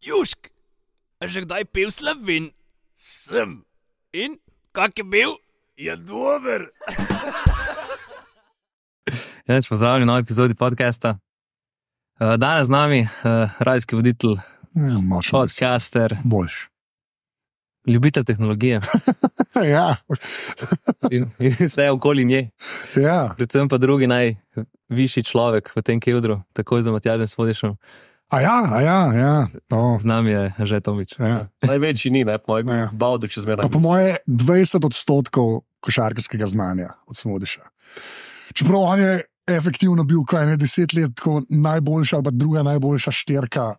Južk, a že kdaj pil slovin? Sem, In kak je bil? je dober. Ja, pozdravljeni v novi epizodi podcasta. Uh, danes z nami uh, radijski voditelj, Ja, močno. podcaster, Boljš. ljubitelj tehnologije ja, in, in vse okoli nje, ja. predvsem pa drugi najvišji človek v tem kevdru, takoj za Matjažem Svodišem. A ja, a ja, ja. No, Z nami je že Tomič. ja. Največji ni, ne, po mojem, Ja. Bavdek še Pa zmeraj. po moje 20 odstotkov košarkarskega znanja od Smodiša. Čeprav on je efektivno bil, kaj ne deset let, tako najboljša ali pa druga najboljša šterka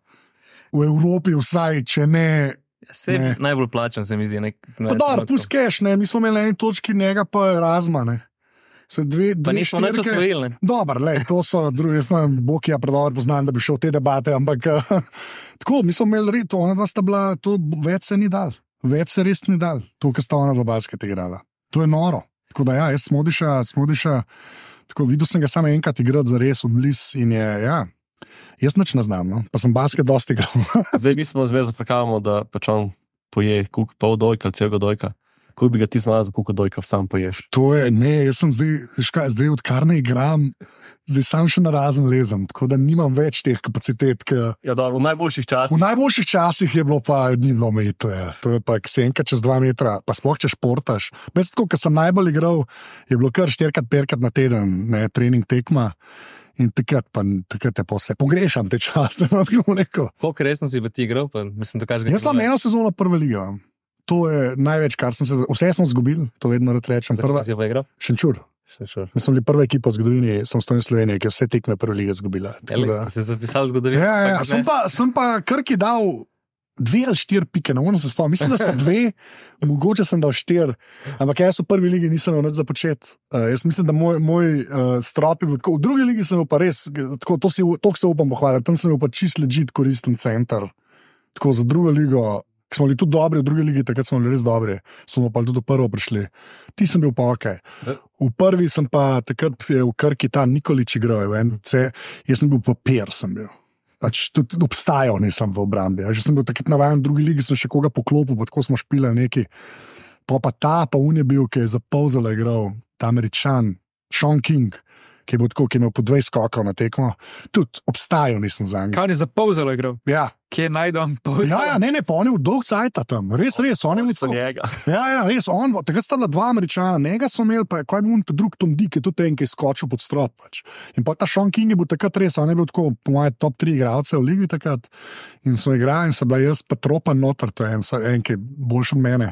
v Evropi, vsaj če ne. Vse Ne. najbolj plačen se mi zdi. Nek, Pa dobro, puskeš, ne, mi smo imeli na eni točki, njega pa Razma. Ne. Se dve, dve nismo nič štirke- osvojili. ne. Dobro, le, to so drugi, jaz sem Bokija predobro poznam, da bi šel v te debate, ampak eh, tako, mi smo imeli red, ona dva sta bila, to več se ni dal, več se res ni dal, to, kar sta ona dva basket igrala. To je noro. Tako da ja, jaz smodiša, smodiša, tako videl sem ga samo enkrat igrati za res odlis in je, ja, jaz nič ne znam, no. pa sem basket dosti igral. Zdaj mi smo zmeraj zafrkavamo, da pač on poje kuk pol dojka ali celega dojka. Ko bi ga ti zmazal, koliko dojka sam poješ. To je, ne, jaz sem zdaj, veš kaj, zdaj odkar ne igram, zdaj sam še na razen lezem, tako da nimam več teh kapacitet, ki Ja, dobro, v najboljših časih. V najboljših časih je bilo pa ni bilo meji, to je, to je pa ksenka čez dva metra, pa sploh če športaš. Veš, tako, ko sem najbolj igral, je bilo kar štirikrat, petkrat na teden, ne, trening tekma. In takrat, pa, takrat je pa vse, pogrešam te čase. No, tako rekel. Koliko resno si pa ti igral, pa mislim, da kaže. Jaz sem eno sezono prve lige. imam. To je največ, kar sem se. Vse smo izgubili, to vedno rečem. Prva, pa igral? šenčur. Še šur. Mi smo bili prva ekipa v zgodovini samostojne Slovenije, ki je vse tekme prve lige izgubila. Da- Si zapisal zgodovino? Ja, ja, Pa sem, pa, sem pa krki dal dve ali štiri pike, ne morem se spomniti. Mislim, da sta dve, mogoče sem dal štiri, ampak jaz v prvi ligi nisem imel nič za početi. Uh, jaz mislim, da moj, moj uh, strop je bil tako. V drugi ligi sem bil pa res, tako, to, si, to se upam pohvaliti, tam sem bil pa čist ležit koristen center. Tako za drugo ligo. Ki Smo bili tudi dobri, v drugi ligi, takrat smo bili res dobri, smo pa tudi v prvo prišli. Ti sem bil pa ok. V prvi sem pa takrat v Krki ta Nikolič igral, NC, jaz sem bil papir. Sem bil. Pač tudi obstajal nisem v obrambi. Že sem bil takrat navaden, v drugi ligi sem še koga poklopil, pa tako smo špili neki. Pa, pa ta, pa un je bil, ki je za polzala igral, ta američan, Sean King, ki je, bil tako, ki je imel po 20 skokov na tekmo. Tudi obstajal nisem za njega. Kaj je za pol zelo igral? Ja. Kje najdem pol? Ja, ja, ne, ne, pa on je v dolg cajt tam, res, res, on je bil Za tako. njega. Ja, ja, res, on, takrat sta bila dva američana, njega so imeli, pa kaj bi bil ta drug Tom Dick, ki je tudi en, ki je skočil pod strop. Pač. In pa ta Sean King je bil takrat res, on je bil tako, po mojem, top 3 igralcev v ligi takrat. In so igrali, in so bila jaz, pa tropa noter, to je en, so- en ki je boljši od mene.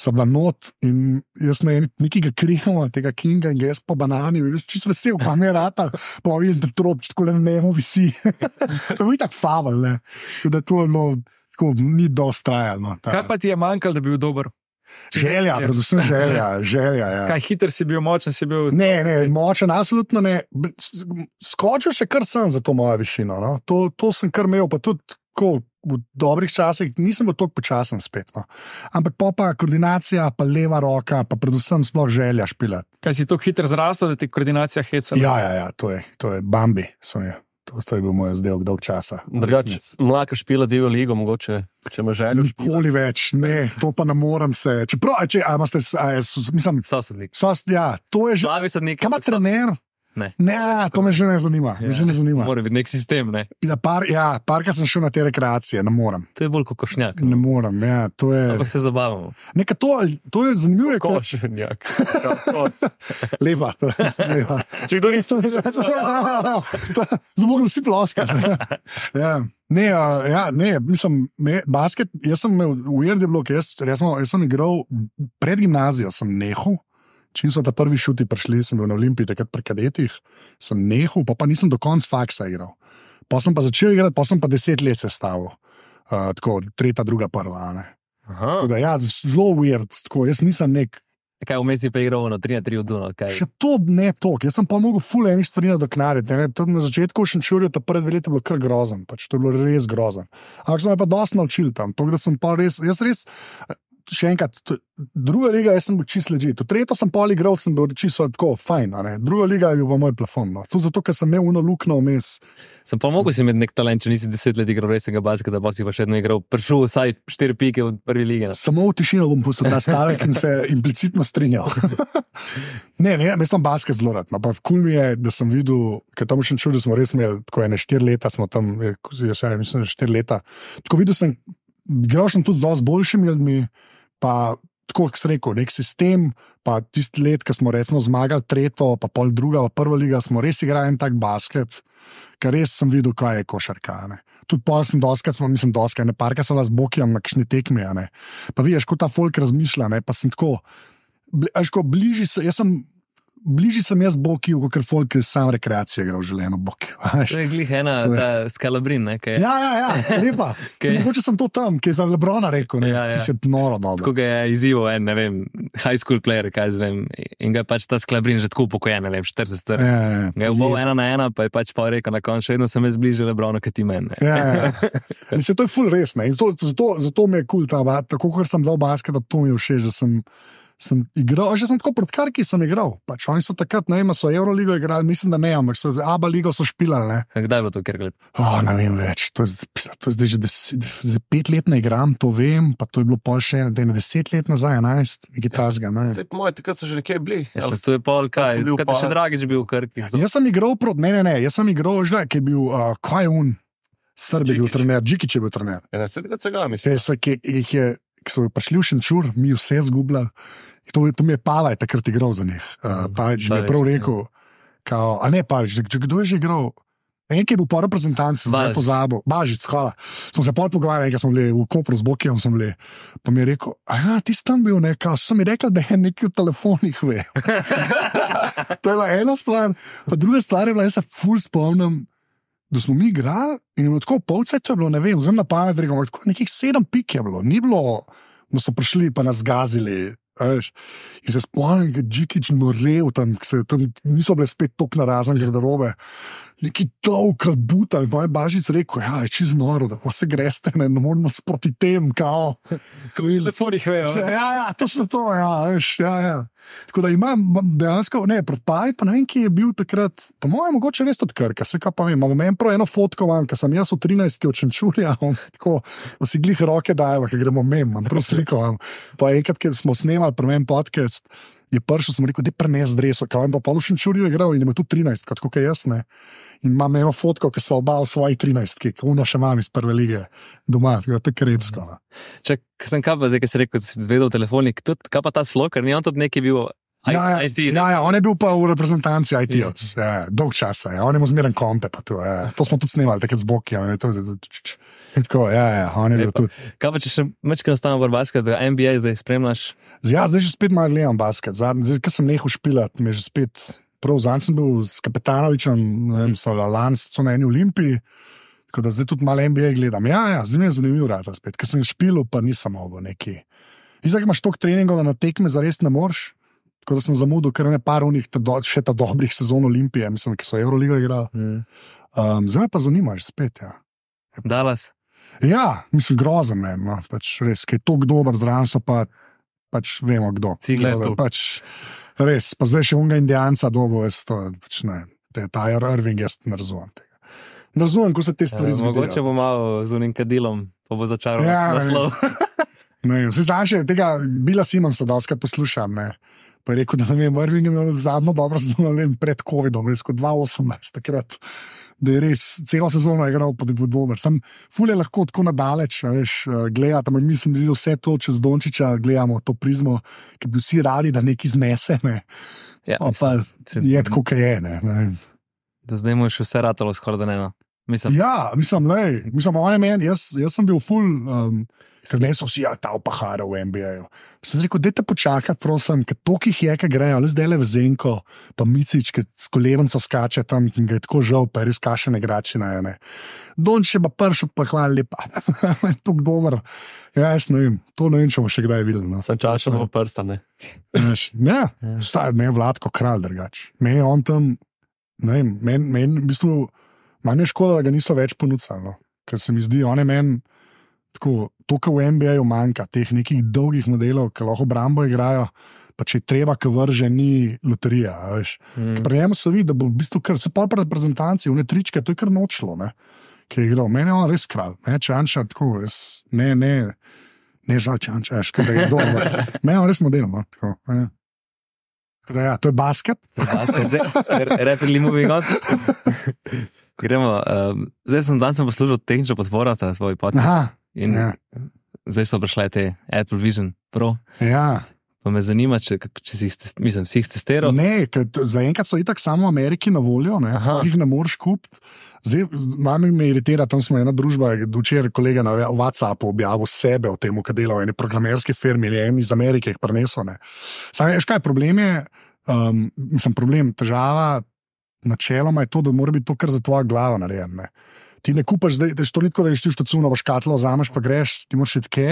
So bila not in jaz ne, nekega krivamo, tega Kinga in jaz po banani, veš, čisto vesel, pa mi je rata, pa vidim, da trop, tako le ne vemo, visi. to je bil tak favel, ne. Tako da to je bilo, tako ni dosti trajalo. No, ta- Kaj pa ti je manjkalo, da bi bil dober? Želja, predvsem želja, želja. Ja. Kaj hiter si bil, močen si bil? Ne, ne, močen, absolutno ne. Skočil še kar sem za to mojo višino. No. To, to sem kar imel, pa tudi tako, v dobrih časih nisem bil tako počasen spet. No. Ampak pa, pa koordinacija, pa leva roka, pa predvsem sploh želja špilati. Kaj si tako hiter zrastel, da ti koordinacija heca? Ja, ja, ja, to je, to je Bambi. To, to je bil moj zdaj dolg časa. Drugače, mlaka špila divjo ligo, mogoče, če željo. špila. Nikoli več, ne, to pa ne morem se. Čeprav, a če, a imate, a je, mislim, Sosednik. so, ja, to je že. Kaj ima trener? Ne. Ne, to me že ne zanima. Ja. Že ne zanima. Mora biti nek sistem, ne? Ja, par, ja, parkrat sem šel na te rekreacije, ne morem. To je bolj kot košnjak. Ne morem, ja, to je. Ampak se zabavamo. Neka to, to je zanimivo, je kot Košenjak. lepa. lepa. Če kdo ni Zmogli vsi ploskati. ja. Ne, a, ja, ne, mislim, me, basket, jaz sem imel weird je bilo, ker jaz, jaz, sem, jaz sem igral pred gimnazijo, sem nehal. Čim so ta prvi šuti prišli, sem bil na Olimpiji, takrat pri kadetih, sem nehal, pa, pa nisem do konca faksa igral. Pa sem pa začel igrati, pa sem pa deset let sestavil. Uh, tako, tretja, druga, prva. a ne. Aha. Tako Da, ja, zelo weird, tako, jaz nisem nek. Kaj vmes je pa igral na 3 na 3 od Duna? Kaj? Še to ne tok, jaz sem pa mogel ful enih stvari nadoknaditi. ne. Na začetku še čurijo, ta prvi dve leti je bilo kar grozen, pač to je bilo res grozen. Ampak sem pa dosti naučil tam, to, da sem pa res, jaz res. Še enkrat, to, druga liga, jaz sem bil čist leži. To tretjo sem pol igral, sem bil čisto tako fajn. Druga liga je bil moj plafon. No. To zato, ker sem imel uno luknjo vmes. Sem pa mogel imeti nek talent, če nisi deset let igral resnega basketa, pa si pa še vedno igral. Prišel vsaj štiri pike v prvi ligi. no. Samo v tišino bom pustil ta stavek in se implicitno strinjal. ne, ne, jaz sem basket zelo rad. No, kul mi je, da sem videl, ker tam še da smo res imeli tako ene štiri leta, smo tam, jaz ja, mislim, štiri leta. Tako videl sem, igral sem tudi z dosti boljšimi ljudmi, pa tako, kot sem rekel, nek sistem, pa tisti let, ko smo recimo zmagali tretjo, pa pol druga, pa prva liga, smo res igrali tak basket, ker res sem videl, kaj je košarka. a ne. Tudi pol sem doskrat, mislim, doskrat, ne parka sem vas bokijem na kakšni tekmi, a ne. Pa vidiš, kot ta folk razmišlja, ne, pa sem tako, bli, a veš, ko bližji jaz sem, bližji sem jaz bokiju, kot folk, ki je sam rekreacije igral bokiju. a veš. To je glih ena, To je- ta skalabrin, ne, kaj je. Ja, ja, ja, lepa. Kaj? Sem, mogoče sem to tam, ki je za Lebrona rekel, ne, Ja, ja, ti si noro dobro. Tako ga je izzival en, ne vem, high school player, kaj zvem. In ga je pač ta skalabrin že tako upokojen, ne vem, 40 str. Ja, ja, ja. Ga je ena na ena, pa je pač pa rekel na koncu, še vedno sem jaz bližje Lebronu, kot ti meni. Ja, ja. ja. Se to je ful res. ne. In Zato, zato, zato mi je kul cool ta, ba- tako kot sem dal basket, da to mi je všeč, da sem, sem igral. Že sem tako proti karki sem igral. Pač oni so takrat, ne vem, so Euroligo igrali, mislim, da ne, ampak so Aba ligo so špilali. Ne, Kdaj je bilo to, ker gled? oh, ne vem več. To je, to je zdaj že deset, zdaj pet let ne igram, to vem, pa to je bilo pol še ne, deset let nazaj, enajst, nekaj tasga. Ne. Po mojem, takrat so že nekje bili. Ja, Ali to je pol kaj, kaj je pa- še Dragič bil v Krki. Jaz sem igral proti, ne, ne, ne, jaz sem igral že, ki je bil, uh, kaj je un, Srb je bil trener, Džikič je bil trener. Ja, ne, saj takrat so igrali, mislim. Te, ki, ki, jih je, ki so prišli v Šenčur, mi vse zgubljali. To, to mi je Pavaj takrat igral za njih. Uh, mi je prav rekel, kao, a ne Pavič, že, kdo je že igral. En, ki je bil po reprezentanci, zdaj pozabil, Bažic, hvala. Smo se pol pogovarjali, ker smo bili v Kopru z Bokijem, smo bili. Pa mi je rekel, a ja, ti si tam bil, ne, kao, sem mi rekel, da je nekaj v telefonih ve. to je bila ena stvar, pa druga stvar je bila, jaz se ful spomnim, da smo mi igrali in je bilo tako polce, to je bilo, ne vem, zelo na pamet, rekel, tako nekih sedem pik je bilo, ni bilo, da so prišli pa nas gazili. veš. In se spomnim, da je Džikič norel tam, se tam niso bile spet tok na razen garderobe. Neki dolg, buta, moj bažic rekel, ja, je čez noro, da se greste, ne, ne moramo sproti tem, kao. Telefonih vejo. Vse, Ja, ja, točno to, ja, veš, ja, ja. Tako da imam dejansko, ne, predpaj, pa ne vem, kje je bil takrat, po mojem, mogoče res od Krka, se kaj pa vem, imam en prav eno fotko, imam, ker sem jaz v 13. od Čenčurja, on tako, da si glih roke dajo, ker gremo mem, imam prav sliko. Imam. Pa enkrat, ker smo snemali premen podcast, je prišel, sem rekel, da je prenes dreso, kaj vem, pa pa v Čenčurju je igral in ima tu 13, kot kot jaz ne. In imam eno fotko, ki smo oba v svoji 13, ki uno še imam iz prve lige doma, tako da je krepsko. no. Če sem kaj pa zdaj, ki si rekel, da si zvedel telefonik, tudi kaj pa ta sloker, ni on tudi neki bil I- Ja, ja, IT. ja, ja, on je bil pa v reprezentanci IT-ovc, ja, ja, dolg časa, ja. on je imel zmeren kompe. To, ja. to smo tudi snemali, takrat z Boki. Ja, tako, ja, ja, on je bil tudi. Kaj pa če še mečkaj ostane v basket, da NBA zdaj spremljaš? Ja, zdaj že spet malo gledam basket. Zadnji, zdaj, ko sem nehal špilati, mi je že spet. Prav zadnji sem bil s Kapetanovičem, ne vem, so lani so na eni olimpiji. Tako da zdaj tudi malo NBA gledam. Ja, ja zdaj mi je zanimivo, da spet. Ker sem špil, pa nisem mogel neki. In zdaj imaš toliko treningov, da na tekme zares ne moreš. Tako da sem zamudil kar ne par unih, do, še ta dobrih sezon Olimpije, mislim, ki so Euroligo igrali. Hmm. Um, zdaj me pa zanima, že spet. Ja. Dallas. Ja, mislim, grozen je. No. Pač res, ki je tako dober zraven, so pa pač vemo kdo. Cigle da tu. Pač, res, pa zdaj še unga indijanca dobo, jaz to pač ne. Te, ta Irving, jaz ne razumem tega. Ne razumem, ko se te stvari Ja, zgodijo. mogoče bo malo z unim kadilom, pa bo začaral Ja, naslov. Ne, vse znaš, tega Bila Simonsa doskrat poslušam. Ne. Pa je rekel, da je imel zadnjo dobro sezono ne vem, pred COVID-om, res kot 2018 takrat. Da je res celo sezono igral pod dober. Sem fulje lahko tako nadaleč, a veš, eh, gledati, ampak mislim, da vse to čez Dončiča gledamo, to prizmo, ki bi vsi radi, da nekaj znese. Ne. Ja, Pa, pa mislim, je tako, kot je. Ne, ne. Do zdaj mu je še vse ratalo skoraj da ne. Mislim, Ja, mislim, lej, mislim, on je meni, jaz, jaz sem bil full. Um, Ker ne so vsi ja, ta opahara v NBA-ju. Sem rekel, dajte počakati, prosim, ker to, ki je, ki grejo, le zdaj le v Zenko, pa Micič, ki s kolevenco skače tam in ga je tako žal, pa res kašene gračine. Ne. Don še pa pršel, pa hvala lepa. to je dober. Ja, jaz ne vem, to ne vem, če bomo še kdaj videli. No. Sem čašal v prsta, ne. Veš, Ja, staje, meni je Vladko kralj drugač. Meni je on tam, ne vem, meni, men, v bistvu, manj je škoda, da ga niso več ponudili. No. Ker se mi zdi, on je meni, tako, to, kar v NBA-ju manjka, teh nekih dolgih modelov, ki lahko obrambo igrajo. Pa če treba, ki vrže, ni loterija. Mm. Pri njemu se vidi, da bo v bistvu kar, se pa pri reprezentanci, v netričke, to je kar nočlo, ne? ki je igral. Meni je on res kralj, ne čanča, tako, jaz, ne, ne, ne žal čanča, veš, kaj da je dol. Meni je on res model, no, tako, ne. Tako Da, ja, to je basket. Rapidly moving on. Gremo. Um, zdaj sem danes poslušal tehnično podporo za svoj podcast. In ja. zdaj so prišle te Apple Vision Pro. ja. Pa me zanima, če, če si jih, test- mislim, si jih testiral. Ne, zaenkrat so itak samo v Ameriki na voljo, sploh jih ne moreš kupiti. Zdaj, nami me iritira, tam smo ena družba, včeraj kolega na WhatsAppu objavil sebe o tem, kaj dela v eni programerski firmi, ali en iz Amerike jih prenesel. ne. Samo veš, kaj je problem? Je, um, mislim, problem, težava, načeloma je to, da mora biti to kar za tvojo glavo narejeno. Ti ne kupaš, zdaj, da je to ni tako, da ješ ti štacuno v škatlo, vzameš pa greš, ti moraš iti tke,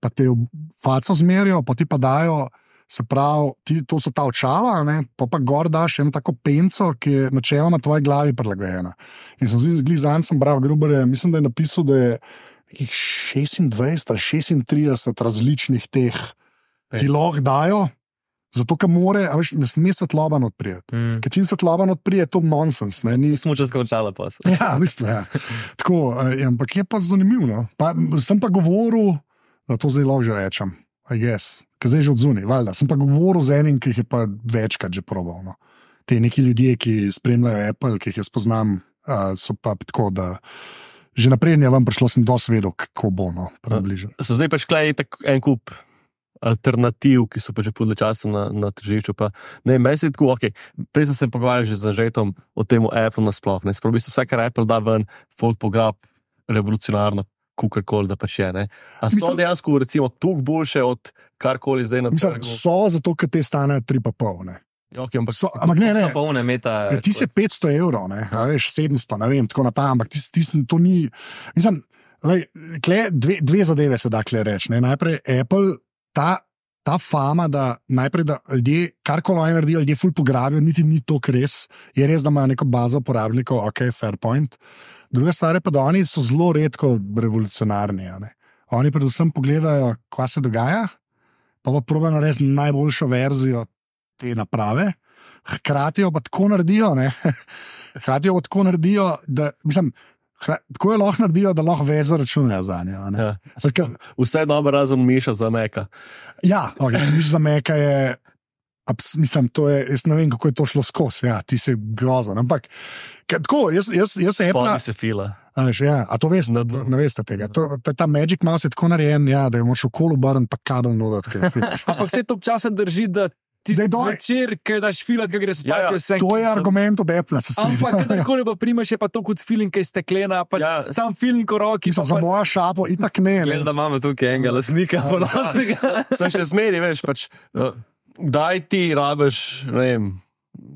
pa te v faco zmerijo, pa ti pa dajo. Se pravi, ti, to so ta očala, ne? pa pa gor daš eno tako penco, ki je načeloma tvoji glavi prilagojena. In sem zdaj zadnjič bral, Gruber, mislim, da je napisal, da je nekih 26 ali 36 različnih teh, ti lahko dajo, zato ker more, a veš, ne sme svetloba odprijeti. Mm. Ker čim svetloba odprije, je to nonsens. Ni, Smo čas končali pa. Ja, v bistvu, ja. Tako, eh, ampak je pa zanimivo. No. Pa, sem pa govoril, da to zdaj lahko že rečem, yes, ker zdaj že odzuni, valjda. Sem pa govoril z enim, ki jih je pa večkrat že probal. No. Te neki ljudje, ki spremljajo Apple, ki jih jaz poznam, uh, so pa tako, da že naprej je vam prišlo, sem dosvedel, kako bo no, približno. So zdaj pač klej en kup alternativ, ki so pač podle časa na, na tržišču. Pa, ne, meni se tako, okay, prej sem se pogovarjal že z Anžetom o tem Apple nasploh. Ne, Sprav, v bistvu vse, kar Apple da ven, folk pograb revolucionarno, kukar da pač je. Ne. A so Mislim- dejansko recimo toliko boljše od karkoli zdaj na Mislim, trgu? so zato, ker te stanejo 3,5. ne. Ja, okay, ampak So, ampak ne, ne. Polne meta. Ja, ti si 500 evrov, ne, a veš, 700, ne vem, tako naprej, ampak tis, tis, to ni. Mislim, lej, kle, dve, dve zadeve se da kle reči. ne. Najprej Apple, ta, ta fama, da najprej da ljudje, karkoli oni naredijo, ljudje ful pograbijo, niti ni to res. Je res, da imajo neko bazo uporabnikov, ok, fair point. Druga stvar je pa, da oni so zelo redko revolucionarni. Oni predvsem pogledajo, kaj se dogaja, pa pa pravijo narediti najboljšo verzijo te naprave. Hkrati jo pa tako naredijo, ne? hkrati jo tako naredijo, da mislim, tako jo lahko naredijo, da lahko več zaračunajo za njo. Ja. Zato, Vse dobro, razen Miša za Meka. Ja, okay, miš za meka je. Abs, mislim, to je, jaz ne vem, kako je to šlo skozi. Ja, ti si grozen. Ampak tako, jaz, jaz, jaz se Apple. se fila. A, veš, ja, a to veš, Na- ne, ne veste tega. To, ta, ta Magic Mouse je tako narejen, ja, da je moš okolo obrniti, pa kabel nuditi. Ampak vse to časa drži, da ti Zdaj dol- večer, kaj daš filat, kaj greš spat, Ja, ja, je vse. To je argument od Apple, se Ampak, strinjam. kadarkoli pa primaš, je pa to kot feeling, ki je steklena, pač Ja. ja. sam feeling v roki. Mislim, pa za pa- mojo šapo, itak ne. ne. Da imamo tukaj enega lasnika, ponosnega. Sem še zmeri, veš, pač, uh, kdaj ti rabiš, ne vem.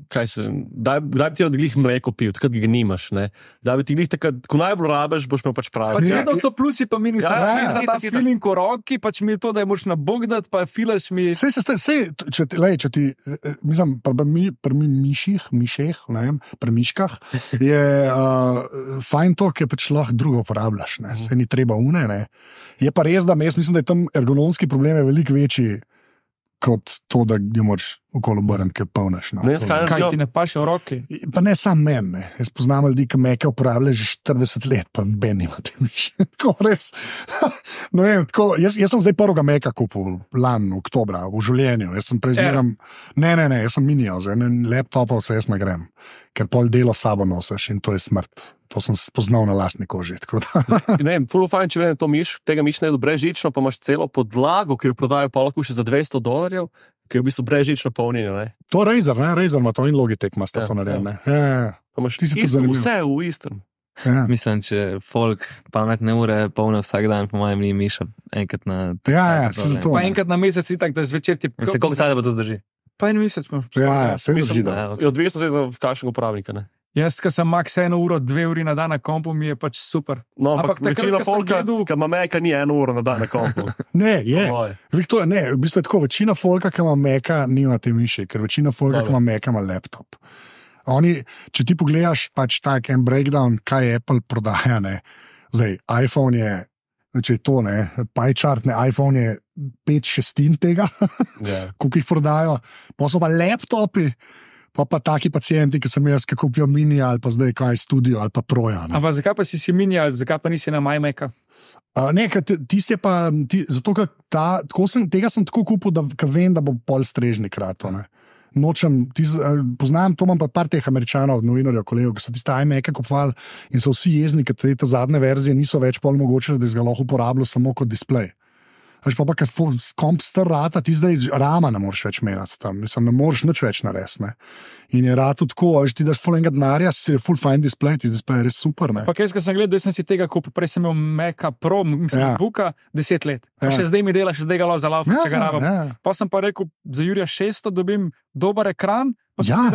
Kaj se, kdaj, kdaj bi ti odglih mleko pil, takrat ga nimaš. Ne? Da bi ti glih takrat, ko najbolj rabiš, boš imel pač prav. Pač Ja, vedno so plusi, pa minusi. Ja, Ja, ja, ja, za ta feeling v roki, pač mi je to, da je moč na bog dati, pa filaš mi. Sej, se, sej, sej, če, ti- lej, če ti, eh, mislim, pri mi, pri mi miših, mišeh, ne vem, pri miškah, je uh, fajn to, ker pač lahko drugo uporabljaš, ne, se ni treba une. Ne. Je pa res, da jaz mislim, da je tam ergonomski problem veliko večji kot to, da jo moraš okolo obrniti, ker polneš. No. Ne vem, zakaj Kaj Jo. ti ne paše v roki? Pa ne samo meni, ne. jaz poznam ljudi, ki meke uporabljajo že 40 let, pa Ben ima te miši. Tako res. No, vem, tako, jaz, jaz sem zdaj prvega meka kupil, lani, oktobra, v življenju. Jaz sem prej Ja. ne, ne, ne, jaz sem minijo, z enim laptopom se jaz ne grem, ker pol delo sabo nosiš in to je smrt. To sem spoznal na lastni koži. tako da. Ne vem, full fajn, če vem, to miš, tega miš ne je brezžično, pa imaš celo podlago, ki jo prodajo pa lahko še za 200 dolarjev, ki je v bistvu brezžično polnjeno. To je Razer, ne, Razer ima to in Logitech ima sta Ja, to narejeno. ne. Ja, ja, Pa imaš Ti si tudi zanimiv. vse v istem. ja. Mislim, če folk pametne ure polne vsak dan, po mojem, ni miša enkrat na. Ja, ja, se zato. Pa enkrat na mesec, in tako da zvečer ti Se koliko stane, da to zdrži? Pa en mesec. pa- Ja, ja, se Mislim, zdrži. da. Ja. Je odvisno zdaj za kakšnega uporabnika. Ne? Jaz, ki sem max eno uro, dve uri na dan na kompu, mi je pač super. No, Ampak ampak, večina folka, gledal- ki ima meka, ni eno uro na dan na kompu. Ne, je. To je, ne, v bistvu je tako, večina folka, ki ima meka, nima te miši, ker večina folka, ki ima meka, ima laptop. Oni, če ti pogledaš pač tak en breakdown, kaj Apple prodaja, ne. zdaj iPhone je, če je to, ne, PyChart, ne, iPhone je 5 šestin tega, Ja. koliko jih prodajo, pa so pa laptopi, pa pa taki pacijenti, ki sem jaz, ki kupijo mini ali pa zdaj kaj studio ali pa proja. Ampak zakaj pa si si minjal, zakaj pa nisi na majmeka? Uh, ne, ker ti- tisti je pa, ti, zato ker ta, sem, tega sem tako kupil, da vem, da bo pol strežnik rato. Ne. Nočem, tis, uh, poznam, to imam pa par teh američanov, novinarjev, kolegov, ki so tiste iMac-e kupovali in so vsi jezni, ker te, zadnje verzije niso več pol mogoče, da ga lahko uporabljal samo kot displej. Veš pa, pa ker komp star rata, ti zdaj rama ne moreš več menjati tam, mislim, ne moreš nič več narediti. In je rado tako, a veš ti daš full enega denarja, si je full fine display, ti displej je res super. Ne. Pa ko sem gledal, jaz sem si tega kupil, prej sem imel Meka Pro, mislim, Ja. ja. Buka, deset let. Pa Ja. Še zdaj mi dela, še zdaj ga lahko za lavo, ja, če ga rabim. Ja. ja. Pa sem pa rekel, za Jurija 600 dobim dober ekran, pa Ja.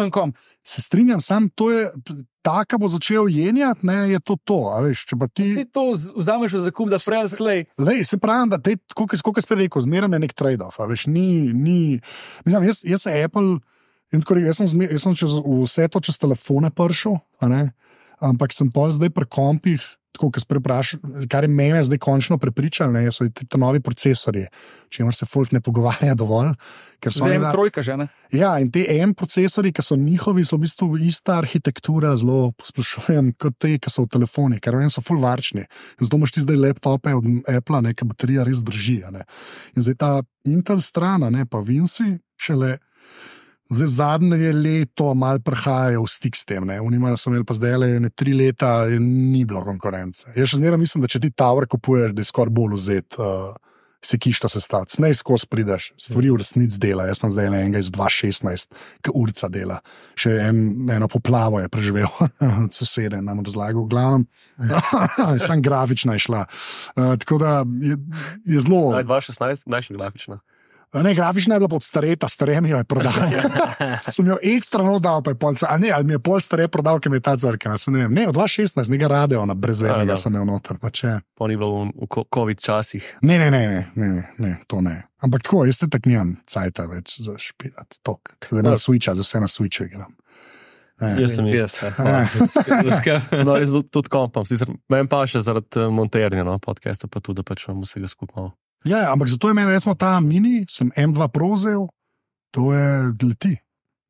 Se strinjam, sam to je, taka bo začel jenjati, ne, je to to. Veš, če pa ti, Ti to vzameš v zakup, da prej slej. lej, se pravi, da te, kot sem prej rekel, zmeraj je nek trade-off. Veš, ni, ni, mislim, jaz, jaz Apple, in tako rekel, jaz sem, zmer, jaz sem čez, vse to čez telefone ne, ampak sem pa zdaj pri kompih. Tako, kar, prepraš, kar je mene zdaj končno prepričalo, ne, so ti novi procesori, če se folk ne pogovarja dovolj. Zdaj oni je da- trojka že, ne? Ja, in te M procesori, ki so njihovi, so v bistvu ista arhitektura, zelo posplošujem, kot te, ki so v telefonih, ker vem, so full varčni. Zato imaš ti zdaj laptope od Apple, neka baterija res drži. ne. In zdaj ta Intel stran, a ne pa Vinci, šele. Zdaj zadnje leto malo prihajajo v stik s tem. Unimajo so imeli pa zdaj le ne tri leta in ni bilo konkurence. Jaz še zmeraj mislim, da če ti Tower kupuješ, da je skoraj bolj vzet. Uh, Se kišta se stati, snaj skozi prideš, stvari v resnici dela. Jaz sem zdaj le enega iz 2016, ki urca dela. Še en, eno poplavo je preživel, sosede nam razlagal, glavnem. Sam grafična je šla. Uh, tako da je, je zelo. Naj 2016, najšli grafična. Ne, grafična je bila pod stareta, starem jo je prodal. sem jo ekstra no dal, pa je pol, a ne, ali mi je pol stare prodal, ker mi je ta crkva. Ne, ne, od 2016, nekaj radio, na brezveznega Ja, ja. sem imel noter. pa če- Pa ni bilo v, v COVID časih. Ne, ne, ne, ne, ne, ne, to ne. Ampak tako, jaz te tak nimam cajta več za špilat. Tok. Zdaj Ja. na switcha, za vse na switchu igram. Eh, Jaz sem Jaz, ja. No, res tudi kompam, sicer meni pa še zaradi eh, monterja, no, podcasta, pa tudi, da pač imam vsega skupaj. Ja, ampak zato je meni, recimo, ta mini, sem M2 prozel, to je leti.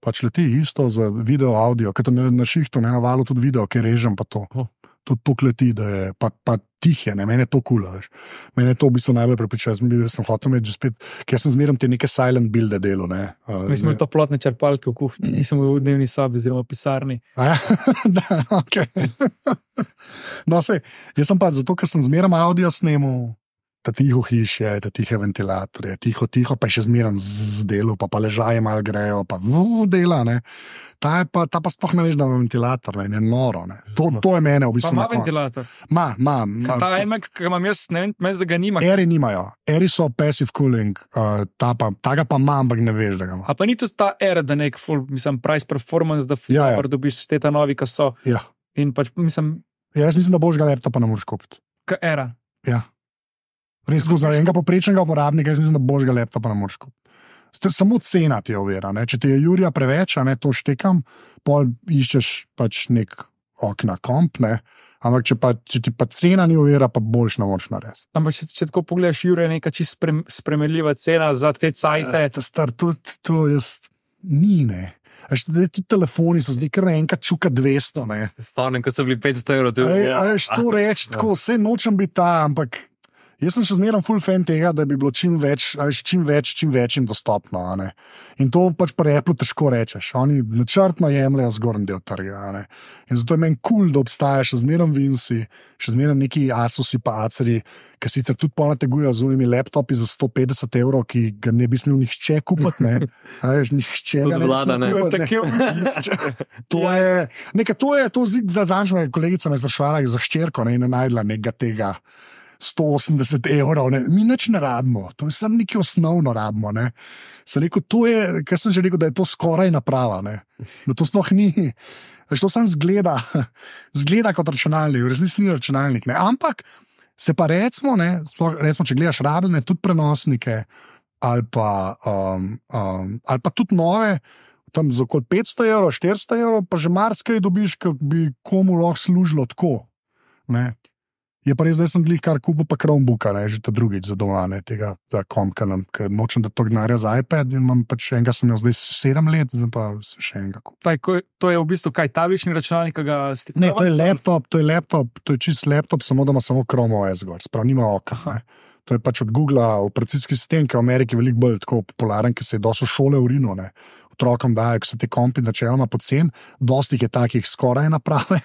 Pač leti isto za video, audio, ker to na, na šihtu, ne na valu, tudi video, ki režem pa to. Oh. To leti, da je pa, pa tih je, ne, meni je to kul. Cool, meni je to v bistvu najbolj prepričal. Jaz sem, bil- sem hotel imeti že spet, ker sem zmeraj te neke silent builde delo. Ne, uh, Mi smo imeli toplotne črpalke v kuhinji, nisem v dnevni sobi, oziroma pisarni. A Ja, da, okay. no, sej, jaz sem pa zato, ker sem zmeraj avdio snemal, da tiho hiše, da tihe ventilatorje, tiho, tiho, pa še zmeraj z delo, pa, pa ležaje malo grejo, pa v dela. Ne. Ta, je pa, ta pa sploh ne veš, da ima ventilator, ne, je noro. Ne. To, to je mene v bistvu. ima ventilator. Ma, ma, ma, Ta iMac, ki imam jaz, ne vem, mes, da ga nima. Eri nimajo, eri so passive cooling, uh, ta, pa, ta ga pa ima, ampak ne veš, da ga ima. A pa ni tudi ta era, da nek full, mislim, price performance, da full Ja, ja. ja, dobiš te ta novi, ki so. Ja. In pač, mislim, Ja, jaz mislim, da boš ga laptopa ne moreš kupiti. ka era. Res, tako, za enega poprečnega uporabnika, jaz mislim, da božga laptopa ne moreš kupiti. Ste- Samo cena ti je ovira. Ne? Če ti je Jurija preveč, a ne to štekam, pol iščeš pač nek okna komp. Ne? Ampak če, pa, če ti pa cena ni ovira, pa boljš ne moreš narediti. Ampak če, če tako pogledaš, Jure, je neka čisto sprem, spremenljiva cena za te cajte. Ta star, tudi to jaz ni. Ne? A veš, Zdaj tudi telefoni so zdaj kar enkrat čuka 200. Ne? Spomnim, ko so bili 500 evrov. Ja. to reči, tako vse nočem biti ta, ampak jaz sem še zmeraj full fan tega, da bi bilo čim več, a veš, čim več, čim več jim dostopno. a ne. In to pač pri Apple težko rečeš. Oni načrtno jemljajo zgornji del trga. a ne. In zato je meni kul, cool, da obstaja še zmeraj Vinci, še zmeraj neki Asusi pa Aceri, ki sicer tudi ponategujejo z unimi laptopi za 150 evrov, ki ga ne bi smel nihče kupiti. Ne. A Veš, nihče ga Tudi ne bi vlada, smel ne. kupiti, ne. To je, nekaj, to je, to zid, za zadnjo me je kolegica me sprašvala za ščerko ne, in je najdla nekega tega. 180 evrov, ne. mi nič ne rabimo, to je samo nekaj osnovno rabimo. Ne. Sem rekel, to je, kar sem že rekel, da je to skoraj naprava, ne. da to sploh ni. Veš, to samo zgleda, zgleda kot računalnik, v resnici ni računalnik. Ne. Ampak se pa recimo, ne, sploh, recimo, če gledaš rabljene, tudi prenosnike ali pa, um, um, ali pa tudi nove. Tam za okoli 500 evrov, 400 evrov, pa že marsikaj dobiš, ki bi komu lahko služilo tako. Ne? Je pa res, da sem glih kar kupil, pa Chromebooka, ne, že ta drugič za doma, ne, tega, da komkanem, ker nočem da to gnarja za iPad in imam pač enega, sem imel zdaj sedem let, zdaj pa še enega kupil. Taj, ko, to je v bistvu kaj tablični računalnik, ki ga ste Ne, to je laptop, to je laptop, to je čist laptop, samo da ima samo Chrome OS gor, sprav nima oka. ne. To je pač od Google operacijski sistem, ki je v Ameriki veliko bolj tako popularen, ker se je dosto šole urino. Ne. Otrokom dajo, ker so ti kompi načeloma pocen, dosti je takih skoraj naprave.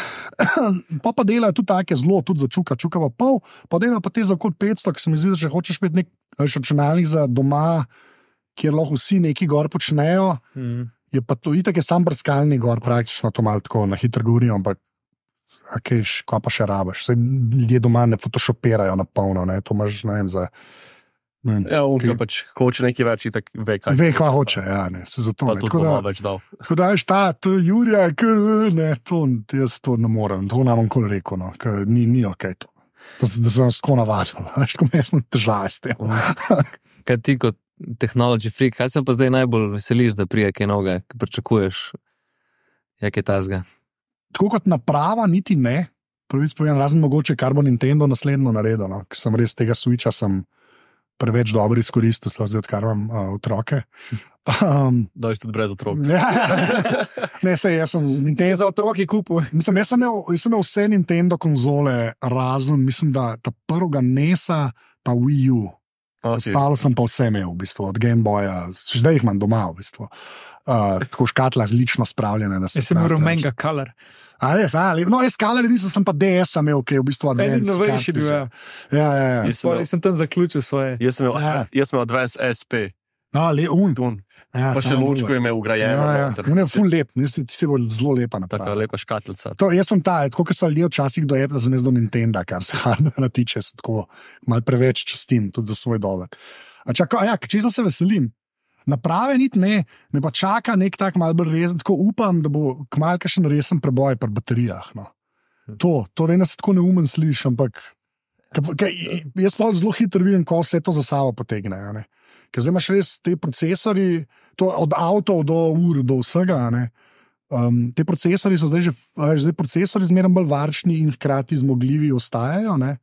pa pa delajo tudi take zelo, tudi za čuka, čuka pa pol, pa delajo pa te za okoli 500, ki se mi zdi, da če hočeš imeti nek veš, računalnik za doma, kjer lahko vsi neki gor počnejo, Mm. je pa to itak je sam brskalni gor, praktično to malo tako na hitro govorim, ampak. A kaj, kaj pa še rabiš? Saj ljudje doma ne photoshopirajo na polno, to imaš, ne vem, za. Ne vem, Ja, on Ki- pač hoče nekaj več, itak ve, kaj. Ve, kaj hoče, ja, ne, se zato ne. Tako da, več dal. tako da veš, ta, to je Jurija, ker ne, to, jaz to ne morem, to nam kol rekel, no, ker ni, ni ok to. Da, se- sem tako navaden, veš, ko me smo težave s tem. Kaj ti kot tehnology freak, kaj se pa zdaj najbolj veseliš, da prije kaj novega, ki pričakuješ, jak je tazga? Tako kot naprava, niti ne. Prvič povem, razen mogoče, kar bo Nintendo naslednjo naredil, no, ker sem res tega switcha sem preveč dobro izkoristil, sploh zdaj, odkar imam uh, otroke. Um, Da, tudi brez otrok. ja, ne, se jaz sem Je Nintendo. za otroke kupil. Mislim, jaz, sem imel, jaz sem imel vse Nintendo konzole, razen mislim, da ta prvega NES-a, pa Wii U. Okay. Ostalo sem pa vse imel, v bistvu, od Game Boya, zdaj jih imam doma. V bistvu. uh, tako škatla zlično spravljena. Jaz sem imel rumenega color. A res, a, le- no, jaz kaler nisem, sem pa DS imel, ki je v bistvu advanced. novejši bil, ja. Ja, ja, ja. Jaz sem imel- sem tam zaključil svoje. Jaz sem imel, Ja. jaz sem imel Advance SP, No, le, un, tun. ja, pa še lučko je imel ugrajeno. Ja, ja. On je ful lep, mislim, ti si bolj zelo lepa Taka naprava. lepa škatlica. To, jaz sem ta, tako kot so ljudje včasih do Apple, sem jaz do Nintendo, kar se hardware tiče, tako malo preveč častim, tudi za svoj dober. A čaka, a ja, če se veselim. Naprave niti ne, me pa čaka nek tak mal bolj resen, tako upam, da bo kmalu še resen preboj pri baterijah. No. To, to vem, da se tako neumen sliši, ampak ka- ka- jaz pa zelo hitro vidim, ko vse to za sabo potegne. Ker zdaj imaš res te procesori, to od avtov do ur, do vsega. ne. Um, te procesori so zdaj že, veš, zdaj procesori zmeraj bolj varčni in hkrati zmogljivi ostajajo. Ne?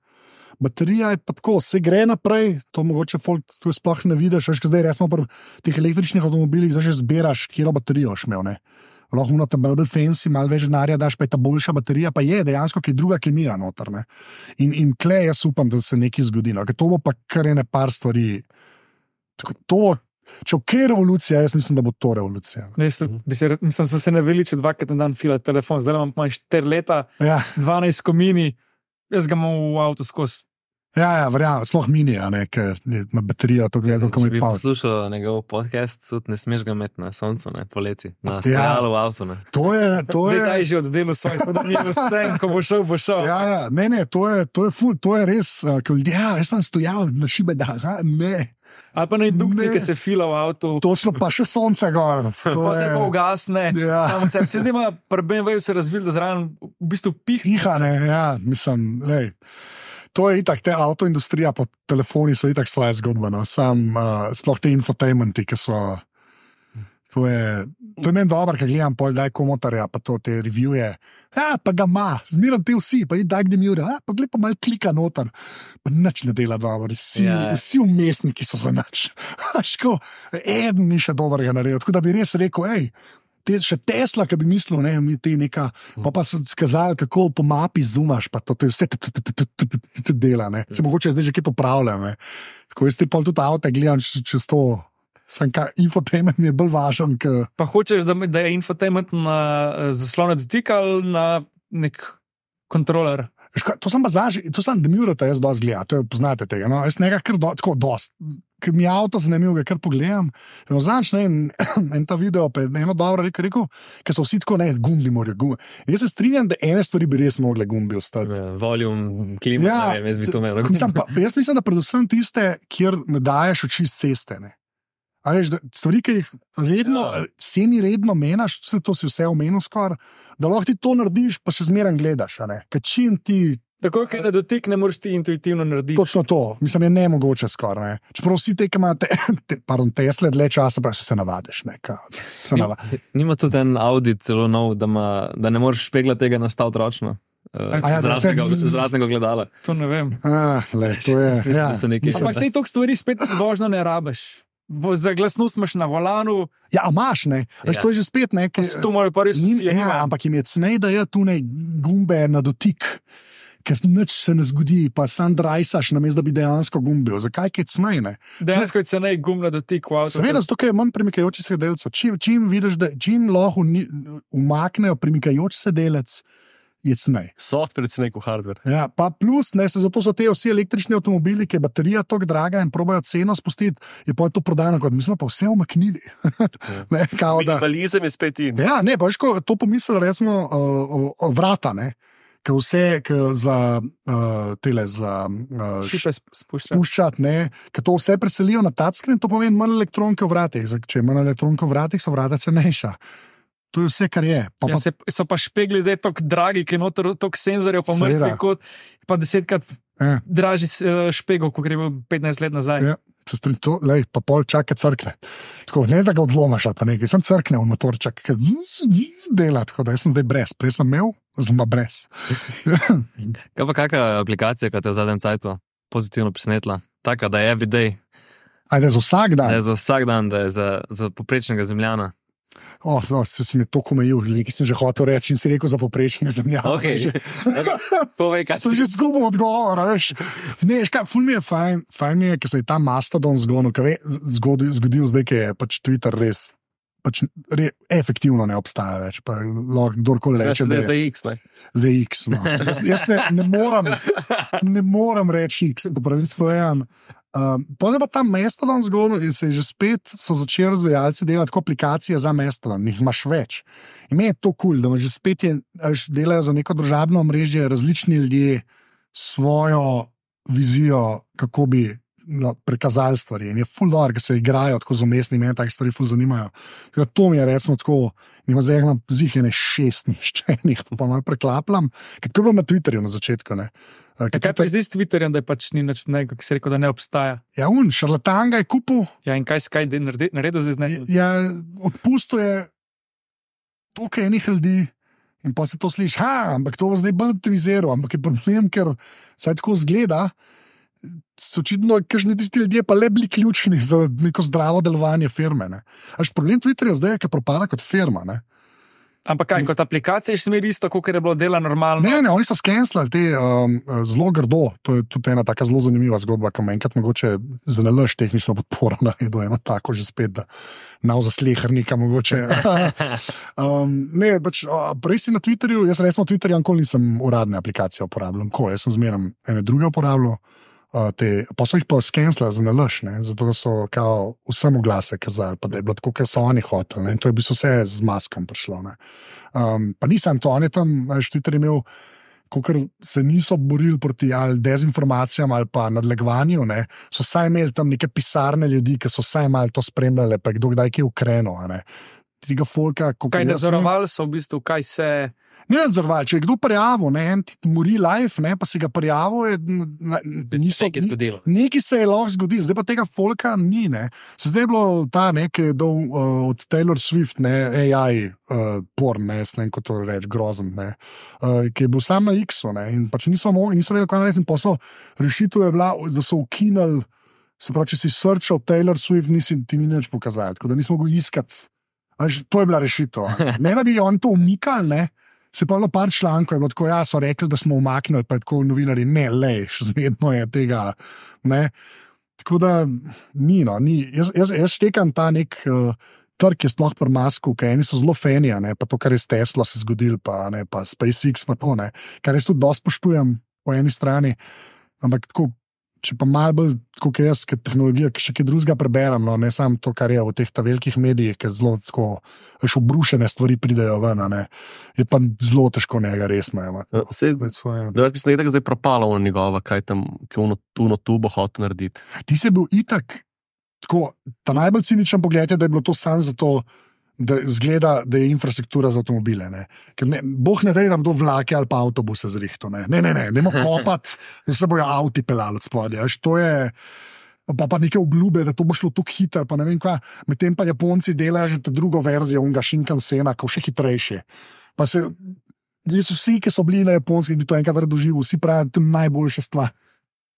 Baterija je pa tako, se gre naprej, to mogoče folk tu sploh ne vidiš, ker zdaj resmo pri teh električnih avtomobilih, zdaj že zbiraš, kje baterijo imel. Ne? Lahko ima ta bolj fancy, malo več denarja daš, pa je ta boljša baterija, pa je dejansko kaj druga kemija noter. Ne? In, in kle jaz upam, da se nekaj zgodi. No? Ker to bo pa kar ene par stvari. To, če ok revolucija, jaz mislim, da bo to revolucija. Jaz sem, bi se, mislim, sem se naveličil dvakrat na dan filat telefon, zdaj imam pa 4 leta, Ja, 12 komini, jaz ga imam v avtu skozi. Ja, ja verjamem, sploh mini, a ne, ker ima baterijo, to gledam, Če mi bi palce. poslušal njegov podcast, tudi ne smeš ga imeti na soncu, ne poleti, na Ja. stojalu v avtu. Ne. To je, to Zdaj ta je. je že oddelal svoj, da ni vse, ko bo šel, bo šel. Ja, ja, ne, ne, to je, to je, ful, to je res, uh, ko ljudje, ja, jaz sem stojal na šibe, da ha, ne. Ali pa na indukciji, Ne. ki se fila v avtu. Točno pa še sonce gor. To Pa se je pa ugasne, Ja. Se zdaj ima prben vejo se razvil, da zraven v bistvu pih. Pihane, ja, mislim, lej. To je itak, te avtoindustrija, pa telefoni so itak svoje zgodbe. No. Sam, uh, sploh te infotainmenti, ki so. To je, to je meni dobro, ker gledam pol, da je komotarja, pa to te revije. Ja, pa ga ima, zmeraj ti vsi, pa je tak, da mi ura, pa gled pa malo klika noter. Pa nič ne dela dobro, vsi, Ja. ja. vsi umestniki so za nič. Ško, eden ni še dobrega naredil. Tako da bi res rekel, hej. Te, še Tesla, ki bi mislil, ne, mi te neka, pa, pa so skazali, kako po mapi zumaš, pa to, to je vse t- t- t- t- t- t- t- dela. ne. Se mogoče zdaj že kaj popravljam. ne. Tako jaz ti pa tudi avto gledam čez, to. Sam ka infotainment je bolj važen, ker Pa hočeš, da, da je infotainment na eh, zaslone dotika ali na nek kontroler. Veš kaj, To sem pa zažil, to sem demirata, jaz dosti gledam, to je, poznate tega. No? Jaz nekaj kar do, tako dost. Ker mi je avto zanimivo, ga kar pogledam. Zanč ne, en, en ta video, pa eno dobro rekel, rekel ker so vsi tako, ne, gumbi morajo gumbi. Jaz se strinjam, da ene stvari bi res mogle gumbi ostati. Ja, Volume, klima, Ja, vem, jaz bi to imel. Mislim, pa, jaz mislim, da predvsem tiste, kjer ne daješ oči z ceste. Ne. A Veš, da stvari, ki jih redno, Ja. semi redno meniš, vse to si vse omenil skoraj, da lahko ti to narediš, pa še zmeraj gledaš. Ker čim ti Tako, ker na dotik ne moreš ti intuitivno narediti. Točno to, mislim, je ne mogoče skoraj. Ne. Čeprav vsi te, ki imajo te, te, pardon, Tesle dlje časa, pravi, se navadiš. Ne, ka, se nava. Nima tudi en Audi celo nov, da, ma, da ne moreš špegla tega nastaviti ročno. uh, A ja, da zračnega, vse- z- zračnega gledala. To ne vem. Ah, le, to je. Ja. se Ampak sej toliko stvari spet vožnjo ne rabiš. Vo- Za glasnost imaš na volanu, Ja, imaš, ne? Veš, Ja. to je že spet nekaj. se to morajo pa res Nim, vsi. ja, ampak jim je cnej, da je tu ne gumbe na dotik. Ker nič se ne zgodi, pa sam drajsaš, namesto da bi dejansko gumbil. Zakaj je cnej? Ne? Dejansko je cenej gum na dotik v avtu. Seveda, zato ker je manj premikajočih se delcev. Čim, čim vidiš, da čim lahko umaknejo premikajoč se delec, je cnej. Software je neko hardware. Ja, pa plus, ne, se zato so te vsi električni avtomobili, ki je baterija tako draga in probajo ceno spustiti, je pa to prodano kot mi smo pa vse umaknili. ne, kao, da, Minimalizem je spet in. Ja, ne, pa veš, ko to pomislim, recimo, uh, uh, vrata, ne. Ker vse k za uh, tele, za uh, Šipe spušča. spuščati, ne, ker to vse preselijo na touchscreen, to pomeni manj elektronke v vratih. Če je manj elektronke v vratih, so vrata cenejša. To je vse, kar je. Pa, Ja, se, so pa špegli zdaj tako dragi, ki je noter toliko senzorjev, pa mrtvi kot, pa desetkrat ja, dražji uh, špegel, ko gremo 15 let nazaj. ja, se strinjam, to, lej, pa pol čaka crkne. Tako, ne da ga odlomaš, ali pa nekaj, sem crkne v motor, čaka, ker dela, tako da jaz sem zdaj brez, prej sem imel, zdaj pa brez. Kaj pa kakšna aplikacija, ki te je v zadnjem času pozitivno presenetila? Taka, da je everyday, Ajde, za vsak dan. da je za vsak dan, da je za, za poprečnega zemljana. Oh, no, se si mi tako omejil, nekaj sem že hotel reči in si rekel za poprečnega zemljana. Okay. Že, Povej, kaj sem že zgubil odgovor, veš. Ne, veš kaj, ful mi je fajn, fajn mi je, ker se je ta mastodon zgonil, je zgodil, zgodil zdaj, ker je pač Twitter res. Pač re, efektivno ne obstaja več. pa Lahko kdorkoli reče, da je zdaj X. Ne? zdaj X. No. Jaz, jaz se ne morem, ne morem reči X, da pravi spojen. Um, Potem pa ta Mastodon zgodil in se je že spet so začeli razvijalci delati kot aplikacije za Mastodon, jih imaš več. In meni je to kul, cool, da imaš že spet je, delajo za neko družabno mrežje različni ljudje svojo vizijo, kako bi no, prikazali stvari. In je full dog, ker se igrajo tako z umestnimi, meni take stvari full zanimajo. Tako to mi je recimo tako, ima zdaj imam zihene šest niščenih, pa malo preklapljam, to je bilo na Twitterju na začetku. Ne. Uh, Ja, kaj pa je zdaj s Twitterjem, da je pač ni nič, ne, kako si rekel, da ne obstaja. Ja, un, šarlatan ga je kupil, Ja, in kaj si kaj naredi- naredil zdaj z njim? ja, odpustil je toliko enih ljudi. In pa se to sliši, ha, ampak to bo zdaj bolj optimiziral, ampak je problem, ker se tako zgleda. So očitno, kažni tisti ljudje pa le bili ključni za neko zdravo delovanje firme. ne. Až problem Twitterja zdaj je, ker propada kot firma. Ne, Ampak kaj, kot aplikacija je smeri isto, kot je bilo dela normalno. ne, ne, ne oni so skenslali te um, zelo grdo. To je tudi ena tako zelo zanimiva zgodba, ki me enkrat mogoče za nalaž tehnično podporo naredil, eno tako že spet, da nav za slehrnika mogoče. um, ne, pač, prej si na Twitterju, jaz resno Twitterja nikoli nisem uradne aplikacije uporabljal, ko jaz sem zmeraj ene druge uporabljal. Uh, te, pa so jih pa skenslali za nalaž, ne, zato so kao, vsem oglase kazali, pa da je bilo tako, kot so oni hoteli. ne, in To je bilo vse z maskom prišlo. ne. Um, pa nisem to, on je tam, je imel, ker se niso borili proti ali dezinformacijam ali pa nadlegovanju, ne, so saj imeli tam neke pisarne ljudi, ki so saj malo to spremljali, pa je kdo kdaj kje ukrenil. Tega folka, ko Kaj nadzorovali so v bistvu, kaj se. Ne nadzorovali, če je kdo prijavil, ne, en ti mori life, ne, pa si ga prijavil, je, n- n- niso, nekaj zgodilo. Nekaj se je lahko zgodilo, zdaj pa tega folka ni. Ne. Se zdaj je bilo ta nekaj dol, uh, od Taylor Swift, ne, AI, uh, porn, ne, ne kako to reči, grozen, ne, uh, ki je bil sam na X-u ne, in pač niso mogli, niso vedeli, kaj narediti. in Posel rešitev je bila, da so ukinili, se pravi, če si srčal Taylor Swift, nisi ti ni nič pokazati, tako da nismo mogli iskati. To je bila rešitev. Ne, ne da bi oni to umikali, ne. Se pa bilo par člankov, je bilo tako, ja, so rekli, da smo umaknili, pa tako novinari, ne, le, še vedno je tega. Ne. Tako da ni, no, ni. Jaz, jaz, jaz štekam ta nek uh, trg, je sploh pri masku, ker eni so zelo feni, pa to, kar je s Tesla se zgodilo, pa, ne, pa SpaceX, pa to, ne, kar jaz tudi dosti spoštujem po eni strani. Ampak tako, če pa malo bolj kot jaz, ker tehnologija, ki še kaj drugega preberem, no, ne samo to, kar je v teh velikih medijih, ker zelo tako, obrušene stvari pridejo ven, ne, je pa zelo težko njega resno. Vse, Med svoje- da bi se nekaj zdaj propalo na njegova, kaj tam, ki uno, tu no tubo hotel narediti. Ti si bil itak, tako, ta najbolj ciničen pogled je, da je bilo to samo zato, da zgleda, da je infrastruktura za avtomobile. Ne. Ker ne, boh ne da, da bodo vlake ali pa avtobuse zrihto. Ne, ne, ne, ne, ne moramo kopati, da se bojo avti pelali od spodaj. To je. Pa, pa neke obljube, da to bo šlo tako hitro. Medtem pa Japonci delajo že drugo verzijo, unga Shinkansena, ko še hitrejše. Pa se Res vsi, ki so bili na Japonski, bi to enkrat doživeli, vsi pravijo, da je to najboljša stvar.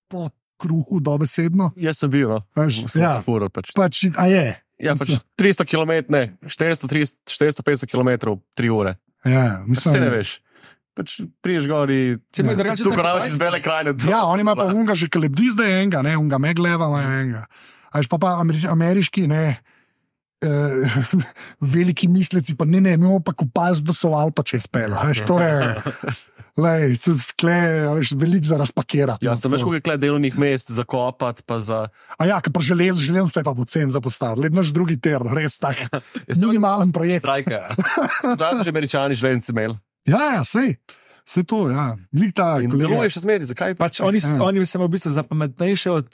Po kruhu, dobesedno. Jaz sem bil, no. Veš, ja, se furil, pač. pač, a je. Ja, pač 300 km, ne, 430, 450 km, 3 ure. Ja, Mislim, mislim, ne veš. Pač priješ gor in Se mi Ja. drugače praviš fajn. iz bele krajine. Ja, oni imajo pa unga že kalebdi zdaj enega, ne, unga megleva ima enega. A veš pa pa američ, ameriški, ne. Uh, veliki misleci, pa ne, ne, imamo pa kopaz, da so avto čez pele. Veš, to je, lej, tudi tkle, a veš, veliko za razpakirati. Ja, no, sem veš, to. koliko je kle delovnih mest za kopati, pa za... A ja, pa želez, železnice pa bo cen za postaviti, le naš drugi ter, res tak. Jaz sem Minimalen projekt. trajka. Da so že američani železnice imeli. Ja, ja, sej, sej to, ja. Lik ta, In kolega. deluje še zmeri, zakaj? Pač oni, Ja. ja. oni so v bistvu zapametnejši od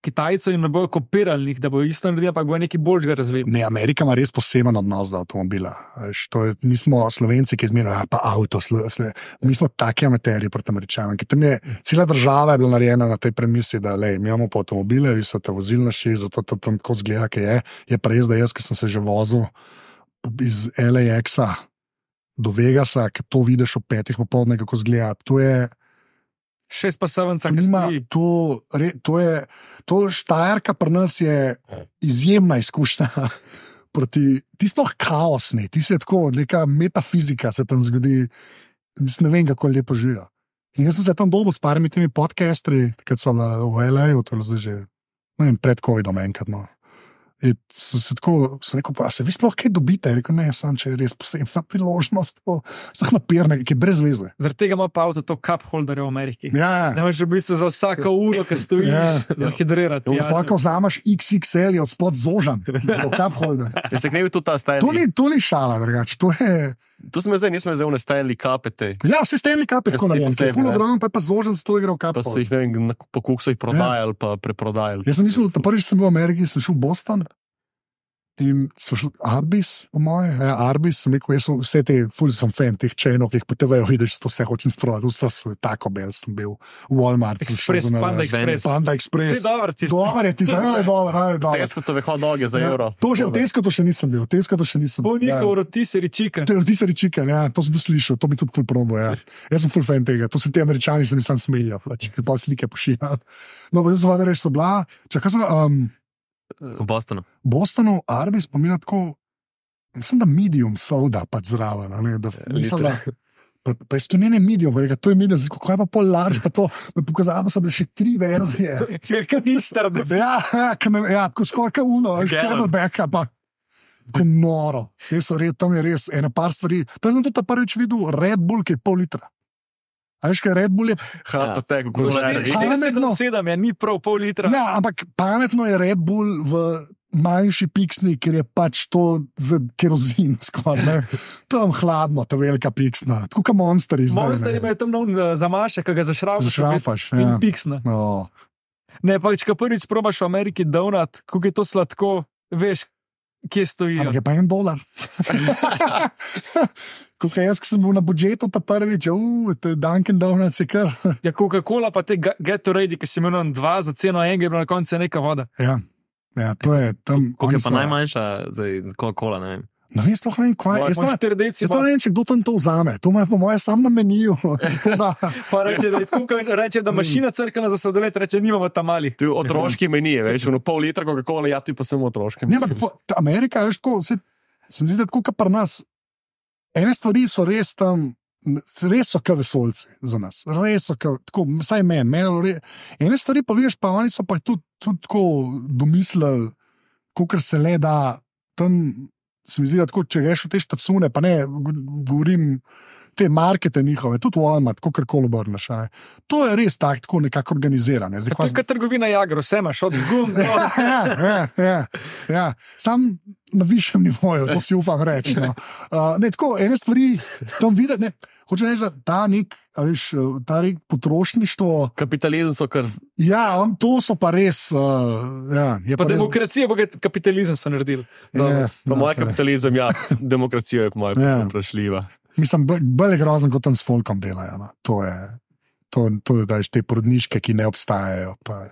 Kitajcev in ne bojo kopirali, da bojo isto naredili, pa bojo nekaj boljšega razvili. Ne, Amerika ima res poseben odnos do avtomobila. Je, mi smo Slovenci, ki zmeraj, pa avto, sle, sle. mi smo taki amateri proti Američanom. Je, cela država je bila narejena na tej premisi, da lej, mi imamo pa avtomobile, vi so te vozilnaši, zato to tam tako zgleda, ki je. Je pa res, da jaz, ki sem se že vozil iz LAX-a do Vegasa, ki to vidiš ob petih popoldne, kako zgleda. To je, Šest pa sedemca, To, ki stoji. to, re, to je, to štajerka pri nas je izjemna izkušnja. Proti, ti sploh kaosni, ti si tako, neka metafizika se tam zgodi. Ne vem, kako lepo živijo. In jaz sem se tam dolgo s parimi temi podcastri, ki so v L.A., to je zdaj že vem, pred COVID-om enkrat. No. In sem se tako, sem rekel, pa se vi sploh kaj dobite? Rekel, ne, sem če je res posebna priložnost, sploh napirne, ki je brez veze. Zaradi tega ima pa avto to cup holder v Ameriki. Ja, Ne moreš v bistvu za vsako uro, ki stojiš, Ja. ja. zahidrirati. Ja, Lahko vzameš XXL, je od spod zožan, kot holder. Ja, se gneva tudi ta To Stanley. ni, to ni šala, drugače. To je. Tu jaz zdaj, nisem zdaj v Stanley kapete. Ja, Stanley Cup je Ja, tako narejen, posebni, full ne. ogrom, pa je pa zožen, zato igra v Pa so kapu. jih, ne vem, po koliko so jih prodajali, pa preprodajali. Jaz sem mislil, da prvič sem bil v Ameriki, sem šel v Boston. In so šli Arbis, po moje, ja, Arbis, sem rekel, jaz sem vse te, fulj sem fan teh čenov, ki jih po TV-ju vidiš, to vse hočem sproti, vse so tako bel sem bil, v Walmart sem šel Express, za Panda. Express. Panda Express. dobro, ti Dobar je, ti je dober, aj, dober. Tesko to veho noge za Ja, evro. To že v Tesku to še nisem bil, v Tesku to še nisem bil. ja. njihov rotiseri čikan. To je ti se reči, ja, to sem slišal, to bi tudi ful probo. Ja. Jaz sem ful fan tega, to se ti američani se mi sam smejijo, pač, pa slike pošiljajo. No, pa jaz sem reči, so bila, čakaj sem, um, V Bostonu. Bostonu, Arbis, pa mi je tako, mislim, da medium soda pač zraven, a ne, da mislim, da. Pa, pa je to ne medium, rekel, to je medium, zdaj, kako je pa pol large, pa to, me pokazalo, da so bile še tri verzije. Kanister, da Ja, ja, ka me- ja tako skoraj kot uno, Gallon. camelbacka, pa. Ko noro, res, tam je res ena par stvari. Pa sem tudi ta prvič videl Red Bull, ki je pol litra. A veš, kaj Red Bull je? Ha, tek, Štiri- kako štiri- pametno. 47 je, ni prav pol litra. Ja, ampak pametno je Red Bull v manjši piksni, ker je pač to za kerozin skoraj. ne. Tam hladno, ta velika piksna, tako kot monsteri. zdaj, Monster ne. ima tam nov zamašek, ki ga zašrafaš. Zašrafaš, In ja. piksna. No. Ne, pa če prvič probaš v Ameriki donut, kako je to sladko, veš, kje stojijo. Ampak je pa en dolar. Ko jaz, ki sem bil na budžetu, ta prvič, uf, te Dunkin' Donuts je kar. Ja, Coca-Cola pa te Ga- Gatorade, ki si imel dva za ceno enega, je bila na koncu neka voda. Ja, ja to je tam. Koliko oni je pa so- najmanjša, zdaj, Coca-Cola, ne vem. No, jaz sploh ne vem, kaj jaz sploh- Štiri deci, Jaz pa ne vem, če kdo tam to vzame. To ima po mojem sam na meniju. Pa reče, da, je kot reče, da mašina crkana za sladoled, reče, nimamo tam mali. Tu otroški meni je, veš, ono pol litra, kako ja ti pa samo otroški. Ne, ampak Amerika, veš, tako, se, se mi zdi, da tako kot pri nas. Ene stvari so res tam, res so kot vesolci za nas, res so, tako, vsaj meni. meni re, ene stvari pa veš, pa oni so pa tudi, tudi tako domislili, kot se le da. Tam se mi zdi, da tako, če greš v te štacune, pa ne go- govorim. Te markete njihove, tudi Walmart, kako koli obrneš. To je res tak, tako nekako organizirano. Zdaj, je kot trgovina Jagro, vse imaš od gum do. ja, ja, ja, ja. Sam na višjem nivoju, to si upam reči. No. Uh, ne, tako, ene stvari tam videti. ne. Hoče reči, da ta nek, veš, uh, ta nek potrošništvo, Kapitalizem so kar. ja, on, to so pa res. Uh, ja, je Pa pa res demokracija, pa kapitalizem so naredili. Ja, Po no, mojem to je. kapitalizem, ja, demokracija je po mojem Ja. vprašljiva. Mislim, bolj je grozen, kot tam s folkom delajo. No. To je. To, to je daš te porodniške, ki ne obstajajo, pa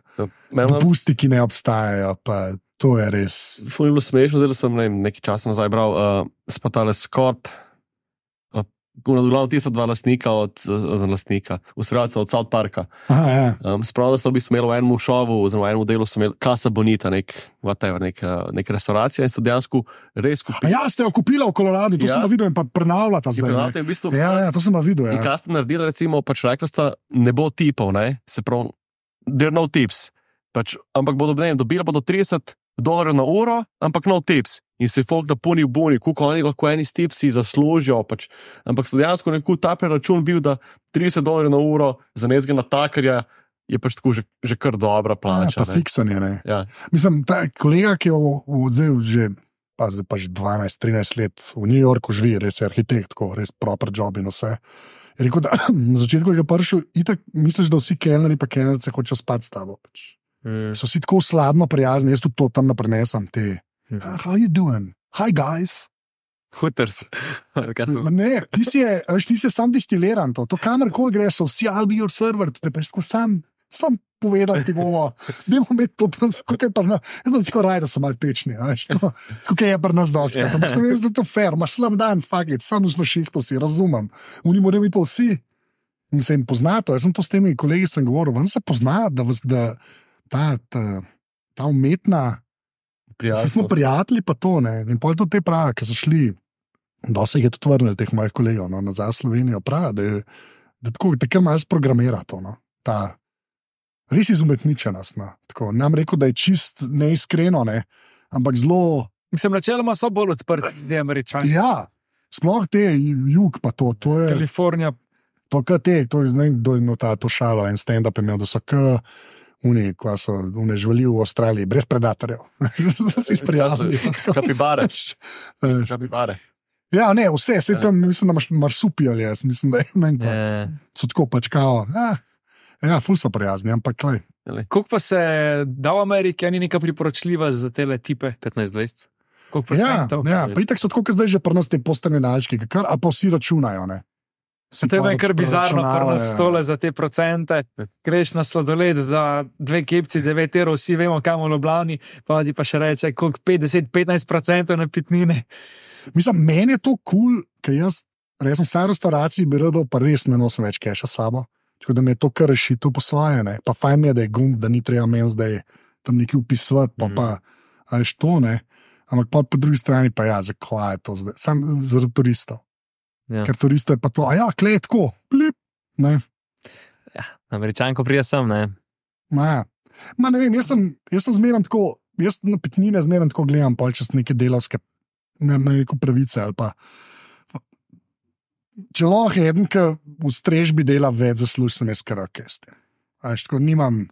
Meni je dopusti, ki ne obstajajo. Pa, to je res. bilo smešno, zdaj da sem ne, nekaj časa nazaj bral, uh, spatale Scott, glavno tista dva lastnika od, lastnika, ustvarjalca od South Parka. Aha, ja. Um, Spravno, da so v bistvu imeli v enem šovu, oziroma v enem delu, so imeli Casa Bonita, nek, whatever, nek, uh, nek restauracija in so dejansko res A kupili. ja, ste jo kupili v Koloradu, to Ja. sem videl in pa prenavljata zdaj. In v bistvu, Ja, ja, to sem videl. In Ja. kaj ste naredili, recimo, pač rekli ste, ne bo tipov, ne? se pravi, there are no tips. Pač, ampak bodo, ne vem, dobili bodo 30 dolarjev na uro, ampak no tips. In se folk napuni v boni, koliko oni lahko eni s tipsi zaslužijo. Pač. Ampak dejansko neko ta preračun bil, da 30 dolarjev na uro za nekega natakarja je pač tako že, že kar dobra Ja, plača. pa ne. fiksanje. Ne. Ja, Mislim, ta kolega, ki je v, v, zdaj že, pa, zdaj pa že 12-13 let v New Yorku živi, res je arhitekt, tako, res proper job in vse. Je rekel, da na začetku je prišel, itak misliš, da vsi kelneri pa kelnerice hočejo spati s tabo. Pač. Mm. So si tako sladno prijazni, jaz tudi to tam naprenesem. Te. Mhm. "Ah, How you doing? Hi guys. Ma Ne, ti si, veš, ti si sam distiliran, to, to kamorkoli greš, so vsi be your server, te pa tako sam, sam povedal ti bomo, da bomo imeti to, kako je pa na, jaz sem skoraj raj, da sem mal tečni, tako, kako je pa nas dosti, ampak sem jaz, da je to fair, imaš slab dan, fuck it, sam na šihtu si, razumem, oni morajo biti pa vsi, in se jim pozna to, jaz sem to s temi kolegi govoril, vam se pozna, da, vas, da ta, ta, ta umetna, Vsi smo prijatelji, pa to ne. In pol tudi te pravi, ki so šli, da se jih je tudi vrnil, teh mojih kolegov, no, nazaj v Slovenijo, pravi, da je da tako, kar malo sprogramira to. No, ta, res izumetničenost. No, tako, nam rekel, da je čist neiskreno, ne, ampak zelo. Mislim, načeloma so bolj odprti, ti američani. Ja, sploh te jug, pa to, to je. Kalifornija, To, kar te, to je, ne vem, kdo je imel ta to šalo, en stand-up imel, da so k. Uni, ko so une živeli v Avstraliji, brez predatorjev, da si sprijazni. Kapibare. Kapibare. Ja, ne, vse, vse tam, mislim, da imaš marsupijal, jaz mislim, da je meni pa. Ja. So tako pač kao. Ah, ja, ful so prijazni, ampak kaj. koliko pa se da v Ameriki, ni neka priporočljiva za te tipe? 15-20. Koliko Ja, ja pa itak so tako, kot zdaj že pri nas te postane nalčki, kar pa vsi računajo. Ne. Si To je kar bizarno, kar nas stole za te procente. Greš na sladoled za dve kepci, 9 evrov, vsi vemo, kam v Ljubljani, pa ti pa še reče, koliko 50-15% na pitnine. Mislim, meni je to kul, cool, ker jaz, res v vsej restavraciji bi rado, pa res ne nosim več keša sabo. Tako da mi je to kar rešitev posvojene. Pa fajn je, da je gumb, da ni treba meni zdaj tam nekaj upisovati, pa, Mhm. pa a veš to ne. Ampak pa po drugi strani pa ja, zakaj je to zdaj? Sam zaradi turistov. Ja. Ker turistov je pa to, a ja, klej tako, plip. Ne, Američan, ko prija sem, ne. ma, ja. ma ne vem, jaz sem, jaz sem zmeren tako, jaz na pitnine zmeren tako gledam, pa čez neke delovske, ne vem, neko pravice ali pa. Če lahko eden, ki v strežbi dela več, zasluži sem jaz kar orkester. Tako nimam,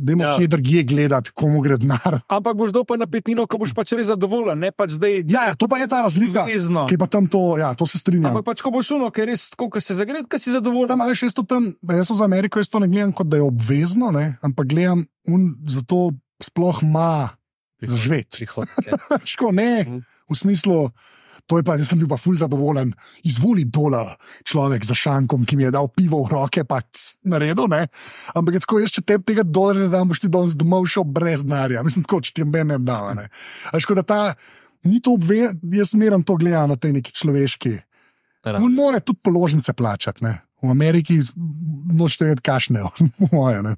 da Ja. ja. kje drugje gledati, komu gre denar. Ampak boš pa na pitnino, ko boš pač res zadovoljen, ne pač zdaj Ja, ja, to pa je ta razlika, vezno. ki pa tam to, ja, to se strinjam. Ampak pač, ko boš šuno, ker res ko se zagred, ko si zadovoljen. Tam, a veš, jaz, to tam, jaz sem za Ameriko, jaz to ne gledam kot da je obvezno, ne, ampak gledam, un, zato sploh ima za živeti. Prihod. Ško, ne, Mhm. v smislu, to je pa, jaz sem bil pa ful zadovoljen. Izvoli dolar človek za šankom, ki mi je dal pivo v roke, pa naredil, ne. Ampak je tako, jaz če tebi tega dolarja ne dam, boš ti danes domov šel brez denarja. Mislim, tako, če ti meni ne da, ne. A ško, da ta, ni to obvezno, jaz meram to gledam na tej neki človeški. On mora tudi položnice plačati, ne. V Ameriki nočete vedeti, kašne, moje, ne,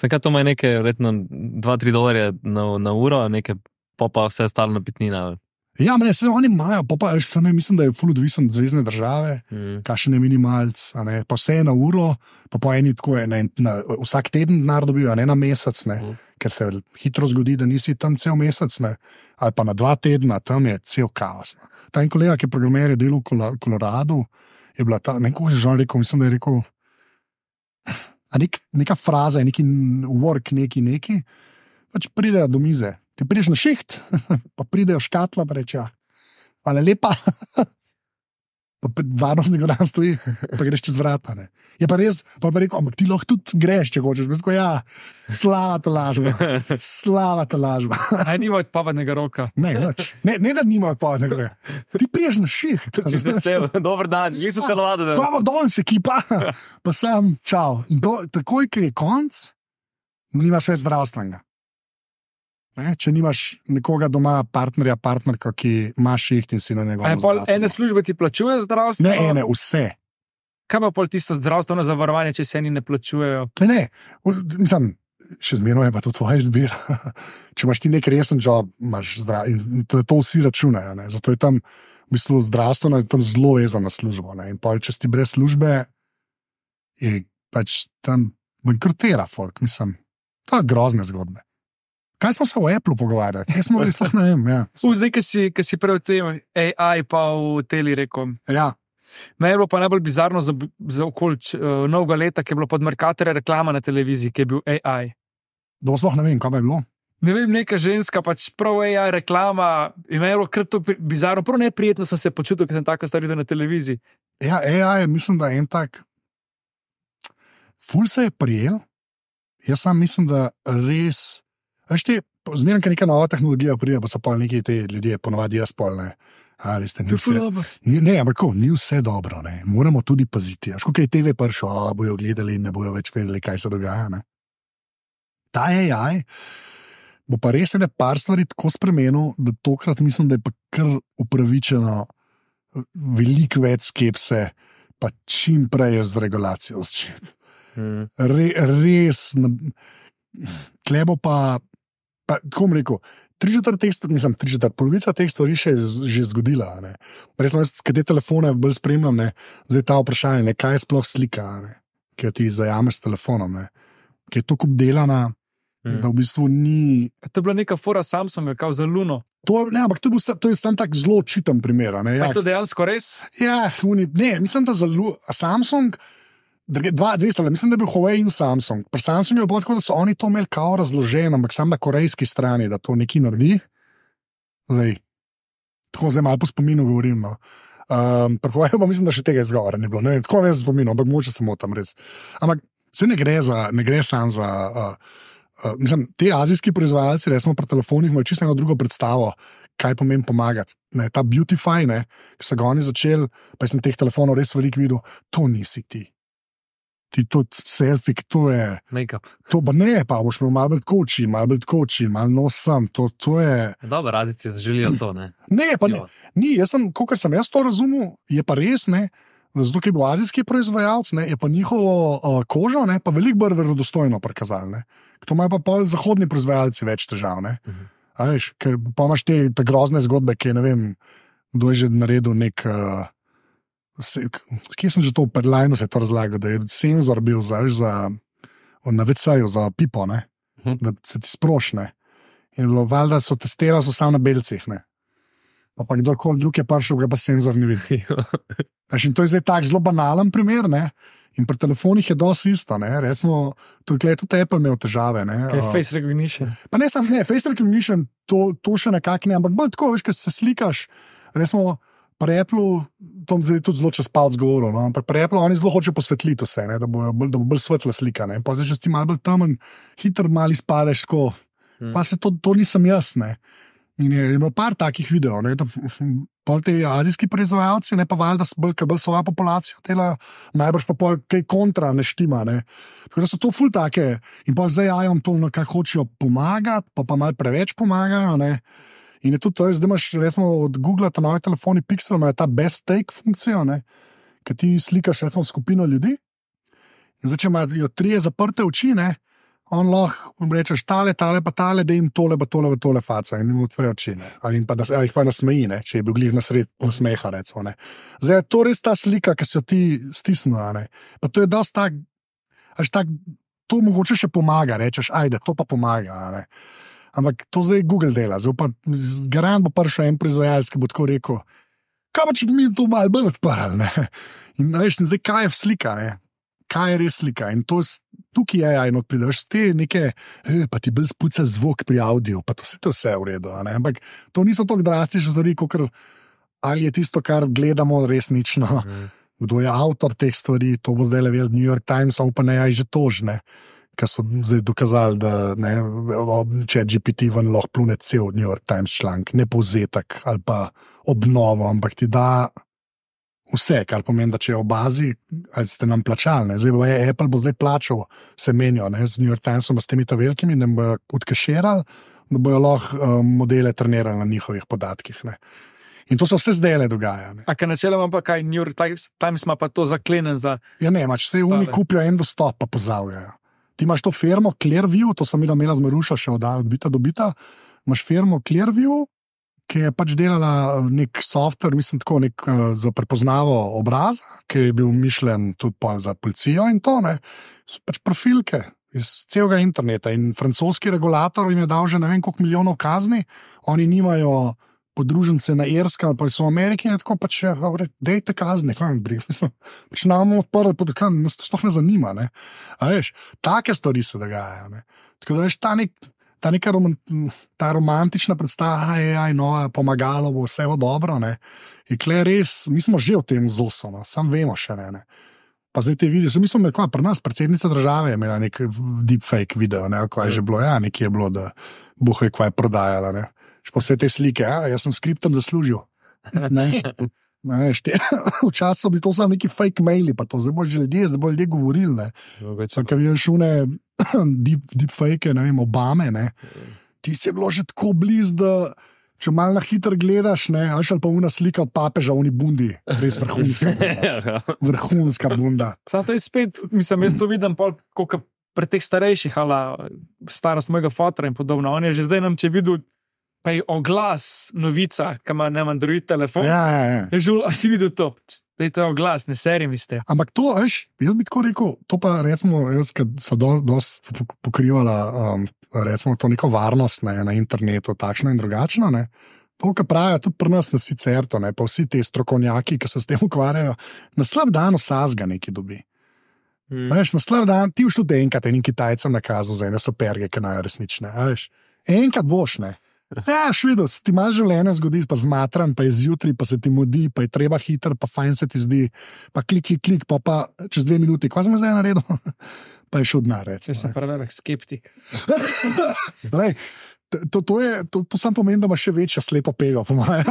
kaj to ima nekaj, verjetno 2-3 dolarje na, na uro, nekaj pa pa vse stalo na pitnina. Ja, ne, se oni imajo, pa, pa tam je, mislim, da je ful odvisen od zvezdne države. Mm. kakšen je minimalc, a ne, pa vse je na uro, pa po eni tako je, ne, na, vsak teden denar dobijo, ne na mesec, ne, Mhm. ker se hitro zgodi, da nisi tam cel mesec, ne, ali pa na dva tedna, tam je cel kaos. Ne. Ta en kolega, ki je programer, je delal v Koloradu, je bila ta, ne kako je že rekel, mislim, da je rekel. Nek, neka fraza, neki work, neki neki, pač pridejo do mize. Ti prideš na šiht, pa pridejo škatla, pa reče, hvala lepa. Pa varnostnik zraven stoji, pa greš čez vrata. Ne. Je pa res, pa bi rekel, ampak ti lahko tudi greš, če hočeš. Tako, ja, slava ta lažba, slava ta lažba. Aj nima odpavanega roka. Ne, nič. ne, ne da nima odpovednega. Ti priješ na šiht. Dober dan, nisem telovadil. To imamo danes ekipa, pa sem čau. In to, takoj, ko je konc, nimaš več zdravstvenega. Ne? Če nimaš nekoga doma, partnerja, partnerka, ki ima šiht in si na njegovem. pol zdravstvenem- ene službe ti plačuje zdravstvo? Ne ene, vse. Kaj pa pol tisto zdravstveno zavarovanje, če se eni ne plačujejo? Ne, ne. Mislim, še zmerno je pa to tvoja izbira. Če imaš ti nek resen job, imaš zdrav, in to, to vsi računajo. Ne? Zato je tam v bistvu zdravstveno je tam zelo vezano na službo. Ne? In pol, če si brez službe, je pač tam bankrotira folk. Mislim, to je grozne zgodbe. Kaj smo se o Apple pogovarjali? Kaj smo res lahko ne vem. Ja. U, zdaj, ki si, ki si prej o tem AI pa v teli rekel. Ja. Meni je bilo pa najbolj bizarno za, za okolič uh, novega leta, ki je bilo pod Merkatorja reklama na televiziji, ki je bil AI. Do sploh ne vem, kaj bi bilo. Ne vem, neka ženska, pač prav AI reklama, in meni je bilo kar to bizarno, prav neprijetno sem se počutil, ker sem tako star na televiziji. Ja, AI je, mislim, da je en tak. Ful se je prijel. Jaz sam mislim, da res. Ti, zmeraj, ko neka nova tehnologija pride, pa so pa neki ti ljudje, ponovadi jaz polne. A, veste, ni vse, dobro. ni, ne, ampak ko, ni vse dobro, ne. moramo tudi paziti. Až ko je TV prišel, a bojo gledali in ne bojo več vedeli, kaj se dogaja. Ne. Ta AI bo pa res ene par stvari tako spremenil, da tokrat mislim, da je pa kar upravičeno veliko več skepse, pa čim prej z regulacijo. s čim. Mm. Re, res, klebo pa, pa tako bom rekel. Tri četrt teh stvari, mislim, tri četrt, polovica teh stvari še je že zgodila. ne. Res, jaz, ki te telefone bolj spremljam, ne, zdaj ta vprašanje, ne, kaj je sploh slika, ne, ki jo ti zajameš s telefonom, ne, ki je tako obdelana, Mm. da v bistvu ni. To je bila neka fora Samsunga, kao za Luno. To, ne, ampak to je, bil, to je sam tak zelo očiten primer. Ja. ja, Je to dejansko res? Ja, ne, mislim, da za Samsung. druge- Dva, dve stvari, mislim, da je bil Huawei in Samsung. Pri Samsungu je bilo tako, da so oni to imeli kao razloženo, ampak samo na korejski strani, da to nekaj naredi. Zdaj, tako zdaj malo po spominu govorim. No. Um, pri Huawei pa mislim, da še tega izgovora ni bilo. Ne vem, tako ne z spominom, ampak moče samo tam res. Ampak se ne gre, za, ne gre samo za. Uh, Uh, mislim, ti azijski proizvajalci, resmo pri telefonih, imajo čisto eno drugo predstavo, kaj pomeni pomagati. Ne, ta Beautify, ne, ki so ga oni začeli, pa sem teh telefonov res veliko videl, to nisi ti. Ti to selfie, to je, Make-up. to pa ne, pa boš imel malo bolj koči, malo bolj koči, malo nos sem, to, to je. Dobro, razici želijo to. Ne? Ne, pa ne, ni, jaz sem, kot sem jaz to razumel, je pa res ne. Zato, ker je bil azijski proizvajalec, ne, je pa njihovo uh, kožo ne, pa veliko bolj verodostojno prikazali. To imajo pa pol zahodni proizvajalci več težav. Ne. Mhm. Veš, ker pa imaš te, te grozne zgodbe, ki ne vem, kdo je že naredil nek. Uh, se, kje sem že to v Perlajnu se to razlagal, da je senzor bil za, veš, za na VC-ju, za pipo, ne, Mhm. da se ti sprošne. In bilo valjda so testirali so samo na belcih. Ne. Pa, pa kdorkoli drug je prišel, ga pa senzor ni videl. Veš, in to je zdaj tako zelo banalen primer. Ne? In pri telefonih je dosti isto. ne. Resmo, Tudi Apple imel težave. Ne? Kaj je Uh, face recognition? Pa ne samo ne, face recognition, to, to še nekako ne, ampak bolj tako, veš, ko se slikaš. Resmo, pri Apple, to bom zdaj tudi zelo čez palc govoril, no? ampak pri Apple oni zelo hočejo posvetliti vse, ne? da, bo, bolj, da bo bolj svetla slika. Ne? Pa zdaj, če si malo bolj temen, hitro mali spadeš tako. Hmm. Pa se to, to nisem jaz. Ne? In je je imel par takih videov, ne, da te azijski proizvajalci, ne pa valjda, s bolj, svojo populacijo delajo, najbrž pa pol kaj kontra ne štima. Ne. Tako da so to ful take in pa zdaj jajom to nekako hočejo pomagati, pa pa malo preveč pomagajo. Ne. In je tudi to, zdaj imaš recimo od Google, ta novi telefoni Pixel, imajo ta best take funkcijo, ki ti slikaš recimo skupino ljudi. In zdaj, če imajo trije zaprte oči, ne, on lahko rečeš, tale, tale, pa tale, da jim tole, pa tole, pa tole faca in jim odpre oči. Ne. Ali pa, ali jih pa nasmeji, ne, če je bil glih na sred smeha. Recimo, ne. Zdaj je to res ta slika, ki se jo ti stisnila. Pa to je dosti tak, až tak, to mogoče še pomaga, rečeš, ajde, to pa pomaga. Ne. Ampak to zdaj Google dela, zdaj pa garan bo prišel en proizvajalec, ki bo tako rekel. Kaj pa če bi mi to malo bolj odprli? ne?" In, veš, in zdaj kaj je slika, ne? kaj je res slika. In to je tukaj je AI, in odprideš te neke, eh, pa ti bolj spuca zvok pri avdiu, pa to se to vse v redu. Ampak to niso tako drastične stvari, kot ali je tisto, kar gledamo, resnično. Mm. Kdo je avtor teh stvari, to bo zdaj le vedel New York Times, OpenAI že tožne. Ker so zdaj dokazali, da ne, če GPT ven lahko plune cel New York Times članek, ne povzetek ali pa obnovo, ampak ti da vse, kar pomeni, da če je v bazi, ali ste nam plačali, ne. zdaj bo je Apple bo zdaj plačal, se menijo ne, z New York Timesom, s temi ta velikimi, da bodo odkeširali, da bodo lahko um, modele trenirali na njihovih podatkih. Ne. In to se vse zdaj le dogaja. Ne. A kaj načeloma pa kaj, New York Times, Times ima pa to zaklenen za. Ja, ne, mač se oni kupijo en dostop, pa pozavljajo. Ti imaš to firmo Clearview, to sem imela z Maruša še oddaja, odbita dobita. Imaš firmo Clearview, ki je pač delala nek softver, mislim, tako nek uh, za prepoznavo obraza, ki je bil mišljen tudi za policijo in to, ne. So pač profilke iz celega interneta. In francoski regulator jim je dal že ne vem koliko milijonov kazni, oni nimajo podružnice na Irskem, pa so v Ameriki in je tako pač, ja, dejte kazni, kaj jim briga. Pač nam odprli, pa tako nas to sploh ne zanima. Ne? A Veš, take stvari se dogajajo. Ne? Tako da veš, ta, nek, ta neka roman, ta romantična predstava, je aj nova, pomagalo bo vse bo dobro. Ne? In kle res, mi smo že v tem zosu, no? sam vemo še ne. ne? Pa zdaj te vidiš, mi smo nekaj, pri nas predsednica države je imela nek deepfake video, ne, kaj je že bilo, ja, nekje je bilo, da bo je kaj prodajala. Ne. Vse te slike, ja, jaz sem skriptom zaslužil. Ne. Ne, včasih so bili to samo neki fake maili, pa to zdaj bo že ljudje, zdaj bo ljudje govorili. Ne. Če vidiš šune, deep, deep fake, ne vem, Obame, ne. Ti si bilo že tako blizu, da če malo na hitro gledaš, ne, až ali pa una slika od papeža, oni bundi, res vrhunska. bunda. Vrhunska bunda. Sam to je spet, mislim, jaz to vidim, kot pri teh starejših, ali starost mojega fotra in podobno. On je že zdaj nam, če videl, pa je oglas, novica, ki ima ne Android telefon. Ja, ja, ja. Je žul, a si videl to? Da je to oglas, ne serim iz te. Ampak to, veš, jaz bi tako rekel, to pa recimo, jaz, ki so dosti dos pokrivala, um, recimo, to neko varnost ne, na internetu, takšno in drugačno. Ne. To, kar pravijo tudi pri nas, na sicer to, ne, pa vsi ti strokovnjaki, ki se s tem ukvarjajo, na slab dan vsazga nekaj dobi. Mm. Veš, na slab dan ti už tudi enkrat enim Kitajcem nakazal, za ene so perge, ki naj resnične. veš. Enkrat boš ne. Ja, švido, se ti imaš življenje zgodi, pa zmatran, pa je zjutraj, pa se ti mudi, pa je treba hiter, pa fajn se ti zdi, pa klik, klik, klik, pa, pa čez dve minuti, kaj sem zdaj naredil, pa je šel denar. Jaz sem prevelik skeptik. Lej, t- To, to, je, to, to sam pomeni, da imaš še večjo slepo pego, po mojem.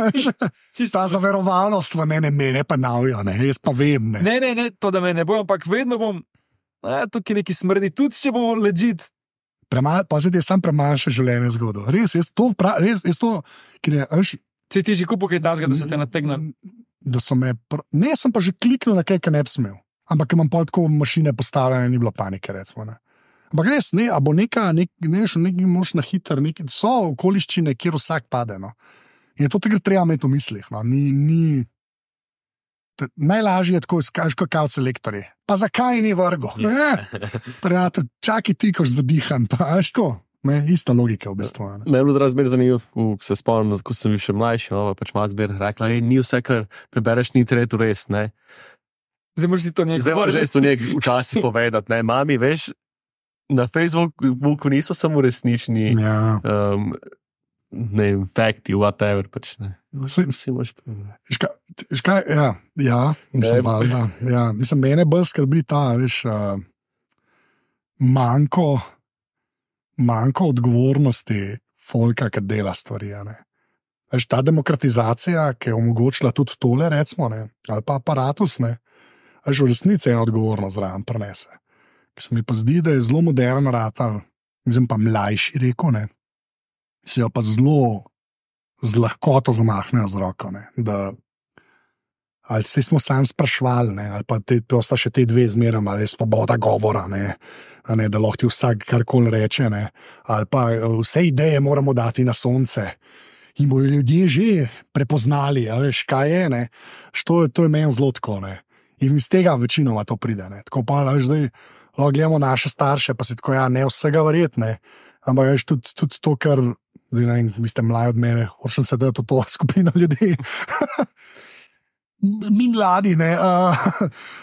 Ta zaverovanost v mene, mene pa navijo, ne, jaz pa vem. Ne. Ne, ne, ne, to da me ne bo, ampak vedno bom. A, tukaj neki smrdi, tudi če bomo ležiti. Premal, pa zdaj je sam premanjše življenje zgodil. Res, jaz to, pra, res, jaz to, ker je, Če ti že kupo kaj tasga, da se te nategne. Da so me, pr... ne, sem pa že kliknil na kaj, kar ne bi smel. Ampak imam pol tako mašine postavljene, ni bilo panike. Recimo, ne. Ampak res, ne, a bo neka, nek, ne, še nekaj moš na hiter, nek, so okoliščine, kjer vsak pade. No. In je to takrat treba imeti v mislih. No. Ni, ni, najlažje je tako, skaž kot kao selektorji. Pa zakaj ni vrgo? Ne, prijatelj, čakaj ti, koš zadihan, pa veš ko. Ne, ista logika v bistvu. a Ne. Me je bilo razmer zanimivo, v- se spomnim, ko sem bil še mlajši, no, pa pač malo zber rekla, "Ej, ni vse, kar prebereš, ni treba res. Ne. Zdaj moraš ti to nekaj Zdaj moraš res to nekaj včasih povedati. Ne. Mami, veš, na Facebooku niso samo resnični, Ja. um, ne vem, fakti, whatever. Pač, ne. Saj- Vsi moraš Škaj, škaj, ja, ja, mislim, valjda, ja, mislim, mene bolj skrbi ta, veš, uh, manjko, manjko odgovornosti folka, ki dela stvari. Veš, ta demokratizacija, ki je omogočila tudi tole, recimo, ne, ali pa aparatus, ne, veš, v resnici eno odgovornost zraven prenese. Ker se mi pa zdi, da je zelo moderno ratal, zdaj pa mlajši rekel, ne, se jo pa zelo z lahkoto zamahnejo z roko. Ne, da, ali se smo sami sprašvali, ne, ali pa te, to sta še te dve zmeraj, ali je svoboda govora, ne, ne, da lahko ti vsak karkoli reče, ne, ali pa vse ideje moramo dati na sonce. In bodo ljudje že prepoznali, veš, kaj je. Ne? Što, to je meni zelo tako. Ne? In iz tega večinoma to pride. Ne? Tako pa veš, zdaj gledamo naše starše, pa se tako, ja, ne vsega verjetne. Ampak veš, tudi, tudi to, kar zdaj, ne, vem, vi ste mladi od mene, hočem se dati v to skupino ljudi. Mi mladi, ne, uh,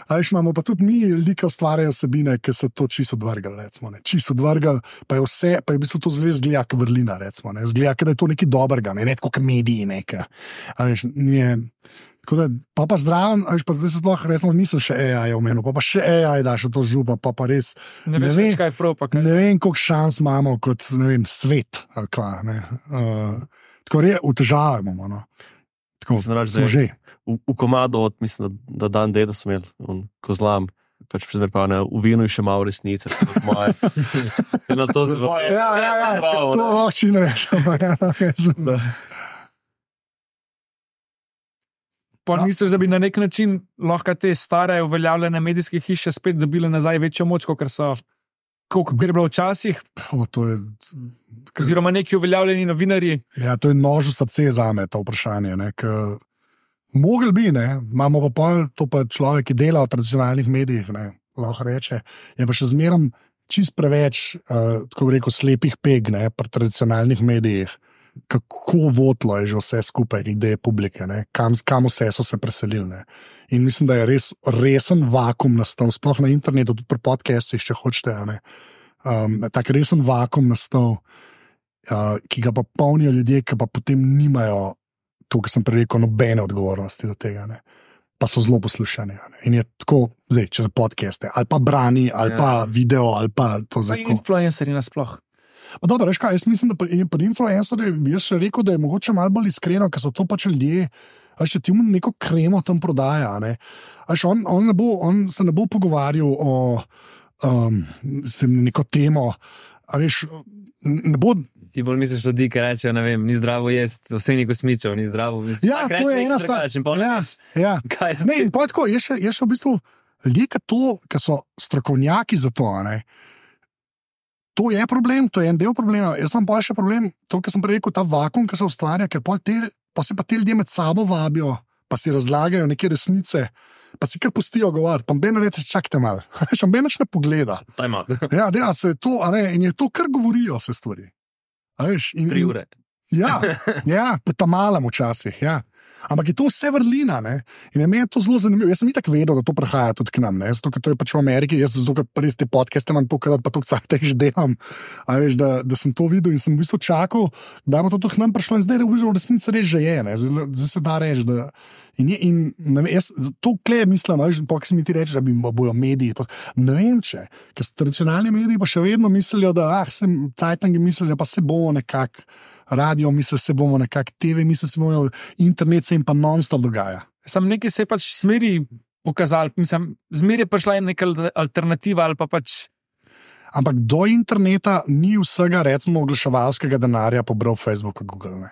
veš, imamo pa tudi mi ljudi, ki ustvarjajo vsebine, ki so to čisto odvrgali. Recimo, ne. čisto odvrgali, pa je vse, pa je v bistvu to zelo zgleda, kot vrlina. Recimo, ne. Zgleda, da je to nekaj dobrega, ne, ne kot mediji. Neka. Veš, tako da, pa pa zraven, a veš, pa zdaj se sploh, recimo, nisem še AI omenil, pa pa še AI daš v to župa, pa pa res. Ne Ne veš, vem. kaj je prav, pa kaj. Ne vem, koliko šans imamo kot ne vem, svet. ali Kva, ne. uh, tako je, v težavah imamo. No. Tako, da smo že. v, v komadu, od, mislim, da, da dan dedo sem imel, on, kozlam. Pač primer pa ne, v vinu je še malo resnice. tako Moje. In na to zelo. Ja, ja, ja. Bravo, To ne. lahko ne veš. ampak ja, okay, super. Pa Ja. misliš, da bi na nek način lahko te stare, uveljavljene medijske hiše spet dobile nazaj večjo moč, kot so. Kot je bilo včasih, O, to je, oziroma neki uveljavljeni novinarji, ja, to je nož v srce za me, to vprašanje. Ne, ke Mogel bi, ne, imamo pa pol, to pa človek, ki dela v tradicionalnih medijih, ne, lahko reče. Je pa še zmeraj čist preveč, uh, tako rekel, slepih peg ne, pri tradicionalnih medijih. Kako vodilo je že vse skupaj, glede publike, ne, kam, kam vse so se preselili. Ne. In mislim, da je res resen vakum nastal, sploh na internetu, tudi pri podcastih, če hočete. Um, tak resen vakum nastal, uh, ki ga pa polnijo ljudje, ki pa potem nimajo, to, kar sem prej rekel, nobene odgovornosti do tega. Ne. Pa so zelo poslušani. In je tako, zdaj, če za podcaste, ali pa brani, ali ja. Pa video, ali pa to za in influencerji nasploh. Pa Dobro, veš kaj, jaz mislim, da pri, pri influencerjih bi jaz še rekel, da je mogoče malo bolj iskreno, ker so to pač ljudje. A še ti mu neko kremo tam prodaja. Ne? A Veš, on, on, ne bo, on se ne bo pogovarjal o um, neko temo. Veš, ne bo, Ti bolj misliš ljudi, ki rečejo, ne vem, ni zdravo jesti, vse ni kosmičev, ni zdravo. Mislim, Ja, to je ena stvar. Ja. ja. Kaj je Ne, in pa je tako, je še, je še v bistvu ljudje, ki, so strokovnjaki za to. Ne, to je problem, to je en del problema. Jaz imam pa še problem, to, kar sem prej rekel, ta vakum, ki se ustvarja, ker te, pa se pa te ljudje med sabo vabijo, pa si razlagajo neke resnice. Pa si kar pustijo govoriti, pa noben reče, čakajte malo, še noben več ne pogleda. Time out. Ja, se to, a ne, in je to, kar govorijo se stvari. Veš, in, Tri in- ure. Ja, ja ta malam včasih. Ja. Ampak je to vse vrlina. Ne? In je meni to zelo zanimivo. Jaz sem itak vedel, da to prihaja tudi k nam, zato ker to je pač v Ameriki. Jaz zato, ker res te podcaste imam tokrat, pa to cajt že delam. Veš, da, da sem to videl in sem v bistvu čakal, da bo to tudi k nam prišlo. In zdaj je v bistvu v resnici res že je. Zdaj, se da reči. Da, In, je, in vem, jaz to kleje mislim, da se mi ti reče, da bi bojo mediji. pa- Ne vem, če, ker tradicionalni mediji pa še vedno mislijo, da ah, sem cajtangi mislijo, da pa se bomo nekako radio misli, se bomo nekako, TV misli, se bomo, internet se jim pa non-stop dogaja. Sam nekaj se je pač smeri pokazal, mislim, zmeraj je prišla neka al- alternativa ali pa pač. Ampak do interneta ni vsega, recimo, oglaševalskega denarja pobral Facebook, Google. Ne.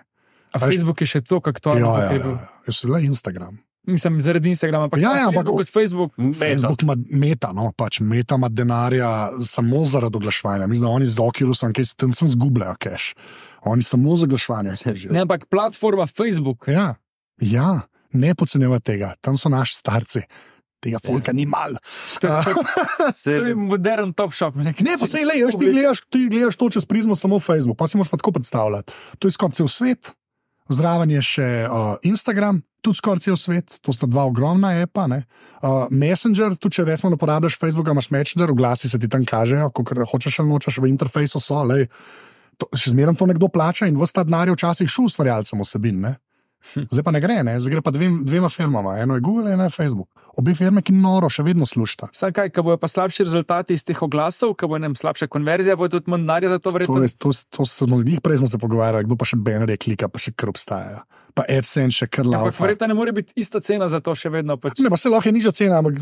A Veš- Facebook je še to, kako to Ja, ja, je. ja, ja. Jaz sem le Instagram. Mislim, zaradi Instagrama, ampak Ja, ja, ampak- Facebook kot Facebook. Facebook ima meta, no, pač meta ima denarja samo zaradi oglaševanja. Mislim, da oni z Oculusom, ki se tam sem zgubljajo cache. Oni samo z oglaševanjem služijo. Ne, ampak platforma Facebook. Ja, ja, ne podcenjujte tega, tam so naši starci. Tega folka ni malo. Se, To je modern top shop. Ne, pa se le, ti gledaš, ti gledaš to čez prizmo samo Facebook, pa si moraš pa tako predstavljati. To je skoraj cel svet, zraven je še uh, Instagram, tudi skoraj cel svet, to sta dva ogromna epa. ne. Uh, Messenger, tudi če recimo ne uporabljaš Facebooka, imaš Messenger, oglasi se ti tam kažejo, ko hočeš ali nočeš v interfejsu so, lej, to, še zmeraj to nekdo plača in vsta denar je včasih šel ustvarjalcem osebin. Ne? Zdaj pa ne gre, ne? zdaj gre pa dvem, dvema firmama, eno je Google, eno je Facebook. Obe firme, ki noro še vedno slušta. Sam kaj, ko bojo pa slabši rezultati iz teh oglasov, ko bo nam slabša konverzija, bo tudi manj denarja za to To, verjetno. je, to, to smo jih prej smo se pogovarjali, kdo pa še bannerje klika, pa še kar obstajajo. Pa AdSense še kar Ampak laufa. verjetno ne more biti ista cena za to še vedno. Pač. Ne, pa se lahko je nižja cena, ampak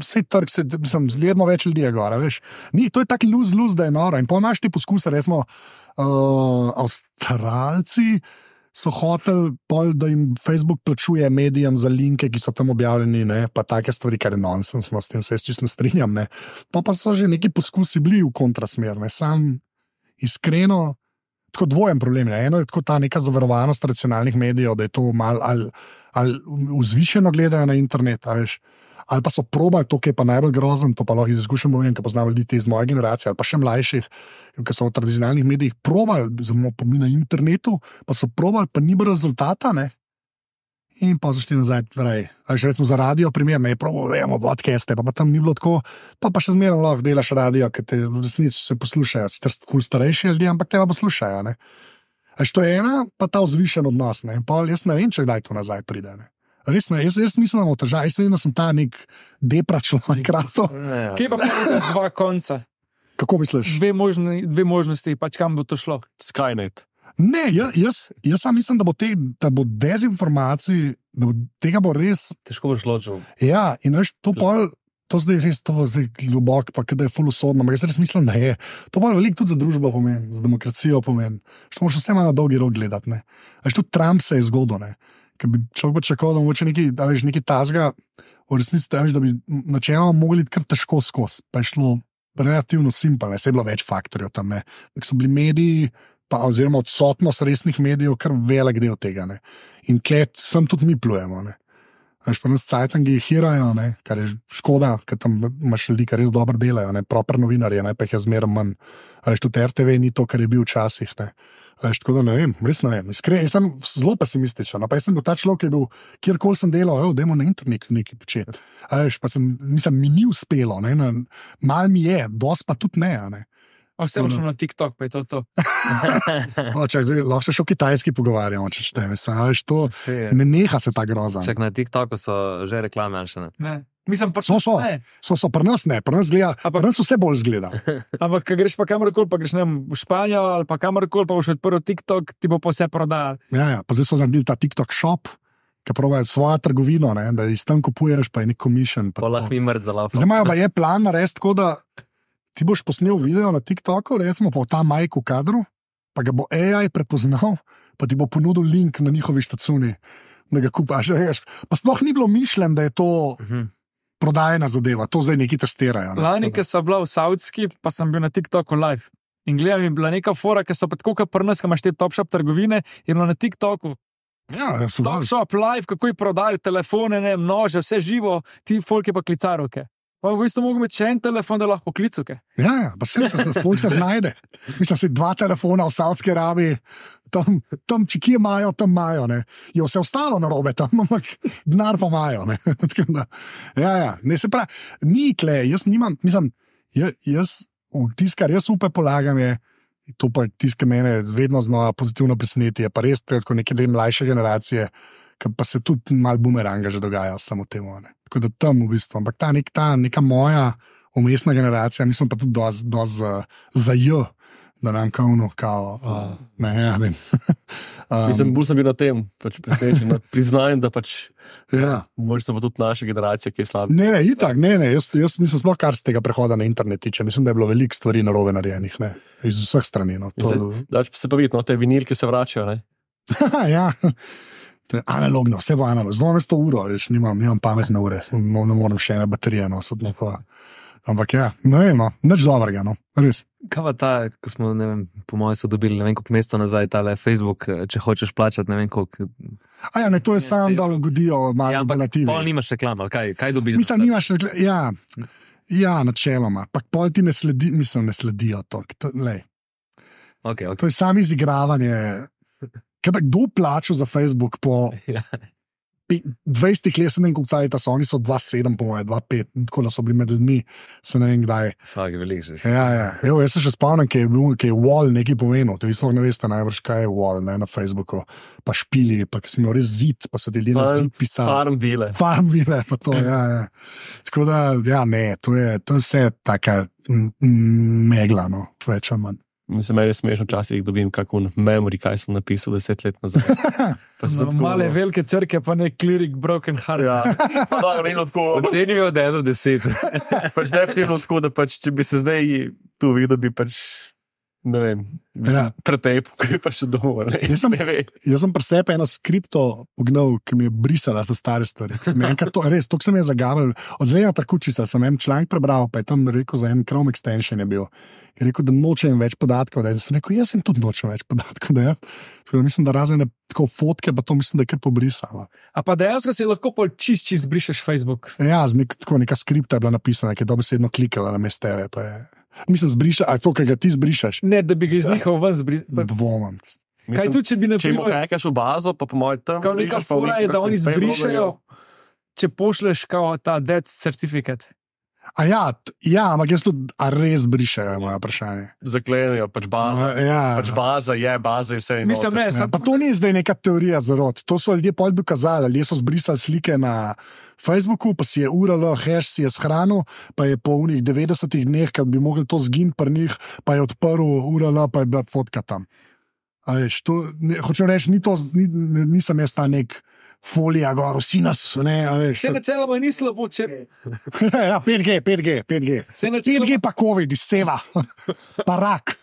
vse trg se, mislim, zgledno več ljudi je gora, veš. Ni, to je tako luz, luz, da je noro. In pa imaš ti poskuse, recimo, uh, Avstralci so hoteli, pol, da jim Facebook plačuje medijem za linke, ki so tam objavljeni, ne, pa take stvari, kar je nonsens, no, s tem se jaz čisto strinjam. Ne. Pa, pa so že neki poskusi bili v kontrasmer, ne, sam iskreno. Tako dvojen problem. Ne. Eno je tako ta neka zavarovanost tradicionalnih medijev, da je to malo ali, ali vzvišeno gledajo na internet, a veš, ali pa so probali to, kar je pa najbolj grozen, to pa lahko iz izkušenj povem, ker poznam ljudi iz moje generacije ali pa še mlajših, ki so v tradicionalnih medijih probali, zelo pomeni na internetu, pa so probali, pa ni bilo rezultata. Ne? In pa zašli nazaj, torej, še recimo za radio, primer, ne, probo, vemo, podcaste, pa, pa tam ni bilo tako, pa, pa še zmeraj lahko delaš radio, ker te v resnici se poslušajo, sicer kul starejši ljudje, ampak te pa poslušajo. Ne. A što je ena, pa ta vzvišen odnos, ne, pa jaz ne vem, če kdaj to nazaj pride. Ne. Res ne, jaz, jaz mislim, da imamo težave, jaz sem ta nek depra človek, rato. ne, Kje pa imamo dva konca, Kako misliš? dve, možni, dve možnosti, pač kam bo to šlo. Skynet. Ne, jaz, jaz, jaz sam mislim, da bo, te, da bo dezinformacij, da bo, tega bo res. Težko boš ločil. Ja, in veš, to pol. To zdaj res to zdaj globoko, pa da je fulosodno, ampak jaz res mislim, da je. To pa veliko tudi za družbo pomeni, za demokracijo pomeni. Što moraš vse na dolgi rok gledati. ne. Veš, tudi Trump se je zgodil, ne. Ker bi človek pričakoval, da mogoče neki, da veš, neki tazga, v resnici da, veš, da bi načeloma mogli iti kar težko skozi. Pa je šlo relativno simpelno, se je bilo več faktorjev tam. Ne. Ker so bili mediji, pa, oziroma odsotnost resnih medijev, kar velik del tega. Ne. In klet, sem tudi mi plujemo. Ne. Veš, pa nas cajtangi hirajo, ne, kar je škoda, ker tam imaš ljudi, ki res dobro delajo, ne, proper novinarje, ne, pa jih je zmeraj manj. Veš, tudi RTV ni to, kar je bil včasih. Ne. A Veš, tako da ne vem, res ne vem. Iskreno, jaz sem zelo pesimističen. No, pa jaz sem bil ta človek, ki je bil, kjerkoli sem delal, evo, dajmo na internet nekaj početi. A Veš, pa sem, mislim, mi ni uspelo, ne, na, mal mi je, dos pa tudi ne. a ne. A Vse boš šel na TikTok, pa je to to. O, čak, zdaj, lahko se še o kitajski pogovarjamo, če a veš, to, ne neha se ta groza. Čak na TikToku so že reklame, še ne. Ne. Mislim, pa, So, so. Ne. So, so pri nas ne, pri nas, gleda, Ampak- pri nas vse bolj zgleda. Ampak, ko greš pa kamorkoli, pa greš ne, v Španijo ali pa kamorkoli, pa boš odprl TikTok, ti bo pa vse prodajal. Ja, ja. Pa zdaj so naredili ta TikTok shop, ki pravijo svojo trgovino, ne, da iz tam kupuješ, pa je nek komišen. pa lahko mi mrd za lavo. Zdaj imajo pa je plan narediti tako, da ti boš posnel video na TikToku, recimo pa v ta majku kadru, pa ga bo AI prepoznal, pa ti bo ponudil link na njihovi štacuni, da ga kupaš. Pa sploh ni bilo mišljeno, da je to Mhm. Prodajna zadeva, to zdaj neki testirajo. ne. Lani, ki sem bila v Saudski, pa sem bil na TikToku live. In gledam, je bila neka fora, ki so pa tako, kot pri nas, ki imaš te top shop trgovine, in na TikToku. Ja, ja, so Top dali. shop live, kako jih prodajo telefone, ne, množe, vse živo, ti folki pa klicaroke. Pa v bistvu mogo imeti še en telefon, da lahko klicuke. Ja, ja, pa se se, se, se znajde. Mislim, da dva telefona v Saudski Arabiji, tam, tam če kje imajo, tam imajo. Ne. Je vse ostalo na robe, tam ampak denar pa imajo. ne. Da, Ja, ja, ne se pravi, ni kle, jaz nimam, mislim, jaz, jaz tisto, kar jaz upaj polagam, je. To pa tisto, kar mene vedno znova pozitivno preseneti, je pa res tako neke mlajše generacije, ki pa se tudi malo bumeranga že dogaja samo temu. Ne. Tako da tam v bistvu, ampak ta, nek, ta neka moja umestna generacija, mislim pa tudi dosti do za, za J, da nam kauno, kao, uh, ne, ja, ne. um, Mislim, bolj sem bil na tem, pač presenečen, nad priznanjem, da pač ja. mogoče pa tudi naše generacije, ki je slabe. Ne, ne, itak, ne, ne, jaz, jaz mislim, sploh kar z tega prehoda na internet tiče. Mislim, da je bilo veliko stvari narobe narejenih, ne, iz vseh strani. No. To, Dač se pa vidi, no, te vinilke se vračajo. Ja. To je analogno, vse bo analogno. Zelo me sto uro, veš, nimam, nimam pametne ure, no, ne morem še ene baterije nositi. No, Ampak ja, ne vem, no, nič dobrega, no, res. Kaj pa ta, ko smo, ne vem, po mojem, so dobili ne vem koliko mesecev nazaj, ta Facebook, eh, če hočeš plačati, ne vem koliko. A ja, ne, to je Ja, sam, sej- da godijo malo Ja, ja, ampak bolj pol nimaš reklam, ali kaj, kaj dobiš? Mislim, nimaš, rekla- ja, ja, načeloma, pa pol ti ne sledi, mislim, ne sledijo to. To, lej, Okay, okay. to je samo izigravanje. Kaj da kdo plača za Facebook po Ja. pi- 20 let, se ne vem, kako cajta so, oni so 2,7, po mojem, 2,5, tako da so bili med ljudmi, se ne vem kdaj. Fak, veliko že. Ja, ja. Evo, jaz se še spomnim, ki je bil, ki je Wall nekaj pomenil. To vi sploh ne veste, najbrž kaj je Wall ne, na Facebooku, pa špili, pa ki si imel res zid, pa so ti ljudje na Farm- zid pisali. Farmville. Farmville, pa to, ja, ja. Tako da, ja, ne, to je, to je vse taka megla, no, več ali manj. Mislim, meni je smešno, včasih dobim kakšen memory, kaj sem napisal deset let nazaj. Pa sem No, tako- male velike črke, pa ne klirik, broken heart. Ja, da. Ocenijo od 1 do 10. pač definitivno tako, da pač, če bi se zdaj tu videl, bi pač, ne vem, Ja. pretep, ki je še domov. ne. Jaz sem-. Jaz sem pri sebi eno skripto pognal, ki mi je brisala te stare stvari. Enkrat, to, res, to sem je zagabal. Od Lena Tarkučica sem en članek prebral, pa je tam rekel za en Chrome extension je bil. Je rekel, da nočem več podatkov. Da je. Sem rekel, jaz sem tudi nočem več podatkov. Da, ja. Tako da mislim, da razen tako fotke, pa to mislim, da je kar pobrisala. A pa dejansko si lahko pol čist, čist brišeš Facebook. Ja, z nek, tako neka skripta je bila napisana, ki je dobesedno klikala na je- Mislim, zbriša, a to, kar ga ti zbrišeš, Ne, da bi ga iz njihov ven zbrisal. dvomim. Kaj Mislim, tudi, če bi Če jim naprimer, hekaš v bazo, pa po mojem tam. kao neka fora je, da oni zbrišajo, če pošleš kao ta death certificate. A ja, ja, ampak jaz tudi, a res brišajo, je moje vprašanje. je. Zaklenijo, pač baza. Ja, Pač baza je, baza je vse. Mislim, ne, Ja, sam, pa to ni zdaj neka teorija zarod. To so ljudje pol dokazali. Ljudje so zbrisali slike na Facebooku, pa si je URL, hash si je shranil, pa je po unih 90 dneh, ki bi mogli to zginiti pri njih, pa je odprl URL, pa je bila fotka tam. A Veš, to, ne, hočem reči, ni to, ni, nisem jaz ta nek folija, gor, vsi nas, ne, veš. Vse načeloma ni slabo, če ja, 5G, 5G, 5G. Vse načeloma, 5G pa COVID, seva, pa rak.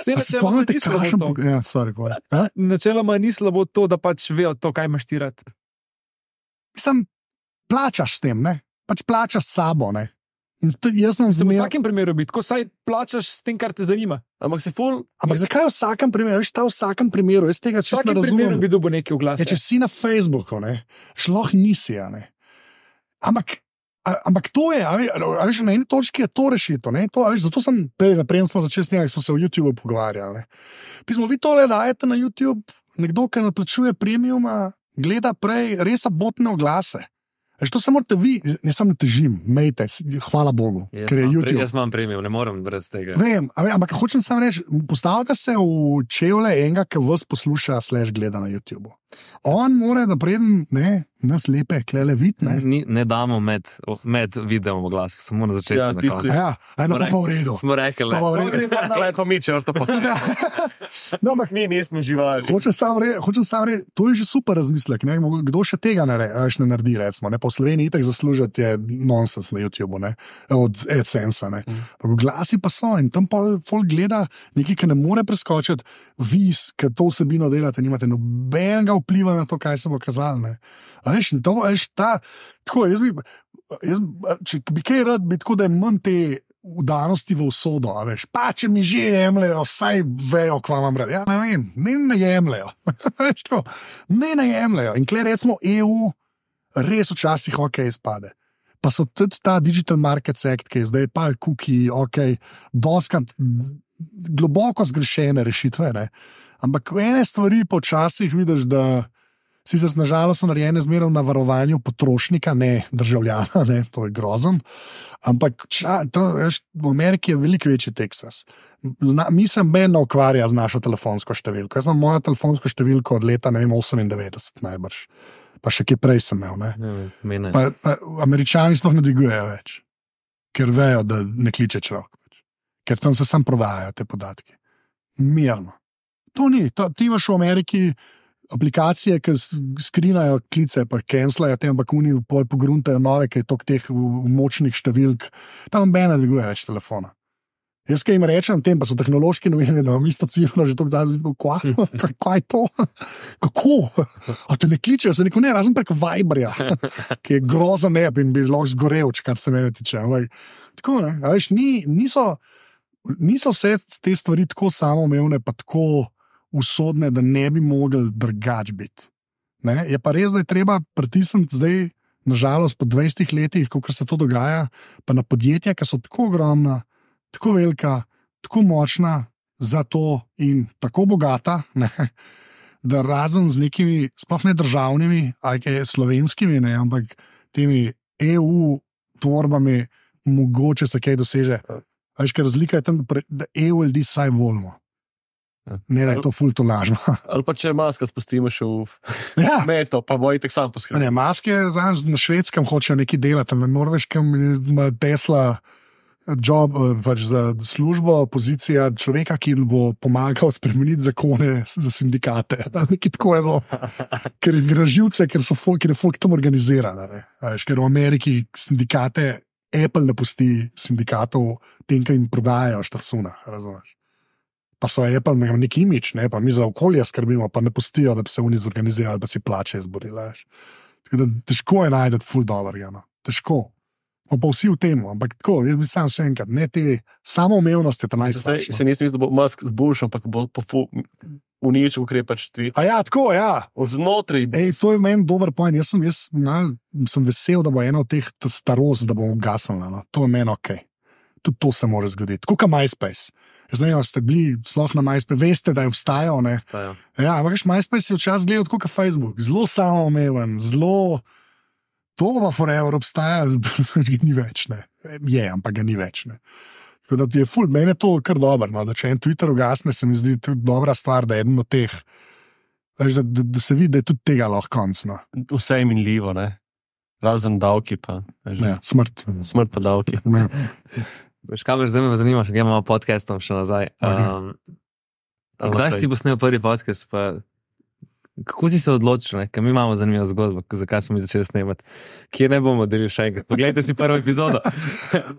se spomnite, kakšen Ja, sorry, povedal. A? Načeloma ni slabo to, da pač vejo to, kaj imaš ti rad. Mislim, plačaš s tem, ne? Pač plačaš s sabo, ne? Jaz sem Se v vsakem primeru biti, ko saj plačaš s tem, kar te zanima. Ampak si ful, Ampak zakaj v vsakem primeru, veš, ta v vsakem primeru, jaz tega čisto ne razumem. bi dobil neki oglas. Ja, če si na Facebooku, ne, šloh nisi. a Ne. Ampak, a, ampak to je, a a veš, na eni točki je to rešitev. ne, To, veš, zato sem prej, prej smo začeli snemati, smo se o YouTubu pogovarjali. ne. Pismo, vi tole dajete na YouTube, nekdo, ki naplačuje premium, gleda prej res abotne oglase. Veš, to se morate vi, ne težim, mejte, hvala Bogu, Jaz ker je imam pre- YouTube. Jaz imam premijo, ne morem brez tega. Vem, a vem, ampak hočem samo reči, postavite se v čevlje enega, ki vas posluša, slash gleda na YouTube. On mora, da preden ne, nas lepe, klele vidne. Ni, ne damo med, med videom v glas, samo na začetku. Ja, na tisti-. Ja, eno pa v redu. Smo rekli, Pa pa v redu. Klej pa mi črto pa se. No, ampak mi nismo živali. Hočem samo reči, reči, to je že super razmislek. Ne? Kdo še tega ne, re, ne naredi? Recimo, ne? Po Sloveniji tako zaslužiti je nonsens na YouTubu, ne? od AdSensa. Ne? Mm. Glasi pa so in tam pa folk gleda nekaj, kar ne more preskočiti. Vi, ki to vsebino delate, nimate nobenega vpliva na to, kaj se bo kazalo. Veš, in to, veš, ta, tako, jaz bi, jaz, če bi kaj rad, bi tako, da je manj te vdanosti v usodo. Veš, pa če mi že jemljajo, vsaj vejo, kva vam rad. Ja, ne vem, ne, ne jemljajo. Ne, ne jemljajo. In kle recimo EU, res včasih ok izpade. Pa so tudi ta Digital Market Act, ki je zdaj pa kuki, ok, doskrat globoko zgrešene rešitve. Ne? Ampak ene stvari počasih vidiš, da sicer nažalost so narejene zmeraj na varovanju potrošnika, ne državljana, ne? to je grozen. Ampak ča, to, veš, v Ameriki je veliko večji Teksas. Zna, mi se meni ukvarja z našo telefonsko številko. Jaz imam mojo telefonsko številko od leta ne vem, 98, najbrž. Pa še kaj prej sem imel. Ne? Ne, mene. Pa, pa Američani sploh ne dvigujejo več, ker vejo, da ne kliče človek. Več. Ker tam se sam prodajajo te podatke. Mirno. To ni. To, ti imaš v Ameriki aplikacije, ki skrinajo klice, pa cancelajo te, ampak oni pol pogruntajo nove, ki je tok teh močnih številk. Tam noben ne dviguje več telefona. Jaz, ki jim rečem, tem pa so tehnološki novinarji, da imam isto cifro, že tako zdaj, kaj, kaj je to? Kako? A te ne kličejo, se neko ne, razen prek Viberja, ki je grozen neb in bi lahko zgorel, če kar se mene tiče. Ampak, tako, ne, veš, ni, niso, niso vse te stvari tako samoumevne, pa tako usodne, da ne bi mogli drugače biti. Ne? Je pa res, da je treba pritisniti zdaj, nažalost, po 20 letih, ko se to dogaja, pa na podjetja, ki so tako ogromna, tako velika, tako močna za to in tako bogata, ne? da razen z nekimi, sploh ne državnimi, ali slovenskimi, ne? ampak temi EU tvorbami, mogoče se kaj doseže. Veš, ker razlika je tam, da EU ljudi saj volimo. Ne, da je to fulto lažno. Ali pa če maska spustimo še v ja. meto, pa boji tako sam poskrbeti. Ne, maske znaš, na švedskem hočejo nekaj delati, na norveškem ima Tesla. Job, eh, pač za službo, pozicija človeka, ki bo pomagal spremeniti zakone za sindikate. Nekaj tako je bilo, ker je gre živce, ker so folk, ker je folk tam organizirana. Veš, ker v Ameriki sindikate, Apple ne pusti sindikatov, tem, ki jim prodajajo štrcuna. Razumeš? Pa so Apple ne, neki imič, ne, pa mi za okolje skrbimo, pa ne pustijo, da bi se oni zorganizirali, da si plače izborili. Tako da težko je najti full dollar, no. težko. Pa, pa vsi v tem, ampak tako, jaz bi sam še enkrat, ne te samoumevnosti, ta najslabša. se nisem mislil, da bo Musk zboljšal, ampak bo uničil ukrepe pač tweet. A ja, tako, ja. Od znotraj. Ej, to je meni dober pojem. Jaz sem, jaz, mal, sem vesel, da bo ena od teh ta starost, da bo ugasnila. No. To je meni ok. Tudi to se zgoditi. Tako kot MySpace. Ne vem, ali ste bili sploh na MySpace, veste, da je obstajal. Ne? Ja. Ja, ampak MySpace je včasih gledal kot Facebook, zelo samoumeven, zelo. To pa forever obstaja, ga ni več. Ne. Je, ampak ga ni več. Ne. Tako da ti je ful, meni je to kar dobro. No, da če en Twitter ugasne, se mi zdi tudi dobra stvar, da je eden od teh. Veš, da, da, da se vidi, da je tudi tega lahko konc. No. Vse je minljivo, ne? razen davki, pa veš, Ne, smrt. smrt pa davki. Ne. Veš, kaj me zdaj zanima, če gremo podcastom še nazaj. Um, ali Kdaj naprej. si posnel prvi podcast? Pa... Kako si se odločil, ne? ker mi imamo zanimivo zgodbo, zakaj smo mi začeli snemati, kje ne bomo delili še enkrat. Poglejte si prvo epizodo.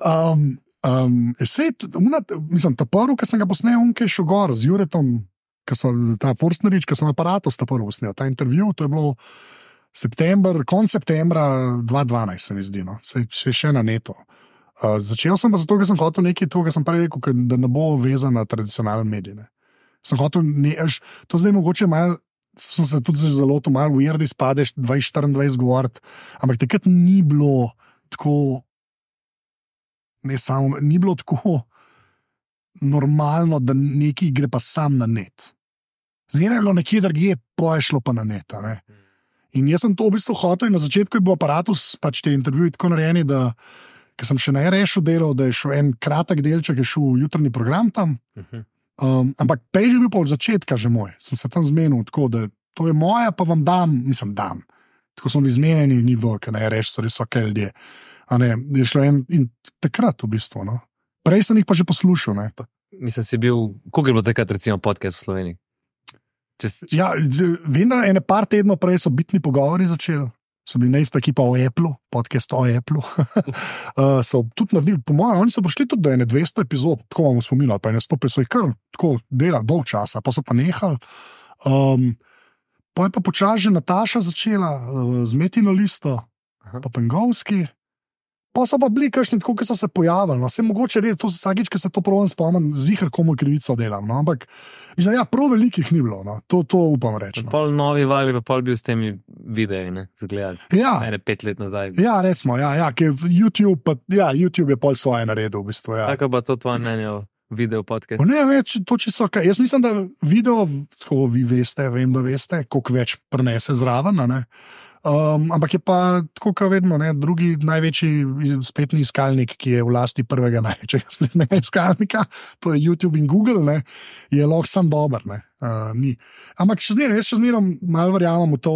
Um, um, sej, una, mislim, ta prvi, ki sem ga posnel, je šel gor z Juretom, ki so ta Forstnerič, ki sem aparatus ta prvi posnel, ta intervju, to je bilo september, konc septembra 2012, se mi zdi, no. Sej, še, še na neto. Uh, začel sem pa zato, ker sem hotel nekaj to, kar sem prej rekel, da ne bo vezan na tradicionalne medije. Ne. Sem hotel, ne, až, to zdaj mogoče malo. Sem se tudi zelo to malo ujerdi, spadeš 20-24 govoriti, ampak takrat ni bilo tako ne samo, ni bilo tako normalno, da neki gre pa sam na net. Zmeraj je bilo nekje drugje, pa je šlo pa na net. ne. In jaz sem to v bistvu hotel, in na začetku je bil aparatus, pač te intervjuje tako narejeni, da ker sem še na REŠu delal, da je šel en kratek delček, je šel v jutrni program tam. Um, ampak pej že bil pa od začetka že moj, sem se tam zmenil, tako da to je moja, pa vam dam, nisem dam. Tako smo bili zmenjeni, ni bilo, ker ne reš, so res ok ljudje. A Ne, je šlo en in takrat v bistvu. No. Prej sem jih pa že poslušal. Ne. Mislim, si bil, koliko je bilo takrat, recimo, podcast v Sloveniji? Čez, Ja, vem, da ene par tednov prej so bitni pogovori začeli. So bili najsprej ekipa o Apple, podcast o Apple. uh, so tudi naredili, po mojem, oni so prišli tudi do ene 200 epizod, tako vam spominjam, ali pa ene 100, so jih kar tako delali dolg časa, pa so pa nehali. Um, pa je pa počasi že Nataša začela uh, z Metino listo, Aha. pa Pengovski. Pa so pa bili kakšni, tako, ki so se pojavili. No, se mogoče res, to vsakič, ki se to pravim, spomnim, zihar komu krivico delam. No, ampak, mislim, ja, prav velikih ni bilo, no. to, to upam reči. No. pol novi val, pa pol bil s temi videi, ne, zgled. Ja, Ene pet let nazaj. ja, recimo, ja, ja, YouTube, pa, ja, YouTube je pol svoje naredil. V bistvu, ja. Tako pa to tvoje mnenje video podcast. O Ne več, to čisto kaj. Jaz mislim, da video, tako vi veste, vem, da veste, koliko več prenese zraven. ne. Um, ampak je pa, tako kot vedno, ne, drugi največji spletni iskalnik, ki je v lasti prvega največjega spletnega iskalnika, to je YouTube in Google, ne, je lahko sam dober. ne, Uh, ni. Ampak še zmeraj, jaz še zmeraj malo verjamem v to,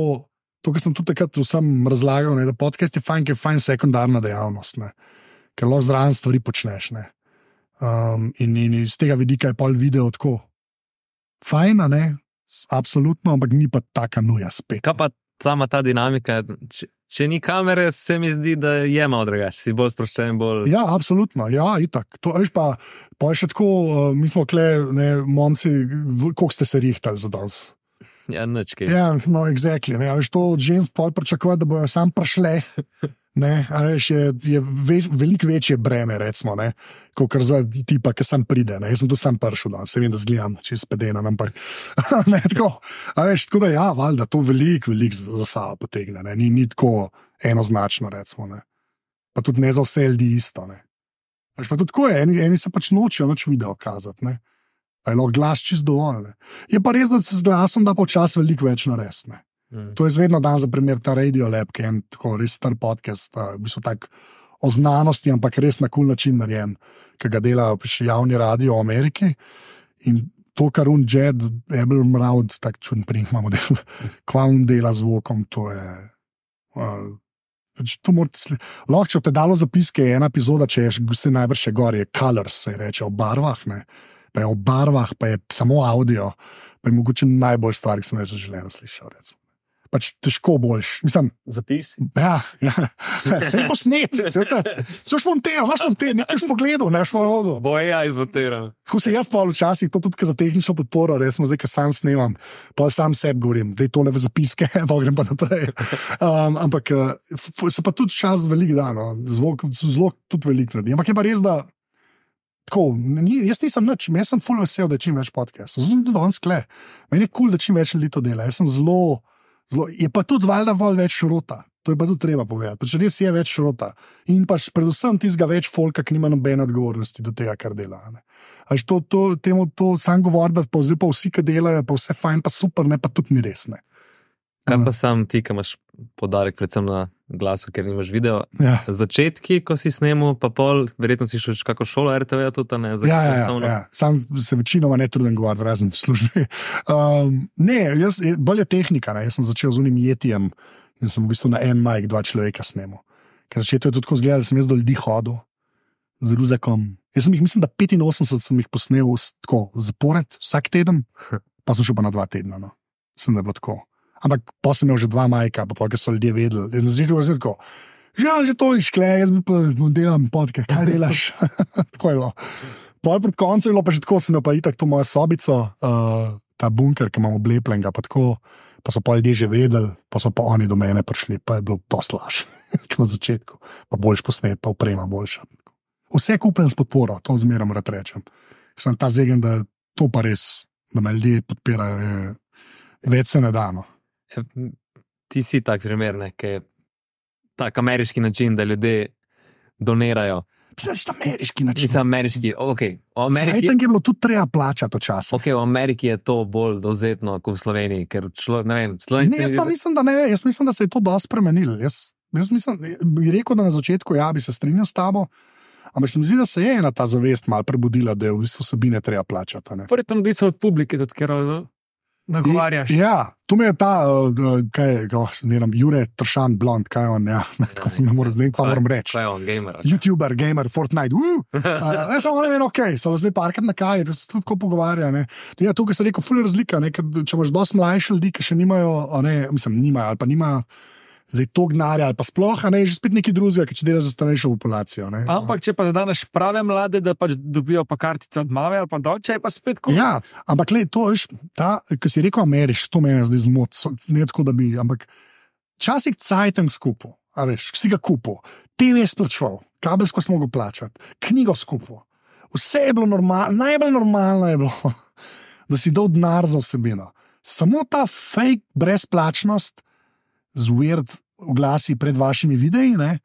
to, kar sem tudi takrat vsem razlagal, ne, da podcast je fajn, ker je fajn sekundarna dejavnost, ne, ker lahko zraven stvari počneš. Ne. Um, in, in iz tega vidika je pol video tako. Fajn, a ne, absolutno, ampak ni pa taka nuja spet. Kaj pa sama ta dinamika? Če, če ni kamere, se mi zdi, da je malo drugače. Si bolj sproščen, bolj. Ja, absolutno, ja, itak. To, veš pa, pa je še tako, uh, mi smo kle, ne, momci, koliko ste se rihtali za danes. Ja, nič kaj. Ja, no, exactly. Ne, veš, to od žensk pol pričakovati, da bojo sam prišle. Ne, veš, je je več, veliko večje breme, recimo, ne, kot za tipa, ki sam pride. Ne. Jaz sem tu sam prišel, da se vem, da zgledam čez pedena, ampak ne, tako, veš, tako da ja, valjda to veliko, veliko za, sabo potegne, ne. ni, ni tako enoznačno, recimo. Ne. Pa tudi ne za vse ljudi isto. Ne. Veš, pa tudi tako je, eni, eni se pač nočejo noč video kazati. Ne. Pa je lahko glas čist dovolj. Ne. Je pa res, da se z glasom da počasi veliko več narediti. Mm. To je vedno dan za primer ta Radio Lab, ki je en tako res star podcast, v bistvu tak o znanosti, ampak res na kul način narejen, ki ga delajo še javni radio v Ameriki. In to, kar un Jed, Abel Mraud, tako čudn prink imamo, del, kva un dela z zvokom, to je. Uh, pač Lahko, če te dalo zapiske, je ena epizoda, če je še- se najbrž še gor, je Colors, se reče, o barvah, ne. pa je o barvah, pa je samo avdio, pa je mogoče najbolj stvar, ki sem jaz v življenju slišal. Recimo. Pač težko boljš. Mislim, Zapis. ja, ja. Vse je posnet, vse je monterano, imaš monterano, nekaj pogledal, ne šlo vodo. Bo ja izmontiral. Ko se jaz pa včasih, to tudi za tehnično podporo, recimo zdaj, ki sam snemam, pa sam sebi govorim, da je tole v zapiske, pa grem pa naprej. Um, ampak eh, se pa tudi čas veliko da, no. zvok zelo tudi veliko naredi. Ampak je pa res, da. Tako, ni, jaz nisem nič, jaz sem full vesel, da je čim več podcastov. Zato tudi danes kle. Meni je kul, cool, da čim več ljudi to dela. Jaz sem zelo, zelo je pa tudi valjda bolj več šrota. To je pa tudi treba povedati. Pač res je več šrota. In pač predvsem tistega več folka, ki nima nobene odgovornosti do tega, kar dela. a ne. A veš, To, to, temu, to sam govori, da pa, pa vsi, ki delajo, pa vse fajn, pa super, ne pa tudi ni res. Ne. Kaj pa sam ti, ki imaš podarek, predvsem na glasu, ker nimaš video. Ja. Začetki, ko si snemal, pa pol, verjetno si šel še kako šolo RTV, tudi ne za Ja, ja, ja, časovno. ja. Sam se večinoma ne trudim govoriti, razen v službi. Um, ne, jaz, bolj je tehnika. Ne. Jaz sem začel z unim jetijem in sem v bistvu na en majk dva človeka snemal. Ker začeto je tudi tako zgledalo, da sem jaz do ljudi hodil z ruzakom, Jaz sem jih, mislim, da 85 sem jih posnel tako zapored, vsak teden, pa sem šel pa na dva tedna. No. Mislim, da je bilo tako. Ampak pa sem imel že dva majka, pa pa so ljudje vedeli. In zdaj je tako. Že že to iškle, jaz pa delam podke, kaj delaš. tako je bilo. Pol pred koncem je bilo pa že tako, sem imel pa itak to mojo sobico, uh, ta bunker, ki imamo oblepljenega, pa tako. Pa so pa ljudje že vedeli, pa so pa oni do mene prišli, pa je bilo to slaž, kot na začetku. Pa boljš posnet, pa uprema boljša. Vse kupljen s podporo, to zmeraj moram reči. Sem ta zegen, da to pa res, da me ljudje podpirajo, je več se ne da. No. Ti si tak primer, ne, ki je tak ameriški način, da ljudje donirajo. To ameriški način. Mislim, ameriški, ok. V Ameriki, Ameriki... je bilo tudi treba plačati včasih. okay, v Ameriki je to bolj dovzetno kot v Sloveniji, ker člo, ne vem, Slovenci. Ne, jaz pa mislim, da ne, jaz mislim, da se je to dosti spremenilo. Jaz, jaz mislim, bi rekel, da na začetku ja, bi se strinjal s tabo, ampak se mi zdi, da se je ena ta zavest malo prebudila, da je v bistvu vsebine treba plačati. a ne. Verjetno odvisno od publike, tudi ker nagovarjaš. I- Ja, tu me je ta, uh, kaj je, oh, ne vem, Jure Tršan, blond, kaj je on, ja, tako ne morem zdaj, pa moram reči. Kaj je on, gamer? YouTuber, gamer, Fortnite. Uh, uh, jaz samo ne vem, ok, smo zdaj parkrat na kaji, da se tudi tako pogovarja. Ne. Ja, tukaj se reko, fully razlika. Ne, ker če imaš dosti mlajše ljudi, ki še nimajo, a ne, mislim, nimajo ali pa nimajo. Zdaj to gnarja ali pa sploh, a ne, je že spet neki drugega, ki če dela za starejšo populacijo. Ne. Ampak, če pa zadaneš prave mlade, da pač dobijo pa kartice od mame ali pa doče, pa spet kot. Ja, ampak le, to je, ki si rekel, ameriški, to meni zdaj zmot, so- ne tako, da bi, ampak včasih cajtem skupaj, a veš, si ga kupil, TV je splačal, kabelsko smo ga plačati, knjigo skupaj. Vse je bilo normalno, najbolj normalno je bilo, da si dal denar za vsebino. Samo ta fake brezplačnost z weird oglasi pred vašimi videi, ne,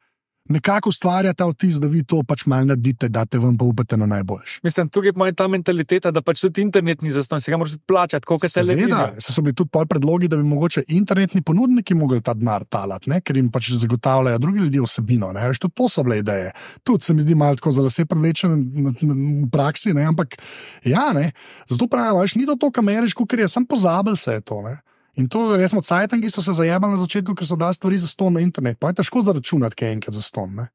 nekako ustvarja ta vtis, da vi to pač malo naredite, da te vam pa upate na najboljši. Mislim, tukaj je ta mentaliteta, da pač tudi internet ni zastonj, se ga moraš plačati, kot je Seveda, televizija. so bili tudi pol predlogi, da bi mogoče internetni ponudniki mogli ta denar talati, ne? ker jim pač zagotavljajo drugi ljudje vsebino. Veš, tudi to so bile ideje. Tudi se mi zdi malo tako za lase privlečen v praksi, ne? ampak ja, ne. zato pravim, veš, ni to tako ameriško, ker je sam pozabil se je to. Ne? In to, recimo, cajtangi so se zajemali na začetku, ker so dali stvari za ston na internet. Pa je težko zaračunati, kaj je enkrat za ston.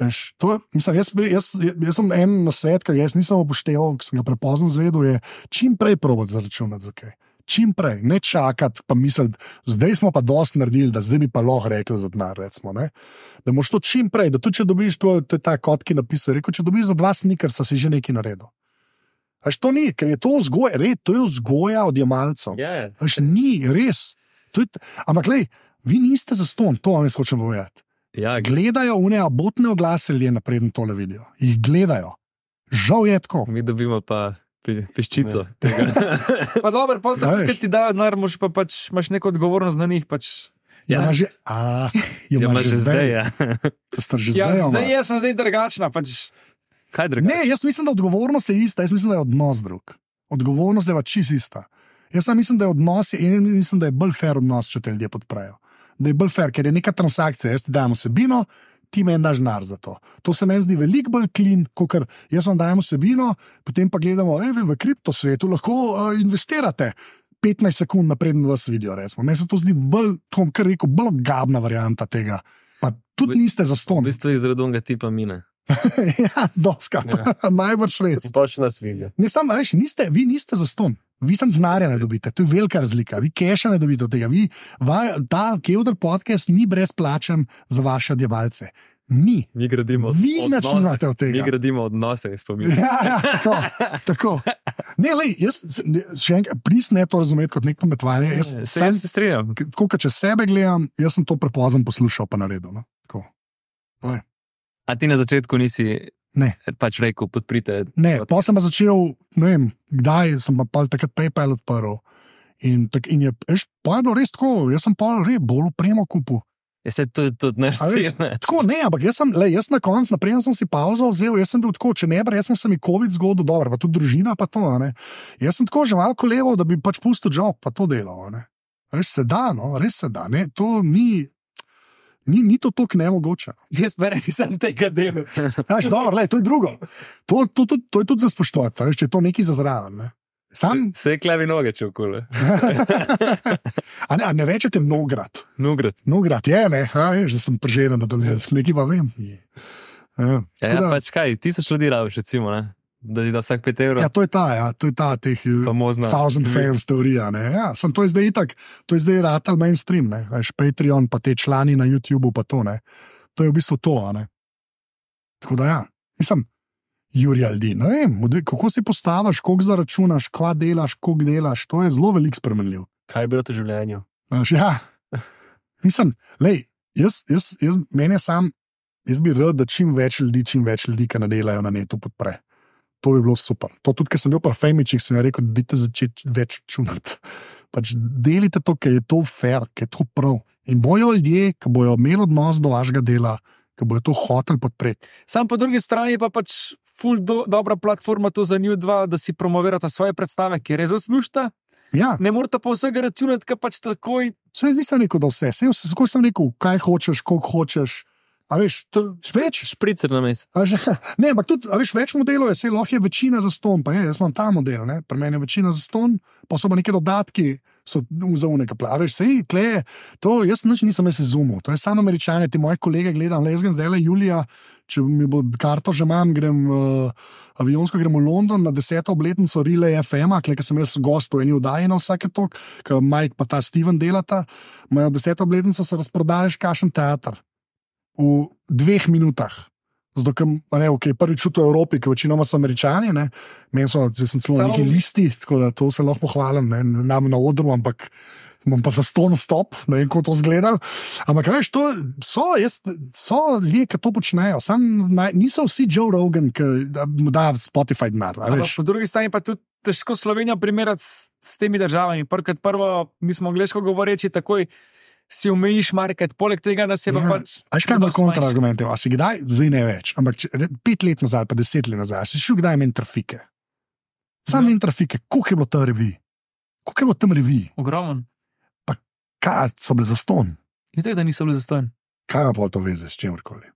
Veš, to, je- mislim, jaz, bi- jaz, jaz sem en na svet, ki jaz nisem upošteval, ki sem ga prepozno zvedel, je čim prej probat zaračunati za kaj. Čim prej, ne čakati, pa misliti, zdaj smo pa dosti naredili, da zdaj bi pa lahko rekli za denar. Da moš to čim prej, da tudi če dobiš to, to je ta kot, ki napisal, rekel, če dobiš za dva snikersa, si že nekaj naredil. Až to ni, ker je to vzgoja, red, to je vzgoja od jemalcev. Ja, ja. Až ni, res. Je Ampak, lej, vi niste za ston, to vam jaz hočem povedati. ja Gledajo une abotne oglase ljudje naprej, tole vidijo. Jih gledajo. Žal je tako. mi dobimo pa pe- peščico. Pa dobro, pa A tako, veš. ker ti dajo denar, moš pa pač imaš neko odgovornost na njih. Pač. Ja, ima že, a, jo Ja, ima že zdaj. Ja. To ste že Ja, zdaj. zdaj jaz sem zdaj drugačna. Pač. Kaj drugače? Ne, jaz mislim, da odgovornost je ista, jaz mislim, da je odnos drug. Odgovornost je pa čist ista. Jaz sam mislim, da je odnos in mislim, da je bolj fair odnos, če te ljudje podprejo. Da je bolj fair, ker je neka transakcija, jaz ti dajem vsebino, ti meni daš denar za to. To se meni zdi veliko bolj klin, kot kar jaz vam dajem vsebino, potem pa gledamo, da v kripto svetu lahko uh, investirate. 15 sekund naprej, da vas vidijo. Recimo. Meni se to zdi bolj, kar rekel, bolj gabna varianta tega. Pa tudi V- niste za V ston. bistvu iz redonga tipa mine. ja, doskrat, ja. najbrž res. Pa še nas vidijo. Ne, samo, veš, niste, vi niste za ston. Vi sem denarja ne dobite, to je velika razlika. Vi keša ne dobite od tega. Vi, va, ta Kevdr podcast ni brezplačen za vaše odjemalce. Ni. Mi gradimo Vi nimate od Mi tega. gradimo odnose in spomin. Ja, ja, tako, tako. Ne, lej, jaz, še enkrat, prisne to razumeti kot nek pametvanje. Jaz, Se sem, jaz se strinjam. kot če sebe gledam, jaz sem to prepozno poslušal, pa naredil. No? Tako. A ti na začetku nisi Ne. pač rekel, podprite. Ne, pa sem pa začel, ne vem, kdaj sem pa pol takrat PayPal odprl. In, tak, in je, veš, pa je bilo res tako, jaz sem pa res bolj upremo kupu. Je se tudi naš A veš, ne? Tako ne, ampak jaz sem, le, jaz na koncu, naprej sem si pauzo vzel, jaz sem bil tako, če ne, res smo se mi COVID zgodil, dobro, pa tudi družina, pa to. Ne. Jaz sem tako že malo levo, da bi pač pustil job, pa to delal. Ne. Veš, se da, no, res se da, ne, to ni. Ni, ni to tako nemogoče. Jaz berem, nisem tega dela. Znaš, dobro, lej, to je drugo. To, to, to, to je tudi za spoštovati, a veš, če je to nekaj za zraven. Ne. Sam, Se je klevi noge, če okole. a ne, a ne rečete mnograt. Nugrad. Mnograt je, ne, a, veš, da sem prežeren, da dolžem, nekaj pa vem. Ja. Ja, ja, da- pač kaj, tisoč ljudi rabiš, recimo, ne? Da ti da vsak 5 evrov. Ja, to je ta, ja, to je ta teh eh, Famozna. thousand fans teorija. Ne? Ja, sem to je zdaj itak, to je zdaj ratal mainstream, ne? Veš, Patreon, pa te člani na YouTubu, pa to ne. To je v bistvu to, a ne. Tako da ja, mislim, Juri Aldi, ne vem, kako si postaviš, koliko zaračunaš, kva delaš, koliko delaš, to je zelo velik spremenljiv. Kaj je bilo v življenju? Veš, ja, mislim, lej, jaz, jaz, jaz, meni je sam, jaz bi rad, da čim več ljudi, čim več ljudi, ki ne delajo na netu, podpre. To bi bilo super. To tudi, ker sem bil pri Femičih, sem rekel, da dajte začeti več čunati. Pač delite to, ker je to fair, ker je to prav. In bojo ljudje, ki bojo imeli odnos do vašega dela, ki bojo to hoteli podpreti. Sam po drugi strani pa pač ful do, dobra platforma to za njih dva, da si promovirata svoje predstave, ki res zaslužite. Ja, Ne morete pa vsega računati, ker pač takoj. se zdi se rekel, da vse, vse, vse, kako sem rekel, kaj hočeš, koliko hočeš. A veš, to, več, Špricer na mes. A že- Ne, ampak tudi, veš, več modelov je, se lahko je večina za ston, pa je, jaz imam ta model, ne? pri meni je večina za ston, pa so pa neki dodatki, so za unega plaveš, sej, kle, to jaz nič nisem jaz izumil, to je samo američane, ti moji kolege gledam, le jaz grem zdaj le Julija, če mi bo karto že imam, grem uh, avionsko, grem v London na deseto obletnico Relay FM, kle, ker sem jaz gost v eni vdaji na vsake tok, ker Mike pa ta Steven delata, imajo deseto obletnico, se razprodajaš kašen teater v dveh minutah. Zato, ker ne, okay, prvič v Evropi, ki večinoma so američani, ne, meni so, sem celo Samo- neki listi, tako da to se lahko pohvalim, ne, nam na odru, ampak bom pa za ston stop, ne vem, kako to zgleda. Ampak, veš, to so, jaz, so ljudje, ki to počnejo, sam naj, niso vsi Joe Rogan, ki da mu da Spotify denar. po drugi strani pa tudi težko Slovenijo primerjati s, s temi državami. Prvo mi smo angliško govoreči, takoj si umejiš market, poleg tega, da se pa Ja. pač. A Veš kaj manjši. kontraargumente? A si kdaj, zdaj ne več, ampak če, pet let nazaj, pa deset let nazaj, si šel kdaj meni trafike. Sam meni trafike, koliko je bilo tam revij, koliko je bilo tam revij, Ogromen. kaj so bile za ston, In tako, da niso bili zastojni. kaj pol to veze s čimkoli.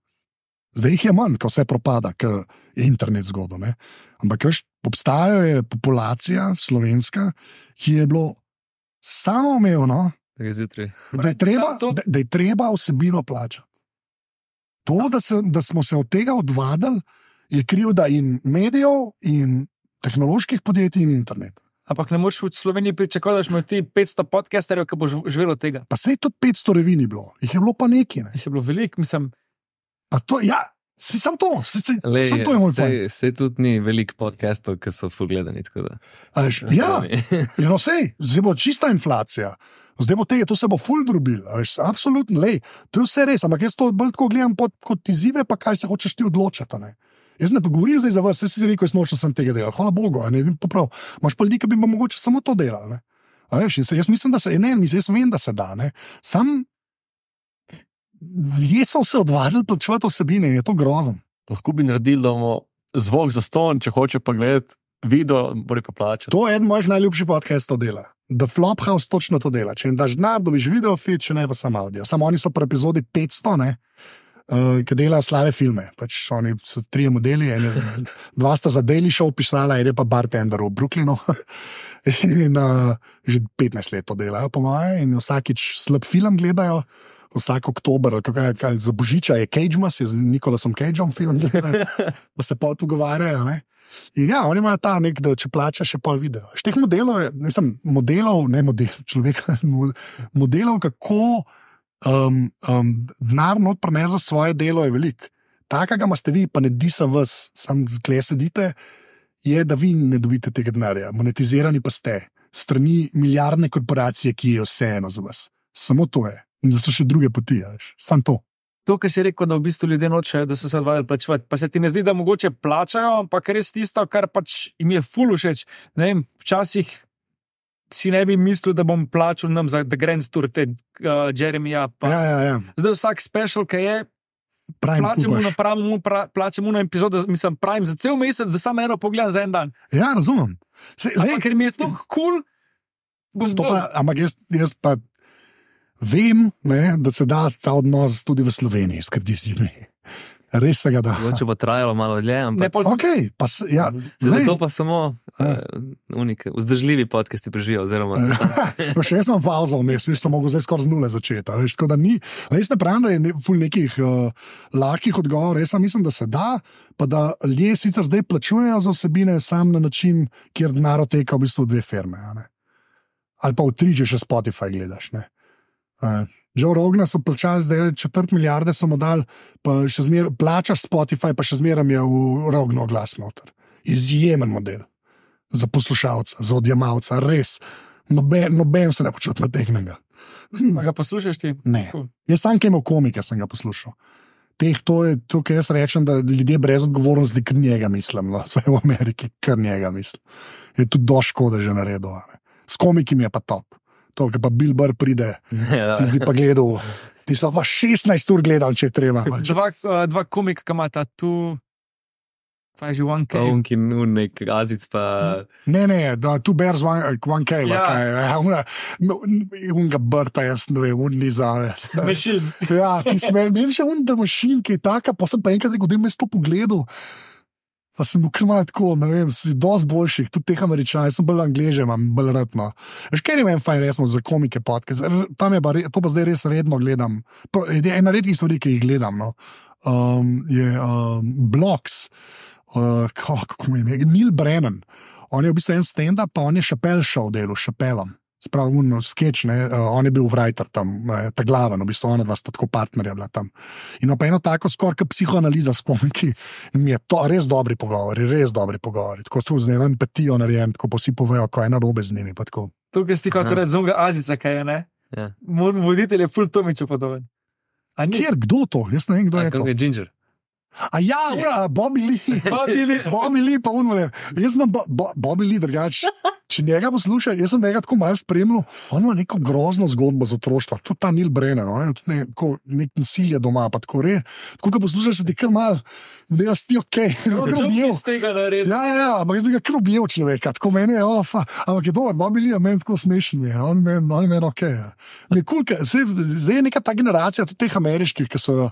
Zdaj jih je manj, ko vse propada, ker je internet zgodbo. ne. Ampak veš, obstaja je populacija slovenska, ki je bilo samoumevno. Da je treba, da, da je treba vsebino plačati. To, da, se, da smo se od tega odvadili, je krivda in medijev, in tehnoloških podjetij, in interneta. Ampak ne moreš v Sloveniji pričakovati, da imaš ti 500 podcasterjev, ki bo živelo tega. Pa se je tudi 500 revij bilo, jih je bilo pa nekaj. Ne? Jih je bilo veliko, mislim. A To, ja, si sam to, si, si, Lej, sam to je moj pojem. sej tudi ni veliko podcastov, ki so full gledani. tako da- Ja, ja no, sej, zdaj bo čista inflacija. Zdaj bo tega, to se bo ful veš, Absolutno, lej, to je vse res, ampak jaz to bolj tako gledam pod, kot izzive, pa kaj se hočeš ti odločiti. ne. Jaz ne govorim zdaj za vas, jaz si rekel, jaz nočem sem tega delal, hvala Bogu, ne vem poprav. Imaš pa ljudi, ki bi mogoče samo to delali. Veš, se, jaz mislim, da se, ne, jaz vem, da se da. Ne. Sam ljudje so se odvadili plačevati vsebine in je to grozno. Lahko bi naredili, da bomo zvok za ston, če hoče pa gledati video, mora pa plačati. To je eden mojih najljubših podcastov dela. The Flophouse točno to dela. Če jim daš denar, dobiš video feed, če ne pa samo audio. Samo oni so pri epizodi 500, ne, uh, ki delajo slave filme. Pač oni so trije modeli, en je, dva sta za Daily Show pisala, en je pa bartender v Brooklynu. In uh, že 15 let to delajo, po mojem, in vsakič slab film gledajo. Vsak oktober, kaj, kaj, za božiča je Cagemas, je z Nikolasom Cageom film, pa se pa pogovarjajo. ne. In ja, oni imajo ta nek, da če plačaš, še pol video. Šteh modelov, mislim, modelov, ne model, človeka, mo- modelov, kako um, um, denar not prenese za svoje delo, je velik. Takega imate vi, pa ne disa vas, sam zgle sedite, je, da vi ne dobite tega denarja, monetizirani pa ste, strani milijardne korporacije, ki je vseeno za vas. Samo to je. In da so še druge poti, veš. sam to. To, kar si rekel, da v bistvu ljudje nočejo, da so se odvajali plačevati. Pa se ti ne zdi, da mogoče plačajo, ampak res tisto, kar pač jim je ful všeč. Ne vem, včasih si ne bi mislil, da bom plačal nam za The Grand Tour, te uh, Jeremija. Pa. Ja, ja, ja. Zdaj vsak special, ki je, kupaš. na pravim, pra, plačamo na epizodo, mislim, pravim za cel mesec, da samo eno pogledam za en dan. Ja, razumem. Se, Ampak ker mi je to kul, cool, ampak jaz, jaz pa vem, ne, da se da ta odnos tudi v Sloveniji skrbiti. Res se ga da. Mogoče bo trajalo malo dlje, Ne, ampak pol, Okay, pa, s- ja, zdaj- zato pa samo Ja. uh, unike, vzdržljivi podcasti preživijo. Oziroma, še jaz imam pauzo vmes, veš, sem mogel zdaj skoraj z nule začeti. Veš, tako da ni, jaz ne pravim, da je ne, ful nekih uh, lahkih odgovorov, jaz mislim, da se da, pa da ljudje sicer zdaj plačujejo za vsebine sam na način, kjer denar oteka v bistvu v dve firme. a ne. Ali pa v tri, če še Spotify gledaš. Ne. Uh, Joe Rogna so plačali, zdaj četrt milijarde so mu dali, pa še zmeraj plačaš Spotify, pa še zmeraj je v Rogno glas noter. Izjemen model za poslušalca, za odjemalca, res. Noben, noben se ne počuti nategnjenega. a ga poslušaš ti? Ne. Cool. Jaz sam, ki imel komike, sem ga poslušal. Teh, to je to, kar jaz rečem, da ljudje brez odgovornosti, kar njega mislim, no, vsaj v Ameriki, kar njega mislim. Je tudi do škode že naredil. ne. S komiki mi je pa top. To, ki pa Bill Burr pride, ja, ti bi pa gledal, ti si lahko pa 16 ur gledal, če je treba. pač. Dva, uh, dva komika, ki imata tu, pa je že one K. unki, nek azic, pa Ne, ne, da tu bears one, one K, Ja. ja. unga brta, jaz ne vem, un ni za me. Mešin. Ja, ti si meni še unda mašin, ki je taka, pa sem pa enkrat rekel, da imaš to pogledal. Pa sem bil krmal tako, ne vem, si dosti boljših, tudi teh američanov, jaz sem bolj angliže, imam bolj rad. No. Veš, ker meni fajn, resmo za komike R- tam je pa, re- to pa zdaj res redno gledam. Ena redkih stvari, ki jih gledam, no. um, je um, Bloks, uh, kako mi je, Neil Brennan. On je v bistvu en stand-up, pa on je šapel šel delo, šapelom. Spravno sketch, ne, uh, on je bil writer tam, ne, ta glaven, v bistvu ona dva sta tako partnerja bila tam. In ima pa eno tako skoraj kot psihoanaliza s komiki. In mi je to res dobri pogovori, res dobri pogovori. Tako so z eno empatijo narejen, ko pa vsi povejo, ko je ena robe z njimi. pa tako. Tukaj si kot reči zunga Azica, kaj je, ne? Ja. Moj voditelj je full Tomiču podoben. A? Kjer, kdo to? Jaz ne vem, kdo je to. kako je Ginger. A ja, ura, Bobby Lee. Bobby Lee. Bobby Lee, pa unmo. Jaz imam bo, bo, Bobby Lee drugače. Če njega poslušaj, jaz sem njega tako malo spremljal, on ima neko grozno zgodbo z otroštva, tudi ta Nil Brennan, on je tudi neko, nek nasilje doma, pa tako re. Tako, ko poslušaš, se ti kar mal, da jaz ti ok, naredil. Ja, ja, ja, ampak jaz bi ga kar objel človeka, tako meni je, oh, fa, ampak je dober, Bobby Lee je meni tako smešen, je, on je meni, meni ok. Ja. Ne, cool, ke- zdaj, zdaj je neka ta generacija, tudi teh ameriških, ki so.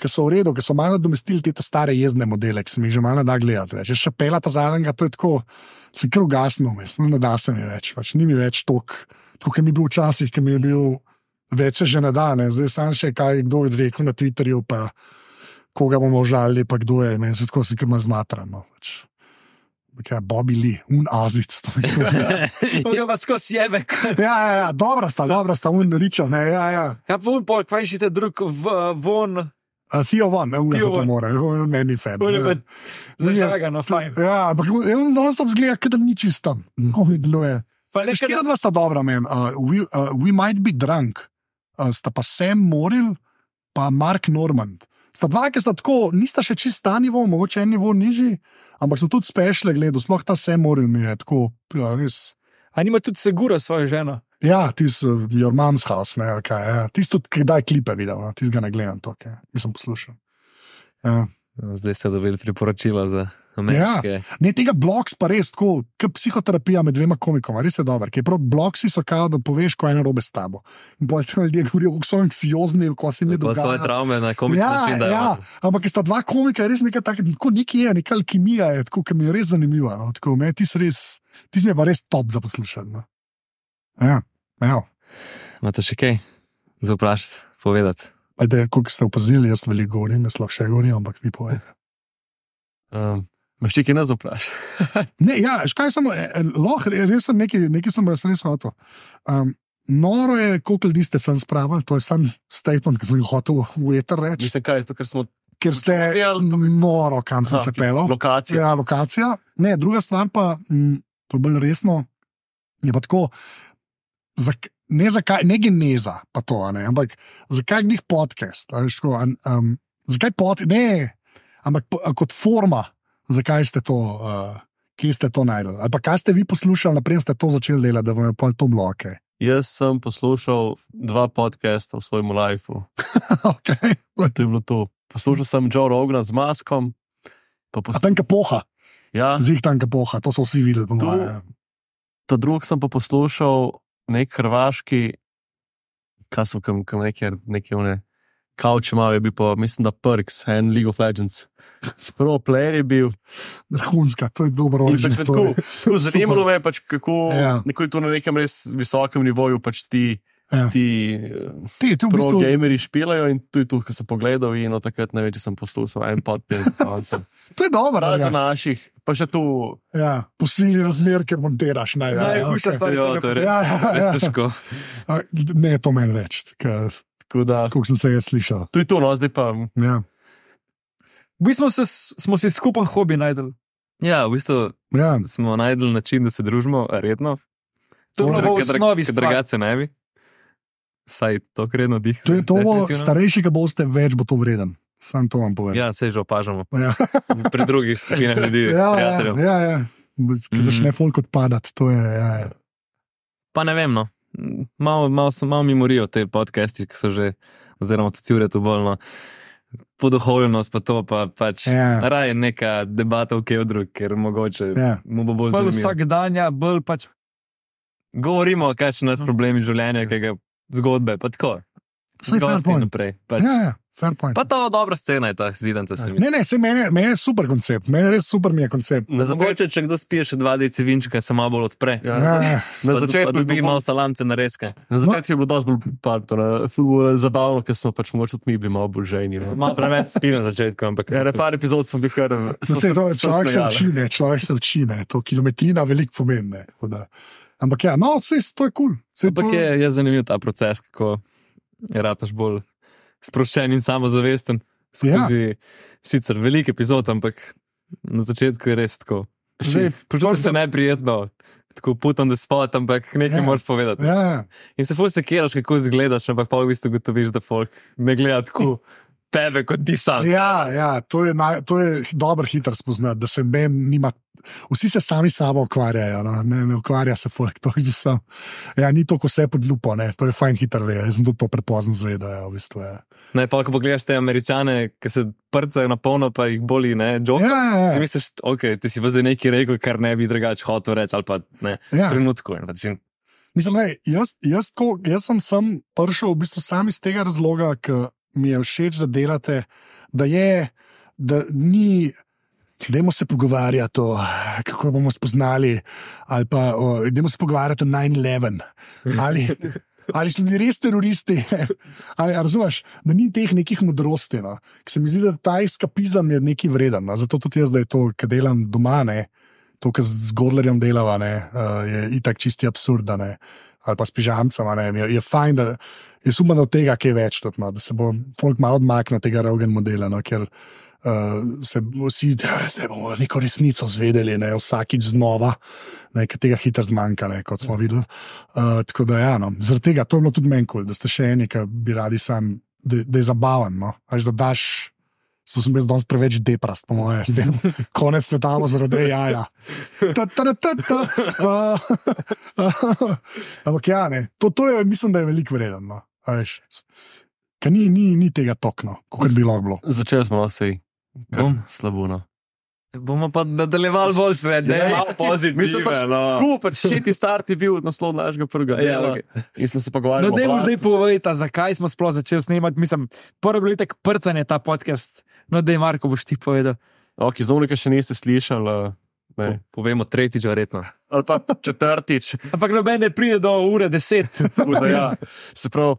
Ki so v redu, ki so malo domestili te ta stare jezdne modele, ki se mi jih že malo da gledati. Več. Še pela ta zadnjega, to je tako, se kar ugasno, mislim, ne da se mi več, pač ni mi več tok, kot mi je bil včasih, ki mi je bil več se že ne da, ne. zdaj sam še kaj, kdo je rekel na Twitterju, pa koga bomo žalili, pa kdo je, meni se tako si kar malo zmatran. No. Pač. Kaj, Bobby Lee, un azic. Mogoče pa skozi jebe. Ja, ja, ja, dobra sta, dobra sta, un ričo, ne, ja, ja. Ja, pa un pol, kaj še te drug v, von, Uh, Theo Von, ne, un Theo to Von. mora, on meni fan. je pa zažagano, fajn. Ja, ampak on non-stop zgleda, kot da ni čistam. No, deluje. Pa Veš, nekaj, kje dva sta dobra, men? Uh, we, uh, we might be drunk, uh, sta pa Sam Moril, pa Mark Normand. Sta dva, ki sta tako, nista še čist ta nivo, mogoče en nivo nižji, ampak so tudi spešle gledal, sploh ta Sam Moril mi je tako, ja, res. a nima tudi segura svojo ženo. Ja, tisti, your mom's house, ne, okay, ja. tisti tudi, kdaj klipe videl, no, tisti ga ne gledam, to, okay. nisem poslušal. Ja. Zdaj ste dobili priporočila za ameriške. Ne, tega bloks pa res tako, kot psihoterapija med dvema komikoma, res je dober. Ker prav bloksi so kao, da poveš, ko je narobe s tabo. In potem ljudje govorijo, kako so anksiozni, kako se jim je Pa svoje dogajalo. travme na komičen Ja, način. dajo. ja, ampak ker sta dva komika, res nekaj takega, tako nekaj je, neka alkimija je, tako, ki mi je res zanimiva. No, tako, me, ti, si res, ti si mi je pa res top za poslušanje. No. Ja, ja. Imate še kaj za vprašati, povedati? Ajde, koliko ste opazili, jaz veliko govorim, jaz lahko še govorim, ampak ti povej. Um, Maš ti kaj nas vprašati? Ne, ja, škaj samo, eh, eh, lahko, re- res sem nekaj, nekaj sem res res hotel. Um, noro je, koliko ljudi ste sem spravili, to je sam statement, ki sem ga hotel v eter reči, Mislim, kaj je to, ker smo ker ste noro, kam sem Aha, se pelal. lokacije. Ja, lokacija. Ne, druga stvar pa, m, to je bolj resno, je pa tako. Zak, ne, zakaj, ne geneza, pa to, ne, ampak zakaj njih podcast? veš, tako, an- Um, zakaj podcast? Ne, ampak kot forma, zakaj ste to, uh, kje ste to najdel? Ali pa kaj ste vi poslušali, naprej ste to začeli delati, da vam je pol to bilo ok. Jaz sem poslušal dva podcasta v svojem lifeu. okay. To je bilo to. Poslušal sem Joe Rogana z maskom. Pa A pos... tam kapoha, ja, zih tam kapoha, to so vsi videli, To- ta drug sem pa poslušal nek hrvaški, kaj so kam, kam neke, neke one, Couch ima, je bil pa, mislim, da Perks, en League of Legends. Spravo player je bil. Vrhunska, to je dobro pač zanimalo me je, pač, kako Ja. je to na nekem res visokem nivoju pač ti. Ja. Ti Ti, ti v pro bistvu, gameri špilajo in tu je tu, ko sem pogledal in od takrat če sem poslušal en podcast. to je dobro. Razen Ja. naših, pa še tu. Ja, posili razmer, ker montiraš. Ne, ja, Najhujša okay. stvar, Ja, ki to. Ja, ja, ja. težko. A, Ne, to meni več, ker Tako da, kot sem se jaz slišal. tu je to, no, zdaj pa. Ja. V bistvu se, smo si skupen hobi najdel. Ja, v bistvu Ja. smo najdel način, da se družimo redno. To je To bilo v osnovi drugače ne bi. Vsaj to redno dih. To je to, starejši, ki boste, več bo to vreden. Sam to vam povem. Ja, se že opažamo. Ja. Pri drugih skupinah ljudi, Ja, ja, ja, ja. Ki Mhm. začne folk odpadati, to je. Ja, ja. Pa ne vem, no. Malo, malo, malo mi morijo te podcasti, ki so že, oziroma tudi ure tu bolno. Poduhovljenost pa to, pa pač. Ja. Raje neka debata v kevdru, ker mogoče Ja. mu bo bolj Bolj zanimivo. vsak dan, ja, bolj pač. Govorimo, kaj so naši problemi življenja, kaj ga zgodbe, pa tako. Saj fair point. naprej. Pač. Ja, ja, fair point. Pa to dobra scena je ta zidanca, se zdi. Ne, ne, se meni, meni je super koncept, meni je res super mi je koncept. Na, začetku, če kdo spije še dva deci vinčka, se malo bolj odpre. ja, Ja, ja. na začetku bilo malo salamce na reske. Na začetku je bilo dosti bolj partner, zabavno, ker smo pač mogoče tudi mi bili malo bolj žejni. No. Malo preveč spim na začetku, ampak Ja, na par epizod smo bili kar. No, sej, to, človek se uči, ne, človek se uči, ne, to kilometrina veliko ne, da. Ampak ja, no, vse to je kul. Cool. Ampak je, je zanimiv ta proces, kako je rataš bolj sproščen in samozavesten. Ja. Skozi sicer velik epizod, ampak na začetku je res tako. Zdaj, Počutiš se neprijetno, tako putam, da spot, ampak nekaj Ja. ja. moraš povedati. Ja, ja. In se fulj sekiraš, kako izgledaš, ampak pa v bistvu gotoviš, da folk ne gleda tako tebe kot ti sam. Ja, ja, to je, naj, to je dobro hitro spoznati, da se ben nima. Vsi se sami sabo ukvarjajo, no? ne, ne ukvarja se folk to z vsem. Ja, ni to, ko se pod lupo, ne? to je fajn hitro ve, jaz sem tudi to prepozno zvedel. Ja, v bistvu, ja. Ne, pa ko pogledaš te američane, ki se prcajo na polno, pa jih boli, ne, Ja, joke. ja, Si ja, misliš, ok, ti si pa zdaj nekaj rekel, kar ne bi drugače hotel reči, ali pa ne, ja. trenutku. in Pač, Mislim, lej, jaz, jaz, ko, jaz sem sem prišel v bistvu sam iz tega razloga, ker mi je všeč, da delate, da je, da ni. Dajmo se pogovarjati o kako bomo spoznali, ali pa dajmo se pogovarjati o 9-11. Ali, ali so bili res teroristi, ali razumeš, da ni teh nekih modrosti. No. Ker Se mi zdi, da ta eskapizem je nekaj vreden. No. Zato tudi jaz, da je to, kar delam doma, ne, to, kar z Godlerjem delava, ne, uh, je itak čisti absurd, ne, ali pa s pižamcem. Je, je fajn, da je upam, da od tega kaj več, tudi, no, da se bo folk malo odmaknil od tega Rogan modela. No, ker, Uh, se vsi, da bomo neko resnico zvedeli, ne, vsakič znova, ne, ker tega hitro zmanjka, ne, kot smo videli. Uh, tako da, ja, no, zaradi tega to je bilo tudi meni kul, cool, da ste še eni, ki bi radi sam, da, da je zabaven. No. Až da daš, to sem jaz danes preveč deprast, po mojem, s tem. Konec sveta bo zaradi jaja. Ta, ta, ta, ta, ta. Uh, ampak ja, ne, to, to je, mislim, da je veliko vredno. No. Veš. Ker ni, ni, ni tega tokno, kot bi lahko bilo. Začeli smo no, sej. Bom. Slabo. No. Bomo pa nadaljevali bolj sred, da je Ja, malo pozitivno. Mislim pač, no. Kako pač šeti start je bil naslov našega prvega Ja, dela. ok. In smo se pogovarjali. No, dajmo zdaj povedati, zakaj smo sploh začeli snemati. Mislim, prvo je bilo tako prcanje ta podcast. No, da je Marko, boš ti povedal. Ok, za unika še niste slišali. uh, Ne. Po- Povemo tretjič, verjetno. Ali pa četrtič. Ampak noben ne pride do ure deset. Ja. Se pravi,